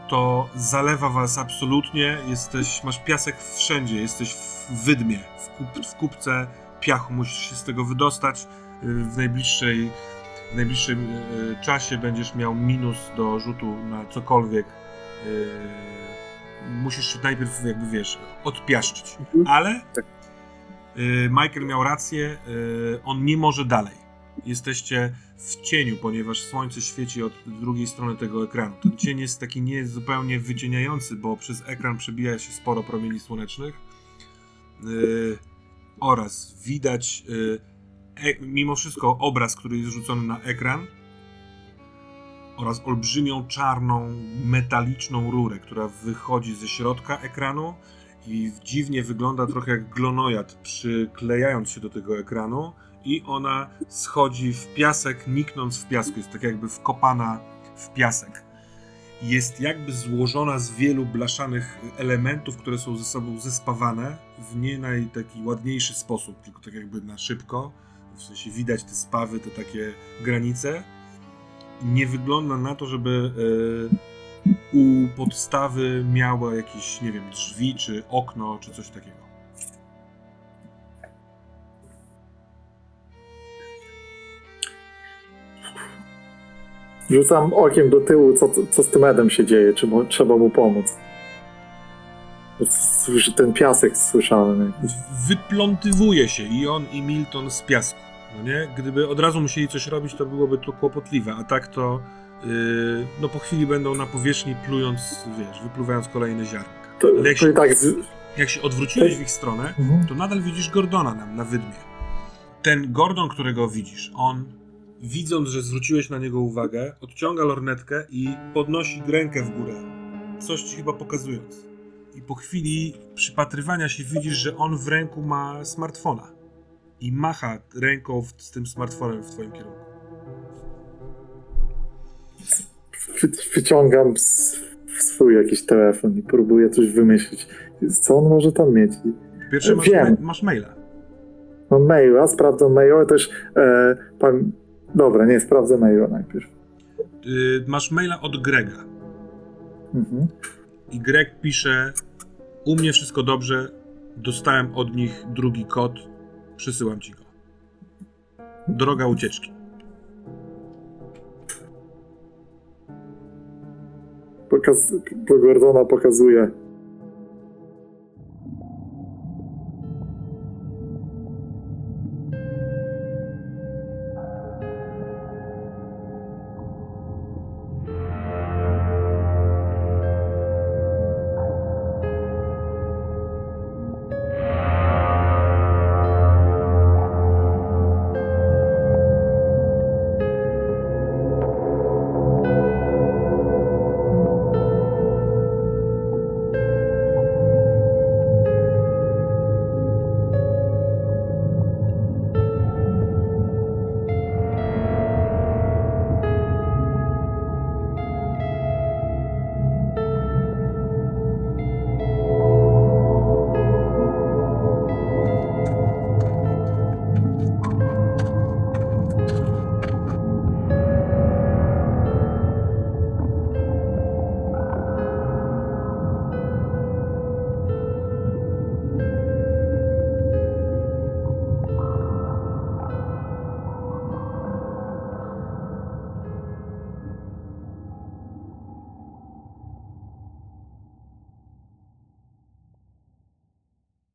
to zalewa was absolutnie. Jesteś, masz piasek wszędzie, jesteś w wydmie, w, kup, w kupce piachu, musisz się z tego wydostać. Y, W najbliższej, w najbliższym y, czasie będziesz miał minus do rzutu na cokolwiek. Y, Musisz najpierw, jakby wiesz, odpiaszczyć.
Mhm.
Ale
Tak.
y, Michael miał rację, y, on nie może dalej. Jesteście w cieniu, ponieważ słońce świeci od drugiej strony tego ekranu. Ten cień jest taki nie zupełnie wycieniający, bo przez ekran przebija się sporo promieni słonecznych. Yy, oraz widać e, mimo wszystko obraz, który jest rzucony na ekran oraz olbrzymią czarną metaliczną rurę, która wychodzi ze środka ekranu i dziwnie wygląda trochę jak glonojad, przyklejając się do tego ekranu i ona schodzi w piasek, niknąc w piasku. Jest tak jakby wkopana w piasek. Jest jakby złożona z wielu blaszanych elementów, które są ze sobą zespawane w nie naj taki ładniejszy sposób, tylko tak jakby na szybko. W sensie widać te spawy, te takie granice. Nie wygląda na to, żeby e, u podstawy miała jakieś, nie wiem, drzwi, czy okno, czy coś takiego.
Rzucam okiem do tyłu, co, co z tym Edem się dzieje, czy mu, trzeba mu pomóc. Bo Słyszy ten piasek, słyszałem.
wyplątywuje się i on i Milton z piasku. No nie? Gdyby od razu musieli coś robić, to byłoby to kłopotliwe, a tak to yy, no po chwili będą na powierzchni plując, wiesz, wypluwając kolejne ziarnka.
To,
Ale jak się,
tak... Z...
jak się odwróciłeś w ich stronę,
Mhm.
to nadal widzisz Gordona nam na wydmie. Ten Gordon, którego widzisz, on widząc, że zwróciłeś na niego uwagę, odciąga lornetkę i podnosi rękę w górę. Coś ci chyba pokazując. I po chwili przypatrywania się widzisz, że on w ręku ma smartfona. I macha ręką w, z tym smartfonem w twoim kierunku.
Wy, wyciągam s- swój jakiś telefon i próbuję coś wymyślić. Co on może tam mieć?
Pierwszy masz,
Wiem.
ma, masz maila.
Mam maila, sprawdzam maila, też e, pan... Dobra, nie, sprawdzę maila najpierw.
Yy, masz maila od Grega.
Mhm.
I Greg pisze: U mnie wszystko dobrze. Dostałem od nich drugi kod. Przysyłam ci go. Droga ucieczki.
Pokaz... Do Gordona pokazuje